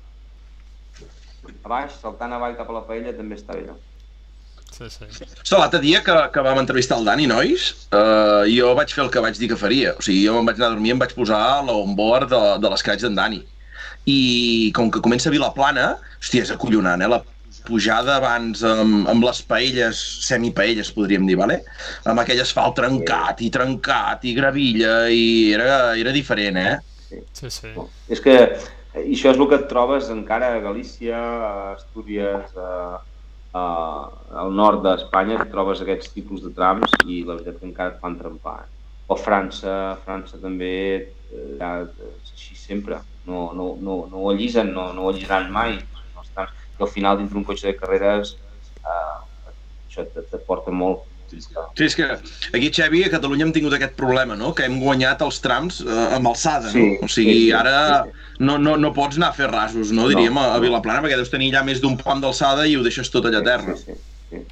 A baix, saltant avall cap a la paella també està bé. Sí, sí. Ostres, l'altre dia que, que vam entrevistar el Dani, nois, uh, jo vaig fer el que vaig dir que faria. O sigui, jo me'n vaig anar a dormir i em vaig posar l'onboard de, de l'escratx d'en Dani. I com que comença a Vilaplana, hòstia, és acollonant, eh? La pujada abans amb, amb les paelles, semipaelles podríem dir, vale? amb aquell asfalt trencat i trencat i gravilla i era, era diferent, eh? Sí, sí. No. És que eh, i això és el que et trobes encara a Galícia, a Astúries, a, a, al nord d'Espanya, et trobes aquests tipus de trams i la veritat que encara et fan trempar. Eh? O França, França també eh, ja, és així sempre. No, no, no, no ho allisen, no, no ho allisaran mai. I al final, dintre un cotxe de carreres, eh, això te, te porta molt. Sí, és que aquí, Xavi, a Catalunya hem tingut aquest problema, no? Que hem guanyat els trams eh, amb alçada, Sí, no? O sigui, sí, sí, ara sí, No, no, no pots anar a fer rasos, no? Diríem, a, a no. Vilaplana, perquè deus tenir ja més d'un pont d'alçada i ho deixes tot allà a terra. Sí, sí, sí.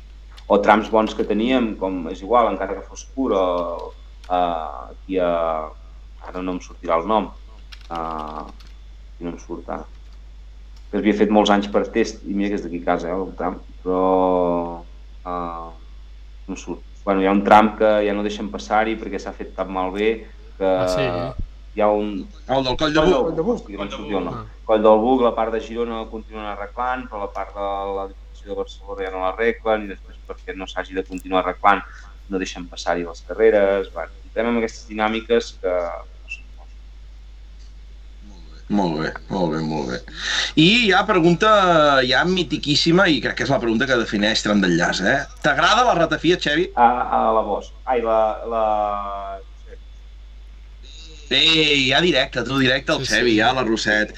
O trams bons que teníem, com és igual, encara que fos pur, o, uh, aquí a... Ara no em sortirà el nom. Uh, no em surt ara. Que havia fet molts anys per test, i mira que és d'aquí a casa, eh, el tram, però... Uh, no surt. Bueno, hi ha un tram que ja no deixen passar-hi perquè s'ha fet tan malbé que Ah, sí? hi ha un, El del Coll de Coll Buc. del Buc, sí, no em sortia el nom. Ah. Coll del Buc, la part de Girona el continuen arreglant, però la part de la Diputació de Barcelona ja no l'arreglen i després perquè no s'hagi de continuar arreglant no deixen passar-hi les carreres. Bueno, entrem en aquestes dinàmiques que no. Molt bé, molt bé, molt bé. I hi ha pregunta ja mitiquíssima i crec que és la pregunta que defineix tram d'enllaç, eh? T'agrada la ratafia, Xevi? A, a la Bosch. Ai, la... la... no. Ei, ja directe, tu directe al Sí, sí. Xevi, ja la Roset.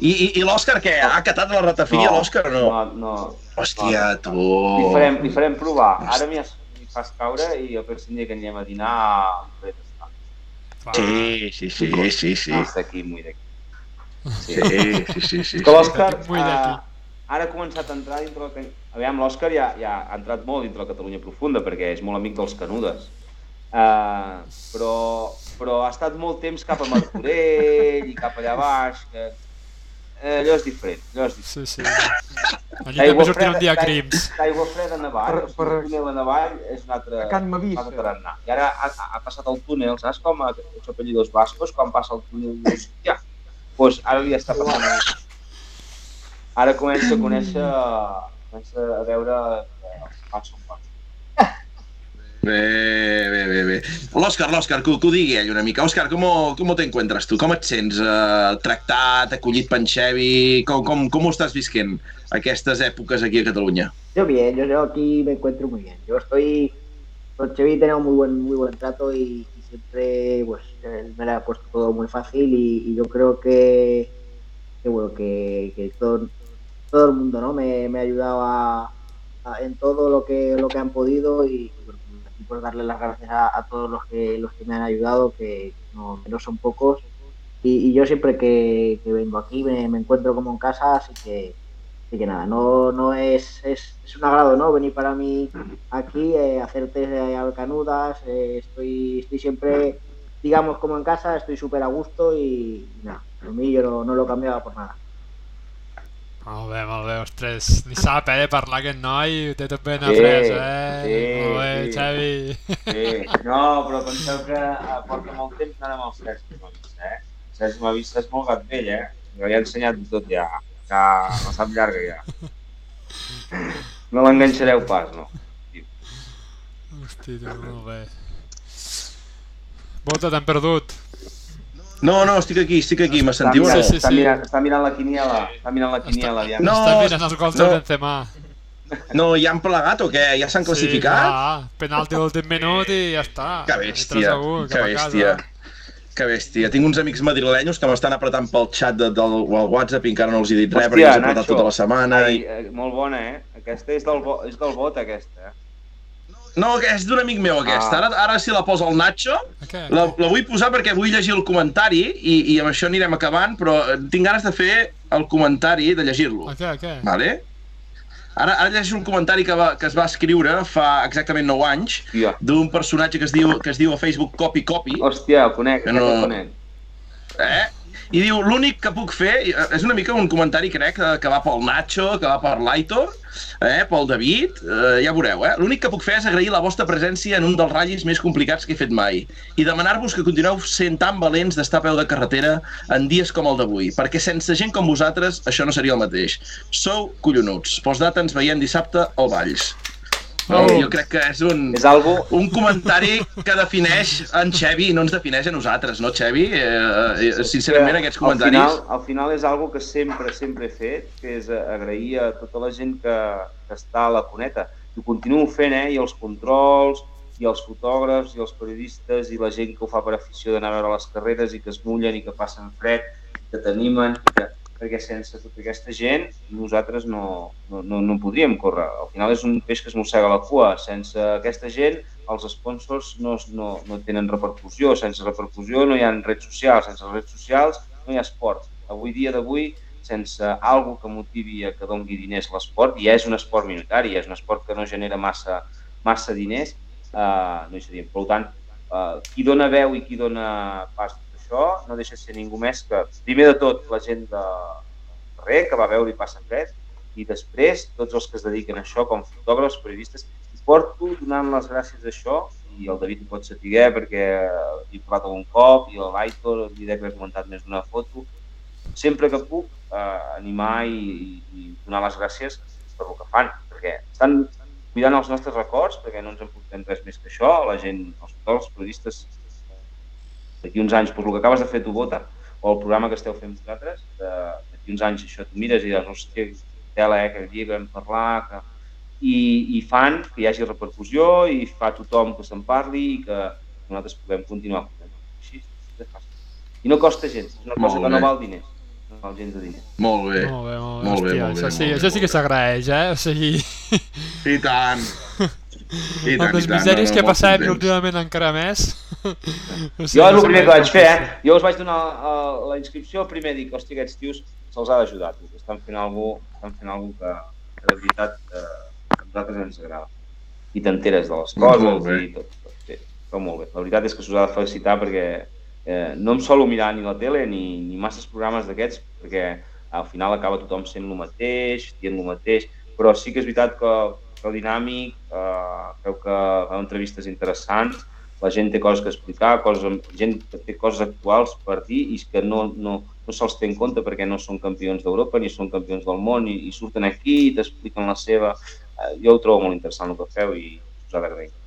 I, i, i l'Òscar què? Ha acatat la ratafia, l'Òscar, o no? No, no. Hòstia, tu... Li farem, li farem provar. Ara m'hi fas caure i el pròxim dia que anem a dinar. Va. Sí, sí, sí, sí, sí. Més d'aquí, muy d'aquí. Sí. Sí, sí, sí, sí. Que l'Òscar Muy d'aquí. eh, ara ha començat a entrar dintre la... Can- Aviam, l'Òscar ja, ja ha entrat molt dintre la Catalunya profunda perquè és molt amic dels Canudes. Uh, però, però ha estat molt temps cap a Martorell i cap allà baix, que eh, allò és diferent, allò és diferent. Sí, sí. Allí també sortirà un dia crims. D'aigua freda a Navall, Per- per, el túnel a Navall és un altre, A Can un altre tarannà. I ara ha, ha, passat el túnel, saps com a els apellidos bascos, quan passa el túnel, dius, ja, doncs ara li està passant. Ara comença a conèixer, comença a veure que els són pas. Bé, bé, bé, bé. L'Òscar, l'Òscar, que, que ho digui ell una mica. Òscar, com, com te encuentras tu? Com et sents eh, tractat, acollit per en Xevi? Com, com, com ho estàs visquent aquestes èpoques aquí a Catalunya? Yo bien, yo, yo aquí me encuentro muy bien. Yo estoy con Chevy tenemos muy buen muy buen trato y siempre pues él me lo ha puesto todo muy fácil y, yo creo que, bueno que, todo, el mundo no me, me ha ayudado a, en todo lo que lo que han podido y, por darle las gracias a, todos los que los que me han ayudado que no, son pocos. Y, y yo siempre que, que vengo aquí me, me encuentro como en casa así que Así que nada, no, no es, es, es un agrado, ¿no? Venir para mí aquí, eh, hacer test de alcanudas, eh, estoy, estoy siempre, digamos, como en casa, estoy súper a gusto y, nada, por mí yo no, no lo cambiaba por nada. Molt bé, molt bé, ostres. Ni sap, eh, de parlar aquest noi, té tot ben Sí, après, eh? sí, molt bé, sí. Xavi. Sí, no, però penseu que eh, porta molt temps anant amb el Sergi Mavissa, eh? El Sergi Mavissa és molt gat vell, eh? Jo ja he ensenyat tot ja, ja la sap llarga ja. No l'enganxareu pas, no. Hosti, tu, molt bé. Bota, t'hem perdut. No, no, estic aquí, estic aquí, me sentiu? Està o no? Sí, sí, està, mirant, està mirant la quiniela, està mirant la quiniela, aviam. No, Està mirant els gols no. de Benzema. No, ja han plegat o què? Ja s'han classificat? Sí, clar, penalti a l'últim minut i ja està. Que bèstia, 3 a 1, que bèstia. casa. Que bèstia. Tinc uns amics madrilenyos que m'estan apretant pel xat de, del o el WhatsApp i encara no els he dit res Hòstia, perquè els he apretat Nacho. tota la setmana. Ai, I... eh, molt bona, eh? Aquesta és del, bo, és del vot, aquesta, eh? No, que és d'un amic meu aquesta. Ah. Ara, ara si la posa el Nacho, Què? la, la vull posar perquè vull llegir el comentari i, i amb això anirem acabant, però tinc ganes de fer el comentari, de llegir-lo. A què? Vale? Ara, ara llegeixo un comentari que, va, que es va escriure fa exactament 9 anys Hòstia, d'un personatge que es diu, que es diu a Facebook Copy Copy. Hòstia el conec, Que no- el conec. Eh? I diu, l'únic que puc fer, eh, és una mica un comentari, crec, eh, que va pel Nacho, que va per l'Aitor, eh, pel David, eh, ja veureu, eh? L'únic que puc fer és agrair la vostra presència en un dels ratllis més complicats que he fet mai i demanar-vos que continueu sent tan valents d'estar a peu de carretera en dies com el d'avui, perquè sense gent com vosaltres això no seria el mateix. Sou collonuts. Postdata ens veiem dissabte al Valls. Oh. Jo crec que és un, És algo... un comentari que defineix en Xevi i no ens defineix a nosaltres, no, Xevi? Eh, eh, sincerament, aquests comentaris... Al final, al final és algo que sempre, sempre he fet, que és eh, agrair a tota la gent que, que està a la cuneta. I ho continuo fent, eh? I els controls, i els fotògrafs, i els periodistes, i la gent que ho fa per afició d'anar a veure les carreres i que es mullen i que passen fred, que t'animen, que perquè sense tota aquesta gent nosaltres no, no, no, no podríem córrer. Al final és un peix que es mossega la cua. Sense aquesta gent els sponsors no, no, no tenen repercussió. Sense repercussió no hi ha redes socials. Sense redes socials no hi ha esport. Avui dia d'avui, sense algo que motivi a que dongui diners l'esport, ja és un esport minoritari, és un esport que no genera massa, massa diners, eh, no hi seríem. Per tant, eh, qui dona veu i qui dona pas això no deixa de ser ningú més que, primer de tot, la gent de carrer que va veure i passa fred, i després tots els que es dediquen a això, com fotògrafs, periodistes, i porto donant les gràcies a això, i el David ho pot saber perquè hi he parlat algun cop, i l'Aitor li dec haver comentat més d'una foto, sempre que puc eh, animar i, i, donar les gràcies per el que fan, perquè estan cuidant els nostres records, perquè no ens en portem res més que això, la gent, els fotògrafs, periodistes, d'aquí uns anys, doncs el que acabes de fer tu, Bota, o el programa que esteu fent vosaltres, de- d'aquí uns anys això tu mires i dius, hòstia, tela, eh, que dia que vam parlar, que... I, i fan que hi hagi repercussió i fa tothom que se'n parli i que nosaltres puguem continuar. Així, de fàcil. I no costa gens, és una Molt cosa que bé. no val diners, no val gens de diners. Molt bé. Molt bé, molt bé. Molt bé, Hòstia, molt bé, això sí, molt bé, això sí que molt bé. s'agraeix, eh? O sigui, I tant. I tant, amb les misèries No, no, que contents. últimament encara més. o Jo és el no primer que vaig fer, eh? Jo us vaig donar uh, la inscripció, primer dic, hòstia, aquests tios se'ls ha d'ajudar, estan fent alguna estan fent alguna que, que de veritat eh, a nosaltres ens agrada. I t'enteres de les Doncs coses i tot. tot sí, però molt bé. La veritat és que s'us ha de felicitar perquè eh, no em solo mirar ni la tele ni, ni masses programes d'aquests perquè al final acaba tothom sent el mateix, dient el mateix, però sí que és veritat que, el dinàmic, eh, creu que fa entrevistes interessants, la gent té coses que explicar, coses, gent que té coses actuals per dir i que no, no, no se'ls té en compte perquè no són campions d'Europa ni són campions del món i, i surten aquí i t'expliquen la seva... Eh, jo ho trobo molt interessant el que feu i us ha d'agrair.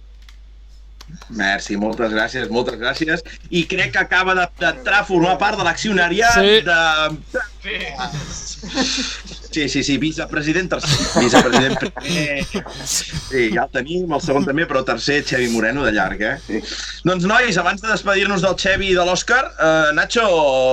Merci, moltes gràcies, moltes gràcies. I crec que acaba de- d'entrar a formar part de l'accionariat Sí. de... Sí. Sí, sí, sí, vicepresident tercer. Vicepresident primer. Sí, ja el tenim, el segon també, però tercer, Xevi Moreno, de llarg, eh? Sí. Doncs, nois, abans de despedir-nos del Xevi i de l'Òscar, eh, Nacho,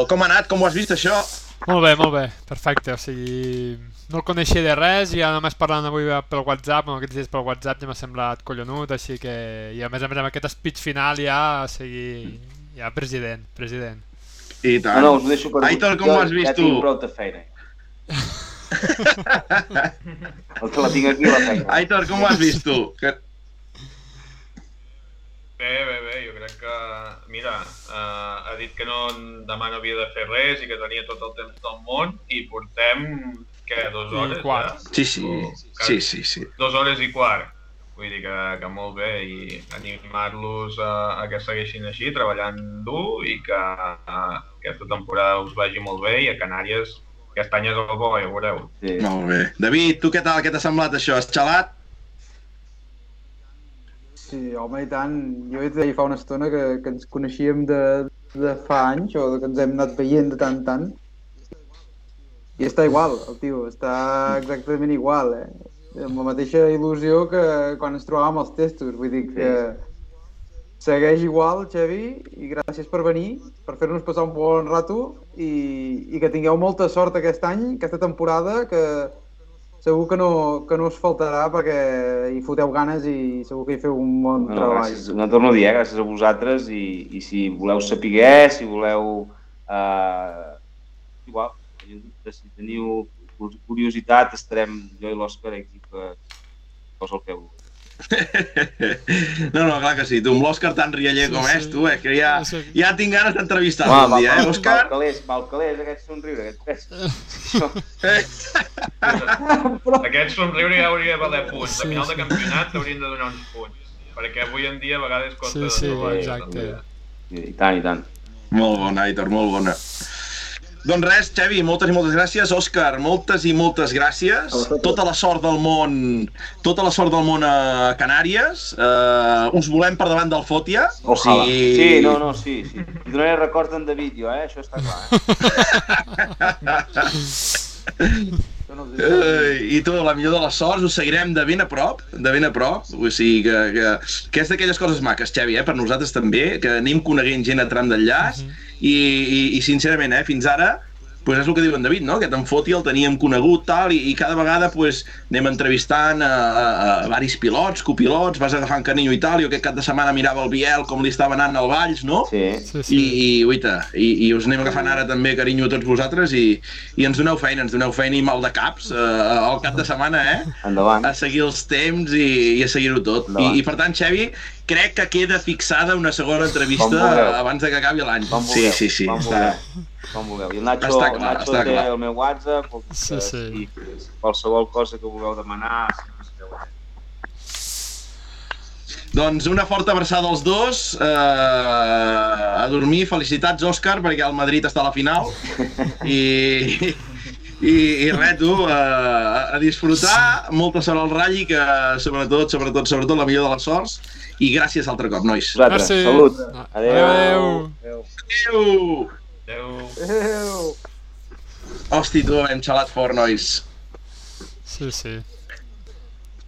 com ha anat? Com ho has vist, això? Molt bé, molt bé, perfecte, o sigui, no el coneixia de res, ja només parlant avui pel WhatsApp, amb aquests dies pel WhatsApp ja m'ha semblat collonut, així que, i a més a més amb aquest speech final ja, o sigui, ja president, president. I No, tant. no, us ho deixo per Aitor, com jo ho has vist ja tu? tinc prou de feina. El que la tinc aquí, la feina. Aitor, com ho has vist tu? Que... Bé, bé, bé, jo crec que, mira, eh, ha dit que no, demà no havia de fer res i que tenia tot el temps del món i portem què, dues I hores? quart. Ja? Sí, sí, sí, sí, sí. Dues hores i quart. Vull dir que, que molt bé i animar-los a, a que segueixin així, treballant dur i que a, aquesta temporada us vagi molt bé i a Canàries aquest any és el bo, ja ho veureu. Sí. Molt bé. David, tu què tal? Què t'ha semblat això? Has xalat? Sí, home, i tant. Jo et deia fa una estona que, que ens coneixíem de, de fa anys, o que ens hem anat veient de tant en tant. I està igual, el tio, està exactament igual, eh? Amb la mateixa il·lusió que quan ens trobàvem als testos. Vull dir que segueix igual, Xevi, i gràcies per venir, per fer-nos passar un bon rato i, i que tingueu molta sort aquest any, aquesta temporada, que segur que no, que no us faltarà perquè hi foteu ganes i segur que hi feu un bon No, treball. gràcies, no torno a dir, eh? gràcies a vosaltres i, i si voleu saber, si voleu... Eh, igual, si teniu curiositat, estarem jo i l'Òscar aquí per cosa el que vulgueu. No, no, clar que sí. Tu amb l'Òscar tan rialler Sí, com sí. és, tu, eh, que ja, Sí. ja tinc ganes d'entrevistar-lo un dia, eh, Òscar? Malcalés, malcalés, aquest somriure, aquest pes. Eh, Aquest somriure ja hauria de valer punts. Sí, a final sí. de campionat t'haurien de donar uns punts. Perquè avui en dia a vegades costa Sí, de sí, trobar, exacte. I tant, i tant. Molt bona, Aitor, molt bona. Doncs res, Xevi, moltes i moltes gràcies. Òscar, moltes i moltes gràcies. Tota la sort del món, tota la sort del món a Canàries. Uh, us volem per davant del Fòtia. Ojalà. Sí, no, no, sí, sí. I donaré records d'en David, jo, eh? Això està clar, eh? Això no els dic. Uh, I tu, la millor de les sorts, us seguirem de ben a prop, de ben a prop, o sigui que, que, que és d'aquelles coses maques, Xavi, eh, per nosaltres també, que anem coneguent gent a tram d'enllaç, i, i, i sincerament, eh, fins ara, pues és el que diu en David, no? Aquest en Foti el teníem conegut, tal, i, i cada vegada pues, anem entrevistant a, a, a varis pilots, copilots, vas agafant carinyo i tal, jo aquest cap de setmana mirava el Biel com li estava anant al Valls, no? Sí. Sí, I, sí. i, uita, i, i us anem agafant ara també carinyo a tots vosaltres i, i ens doneu feina, ens doneu feina i mal de caps eh, al cap de setmana, eh? Endavant. A seguir els temps i, i a seguir-ho tot. I. I per tant, Xevi, crec que queda fixada una segona entrevista abans de que acabi l'any. Sí, sí, sí. Com Està... vulgueu. Com vulgueu. I el Nacho, Està el clar, Nacho està té clar. el meu WhatsApp, que, Sí, sí. i qualsevol cosa que vulgueu demanar. Doncs una forta abraçada als dos. Eh, a dormir. Felicitats, Òscar, perquè el Madrid està a la final. I, i, i res, tu, eh, a, a disfrutar. Molta sort al Rally, que sobretot, sobretot, sobretot la millor de les sorts. I gràcies altre cop, nois. Vosaltres, Merci. salut. Adéu. Adéu. Adéu. Adéu! Adéu. Adéu. Hosti, tu, hem xalat fort, nois. Sí, sí.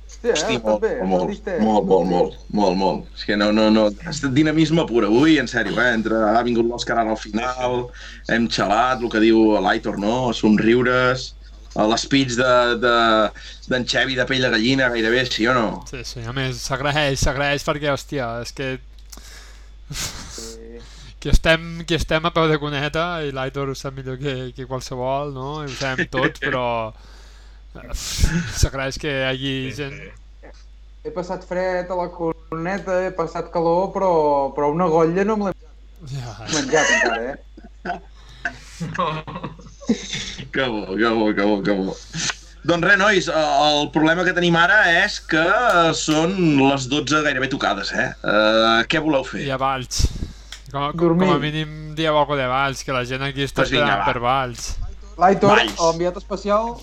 Sí, eh? Hosti, molt, bé, molt, distès. molt, molt, molt, molt, molt. És que no, no, no, ha estat dinamisme pur avui, en sèrio, eh? Entre, ha vingut l'Òscar ara al final, hem xalat, el que diu l'Aitor, no? Somriures, eh, l'speech d'en de, d'en Xevi de pell de gallina, gairebé, sí o no? Sí, sí, a més, s'agraeix, s'agraeix perquè, hòstia, és que Sí. qui estem, qui estem a peu de cuneta i l'Aitor ho sap millor que, que qualsevol, no? I ho sabem tots, però s'agraeix que hi hagi gent... He passat fred a la corneta, he passat calor, però, però una golla no me l'he Ja, menjat encara, eh? Que bo, que bo, que bo, que bo. Doncs res, nois, eh, el problema que tenim ara és que eh, són les 12 gairebé tocades, eh? Uh, què voleu fer? i a Valls. Com, com, Dormir. com a mínim dieu alguna de Valls, que la gent aquí està Pues vinga, esperant va. per Valls. L'Aitor, Valls. l'enviat especial,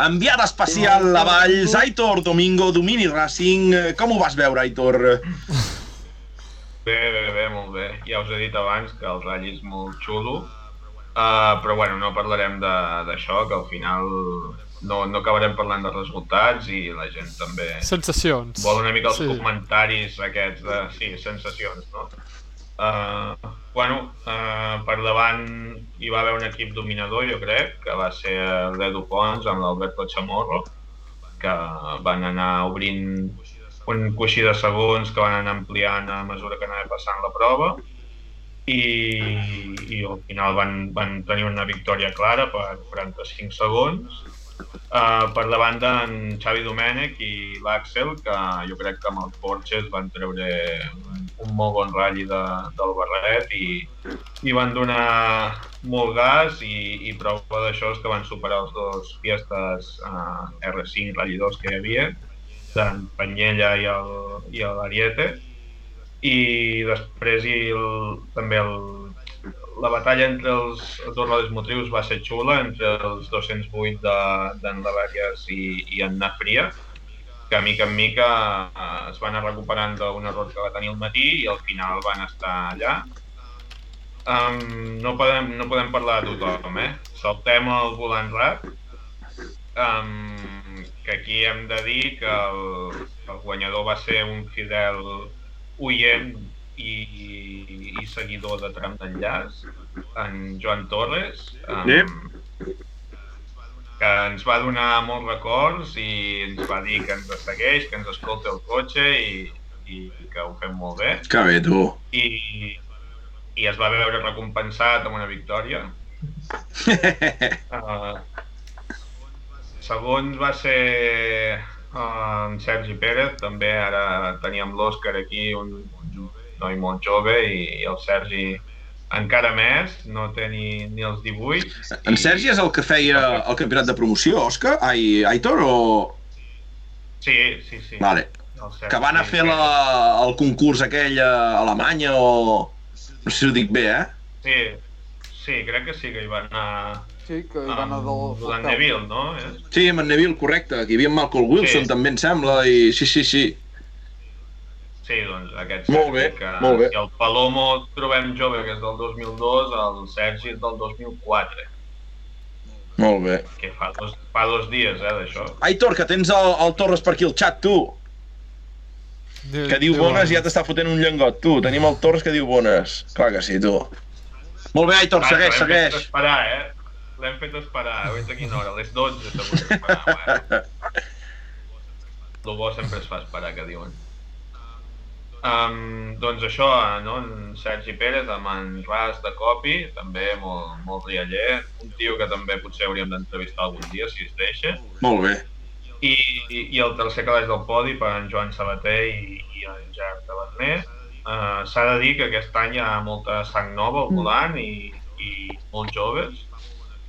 Enviat especial a Valls, Aitor Domingo, Domini Racing. Com ho vas veure, Aitor? Bé, bé, bé, molt bé. Ja us he dit abans que el ratll és molt xulo, uh, però bueno, no parlarem de- d'això, que al final no, no acabarem parlant de resultats i la gent també Sensacions. vol una mica els Sí. comentaris aquests de, sí, sensacions, no? Uh, bueno, uh, per davant hi va haver un equip dominador, jo crec, que va ser l'Edu Pons amb l'Alberto Chamorro, que van anar obrint un coixí de segons que van anar ampliant a mesura que anava passant la prova i, i al final van, van tenir una victòria clara per 45 segons Uh, per la banda en Xavi Domènech i l'Àxel, que jo crec que amb els Porches van treure un, molt bon ratll de, del barret i, i van donar molt gas i, i prova d'això és que van superar els dos fiestes uh, R5 ratllidors que hi havia, d'en Panyella i el, i l'Ariete. I després i el, també el, la batalla entre els, dos rodes motrius va ser xula, entre els 208 d'en de, Lavàries i, i en Nafria, que mica en mica eh, es van anar recuperant d'un error que va tenir el matí i al final van estar allà. Um, no, podem, no podem parlar de tothom, eh? Saltem el volant rap, um, que aquí hem de dir que el, el guanyador va ser un fidel oient i, i seguidor de tram d'enllaç, en Joan Torres, um, Yep. que ens va donar molts records i ens va dir que ens segueix, que ens escolta el cotxe i, i que ho fem molt bé. Que bé, tu. I, i es va veure recompensat amb una victòria. Uh, segons va ser en Sergi Pérez, també ara teníem l'Òscar aquí, un, un noi molt jove, i, i el Sergi encara més, no té ni, ni els 18. En Sergi és el que feia el campionat de promoció, Òscar? Ai, Aitor, o...? Sí, sí, sí. Vale. Sergi, Que va anar a fer la, el concurs aquell a Alemanya o... No sé si ho dic bé, eh? Sí, sí, crec que sí que hi va anar Sí, que hi va anar del... Neville, no? Eh? Sí, amb en Neville, correcte. que hi havia en Malcolm Wilson, Sí. també em sembla, i sí, sí, sí. Sí, doncs aquest Molt bé, que molt bé. si el Palomo trobem jove, que és del 2002, el Sergi és del 2004, Molt bé. que fa dos, fa dos dies, eh, d'això. Aitor, que tens el, el Torres per aquí al xat, tu. Que diu bones i ja t'està fotent un llengot, tu. Tenim el Torres que diu bones. Clar que sí, tu. Molt bé, Aitor, segueix, segueix. esperar, eh? L'hem fet esperar. A veure a quina hora, a les 12 s'ha hagut d'esperar. Bueno. El bo sempre es fa esperar, que diuen. Um, doncs això, no? en Sergi Pérez amb en Ras de Copi, també molt, molt rialler, un tio que també potser hauríem d'entrevistar algun dia, si es deixa. Molt bé. I, i, i el tercer calaix del podi per en Joan Sabater i, i en Gerard Taverner. Uh, S'ha de dir que aquest any hi ha molta sang nova al volant i, i molt joves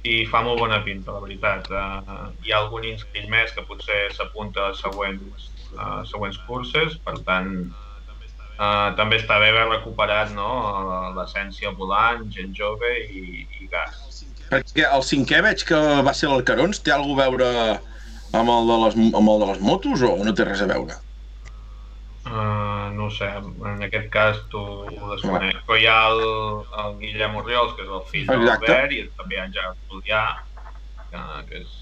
i fa molt bona pinta, la veritat. Uh, hi ha algun inscrit més que potser s'apunta a següents, uh, següents curses, per tant, uh, també està bé haver recuperat no, l'essència volant, gent jove i, i gas. Perquè el cinquè veig que va ser l'Alcarons. Té alguna a veure amb el, de les, amb el de les motos o no té res a veure? Uh, no ho sé, en aquest cas tu ho desconec. Però hi ha el, el Guillem Oriols, que és el fill d'Albert, i també hi ha en Gerard Julià, que, que, és,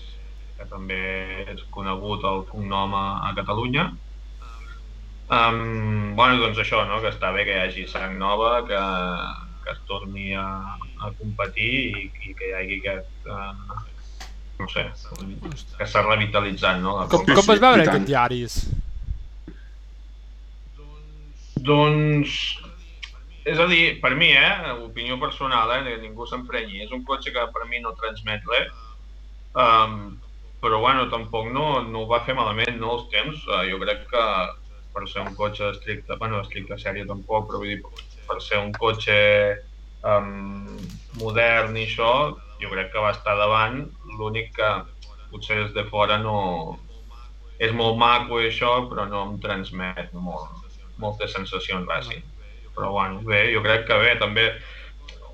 que també és conegut el cognom a, a Catalunya. Um, bueno, doncs això, no? que està bé que hi hagi sang nova, que, que es torni a, a competir i, i que hi hagi aquest... Uh, no sé, que s'ha revitalitzat, no? Com, com vas veure aquest diaris? Doncs... És a dir, per mi, eh, opinió personal, eh, ningú s'emprenyi, és un cotxe que per mi no transmet res, um, però bueno, tampoc no, no ho va fer malament, no, els temps. Uh, jo crec que per ser un cotxe estricte, bueno, estricte sèrie tampoc, però vull dir, per ser un cotxe um, modern i això, jo crec que va estar davant, l'únic que potser des de fora no... És molt maco i això, però no em transmet molt, moltes sensacions bàsiques. Però bueno, bé, jo crec que bé, també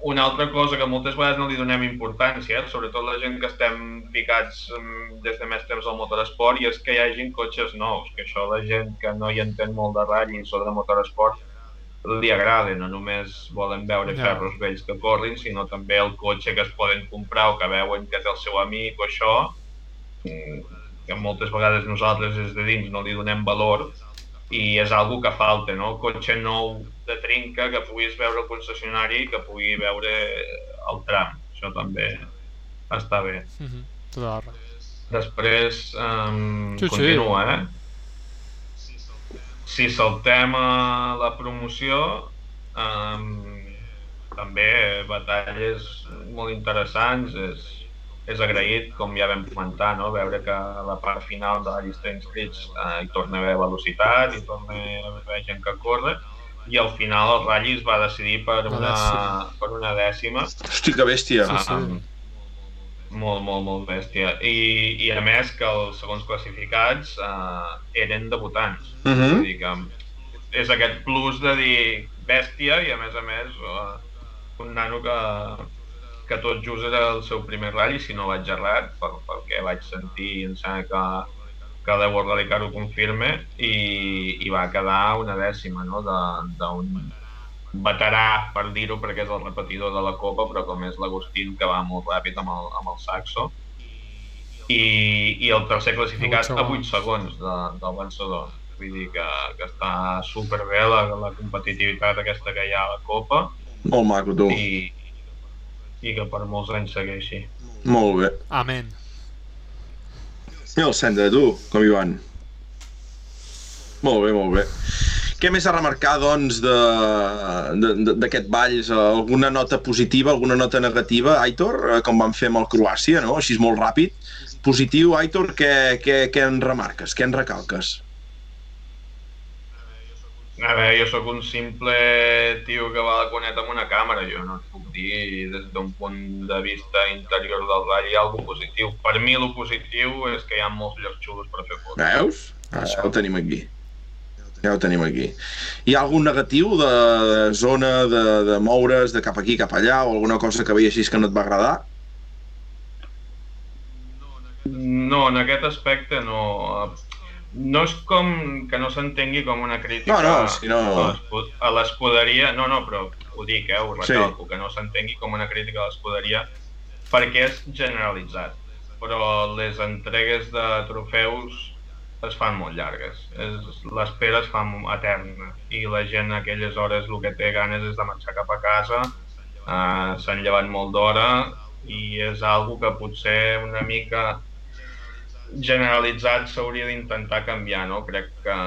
una altra cosa que moltes vegades no li donem importància, eh? sobretot la gent que estem ficats mm, des de més temps al motoresport, i és que hi hagin cotxes nous, que això la gent que no hi entén molt de ratll sobre motoresport li agrada, no només volen veure Ja. ferros vells que corrin, sinó també el cotxe que es poden comprar o que veuen que té el seu amic o això, mm, que moltes vegades nosaltres des de dins no li donem valor i és algo que falta, no? Cotxe nou de trinca que puguis veure al concessionari i que pugui veure el tram. Això també està bé. Tota la raó. Després, um, Sí, sí. continua, eh? Si saltem a la promoció, um, també batalles molt interessants. És és agraït, com ja vam comentar, no? veure que a la part final de la llista d'inscrits eh, hi torna a haver velocitat, hi torna a haver gent que corre, i al final el Rally es va decidir per Una per una dècima. Hosti, que bèstia. Sí, sí. Um, molt, molt, molt bèstia. I, I a més que els segons classificats uh, eren debutants. Uh -huh. Vull dir que és aquest plus de dir bèstia i a més a més uh, un nano que, que tot just era el seu primer ratll, si no vaig errat, pel, pel que vaig sentir em sembla que, que The World Rally Car ho confirma i, i va quedar una dècima no? de- d'un veterà, per dir-ho, perquè és el repetidor de la Copa, però com és l'Agustín, que va molt ràpid amb el, amb el Saxo. I, I el tercer classificat A a vuit 8 segons de, del vencedor. Vull dir que, que està superbé la, la competitivitat aquesta que hi ha a la Copa Molt maco, tu. i, i que per molts anys segueixi. Molt bé. Amén. I el Senda, tu, com hi van? Molt bé, molt bé. Què més a remarcar, doncs, de- de- de- d'aquest Valls? Alguna nota positiva, alguna nota negativa, Aitor? Eh, Com vam fer amb el Croàcia, no? Així molt ràpid. Positiu, Aitor, què, què, què en remarques? Què en recalques? A veure, jo sóc un simple tio que va a la coneta amb una càmera, jo no et puc dir des d'un punt de vista interior del ratll alguna positiu. Per mi el positiu és que hi ha molts llocs xulos per fer fotos. Veus? Ah, ja ho tenim aquí. Ja ho tenim aquí. Hi ha algun negatiu de zona, de, de moure's, de cap aquí, cap allà, o alguna cosa que veiessis que no et va agradar? No, en aquest aspecte no. No és com que no s'entengui com una crítica No, no, si no- a l'escu- a l'escuderia. No, no, però ho dic, eh, ho Sí. recalco, que no s'entengui com una crítica a l'escuderia perquè és generalitzat. Però les entregues de trofeus es fan molt llargues. L'espera es fa eterna i la gent a aquelles hores el que té ganes és de marxar cap a casa, uh, s'han llevat molt d'hora i és algo que potser una mica generalitzat s'hauria d'intentar canviar, no? Crec que,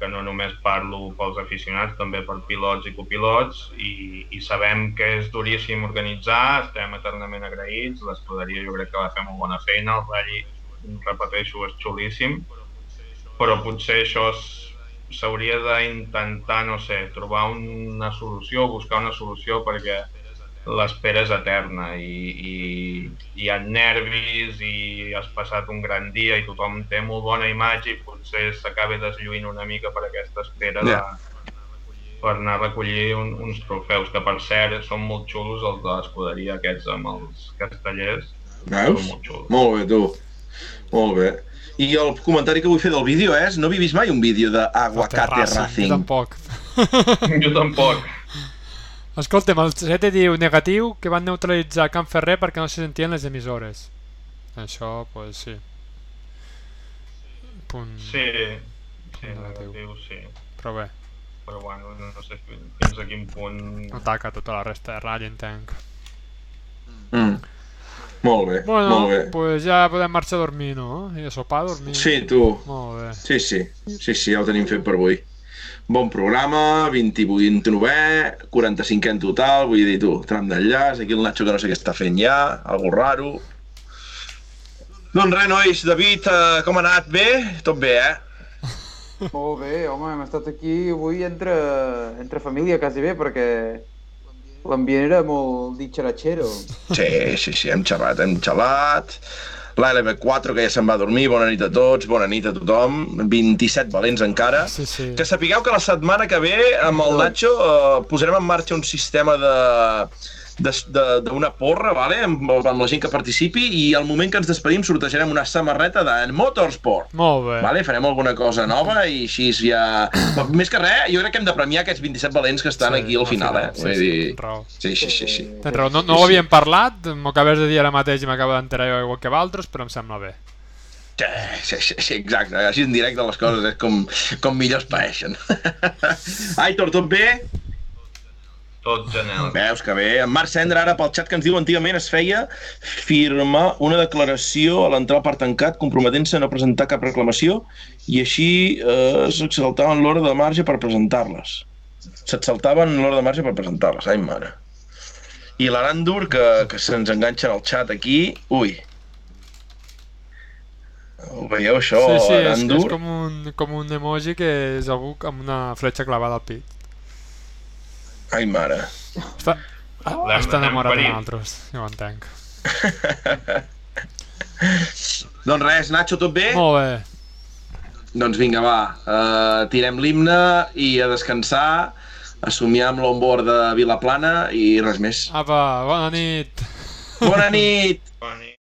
que no només parlo pels aficionats, també per pilots i copilots i, i sabem que és duríssim organitzar, estem eternament agraïts, l'escuderia jo crec que va fer molt bona feina, el rally, repeteixo, és xulíssim, però potser això s'hauria d'intentar, no sé, trobar una solució, buscar una solució perquè l'espera és eterna i, i hi ha nervis i has passat un gran dia i tothom té molt bona imatge i potser s'acaba deslluint una mica per aquesta espera de, Ja. per anar a recollir un, uns trofeus, que per cert són molt xulos els de l'escuderia aquests amb els castellers. Veus? Molt xulos. Molt bé, tu. Molt bé. I el comentari que vull fer del vídeo és, no he vist mai un vídeo d'Aguacate Jo Racing. tampoc. Jo tampoc. Escolta'm, el 7 diu negatiu que van neutralitzar Can Ferrer perquè no se sentien les emissores. Això, pues sí. Punt... Sí, sí, Negatiu. negatiu, sí. Però bé, Però bueno, no, no sé fins a quin punt... no taca tota la resta de ratll, entenc. Mm. Molt bé, Bueno, molt bé. pues ja podem marxar a dormir, no? I a sopar, a dormir. Sí, tu. Molt bé. Sí, sí. Sí, sí, ja ho tenim fet per avui. Bon programa, 28 29 45 en total, vull dir tu, tram d'enllaç, aquí el Nacho que no sé què està fent ja, algo raro. Doncs res, nois, David, eh, com ha anat? Bé? Tot bé, eh? Molt bé, home, hem estat aquí avui entre, entre família quasi bé, perquè l'ambient era molt ditxaratxero. Sí, sí, sí, hem xerrat, hem xalat. L'ALB4, que ja se'n va a dormir, bona nit a tots, bona nit a tothom. 27 valents encara. Sí, sí. Que sapigueu que la setmana que ve, amb el Nacho, eh, posarem en marxa un sistema de d'una porra, vale? amb, amb la gent que participi, i al moment que ens despedim sortejarem una samarreta de Motorsport. Molt bé. Vale? Farem alguna cosa nova i així ja... Però Més que res, jo crec que hem de premiar aquests 27 valents que estan Sí, aquí al final, eh? Sí, Vull sí, dir... tens raó. Sí, sí, sí, sí. Tens raó. No, no ho havíem parlat, m'ho acabes de dir ara mateix i m'acabo d'enterar jo igual que valtros, però em sembla bé. Sí, sí, sí, sí, exacte. Així en directe les coses és com, com millor es paeixen. Aitor, tot bé? Tot genial. Veus que bé. En Marc Cendra ara pel xat que ens diu antigament es feia firmar una declaració a l'entrar parc tancat comprometent-se a no presentar cap reclamació i així eh, s'exaltaven l'hora de marge per presentar-les. S'exaltaven l'hora de marge per presentar-les. Ai, mare. I l'Arandur, que, que se'ns enganxa en el xat aquí. Ui. Ho veieu, això? sí, sí, és, és com, un, com un emoji que és algú amb una fletxa clavada al pit. Ai, mare. Està, L'hem- està l'hem enamorat parit. d'un altres, ja ho entenc. Doncs res, Nacho, tot bé? Molt bé. Doncs vinga, va. Uh, tirem l'himne i a descansar, a somiar amb l'onboard de Vilaplana i res més. Apa, bona nit! Bona nit! Bona nit.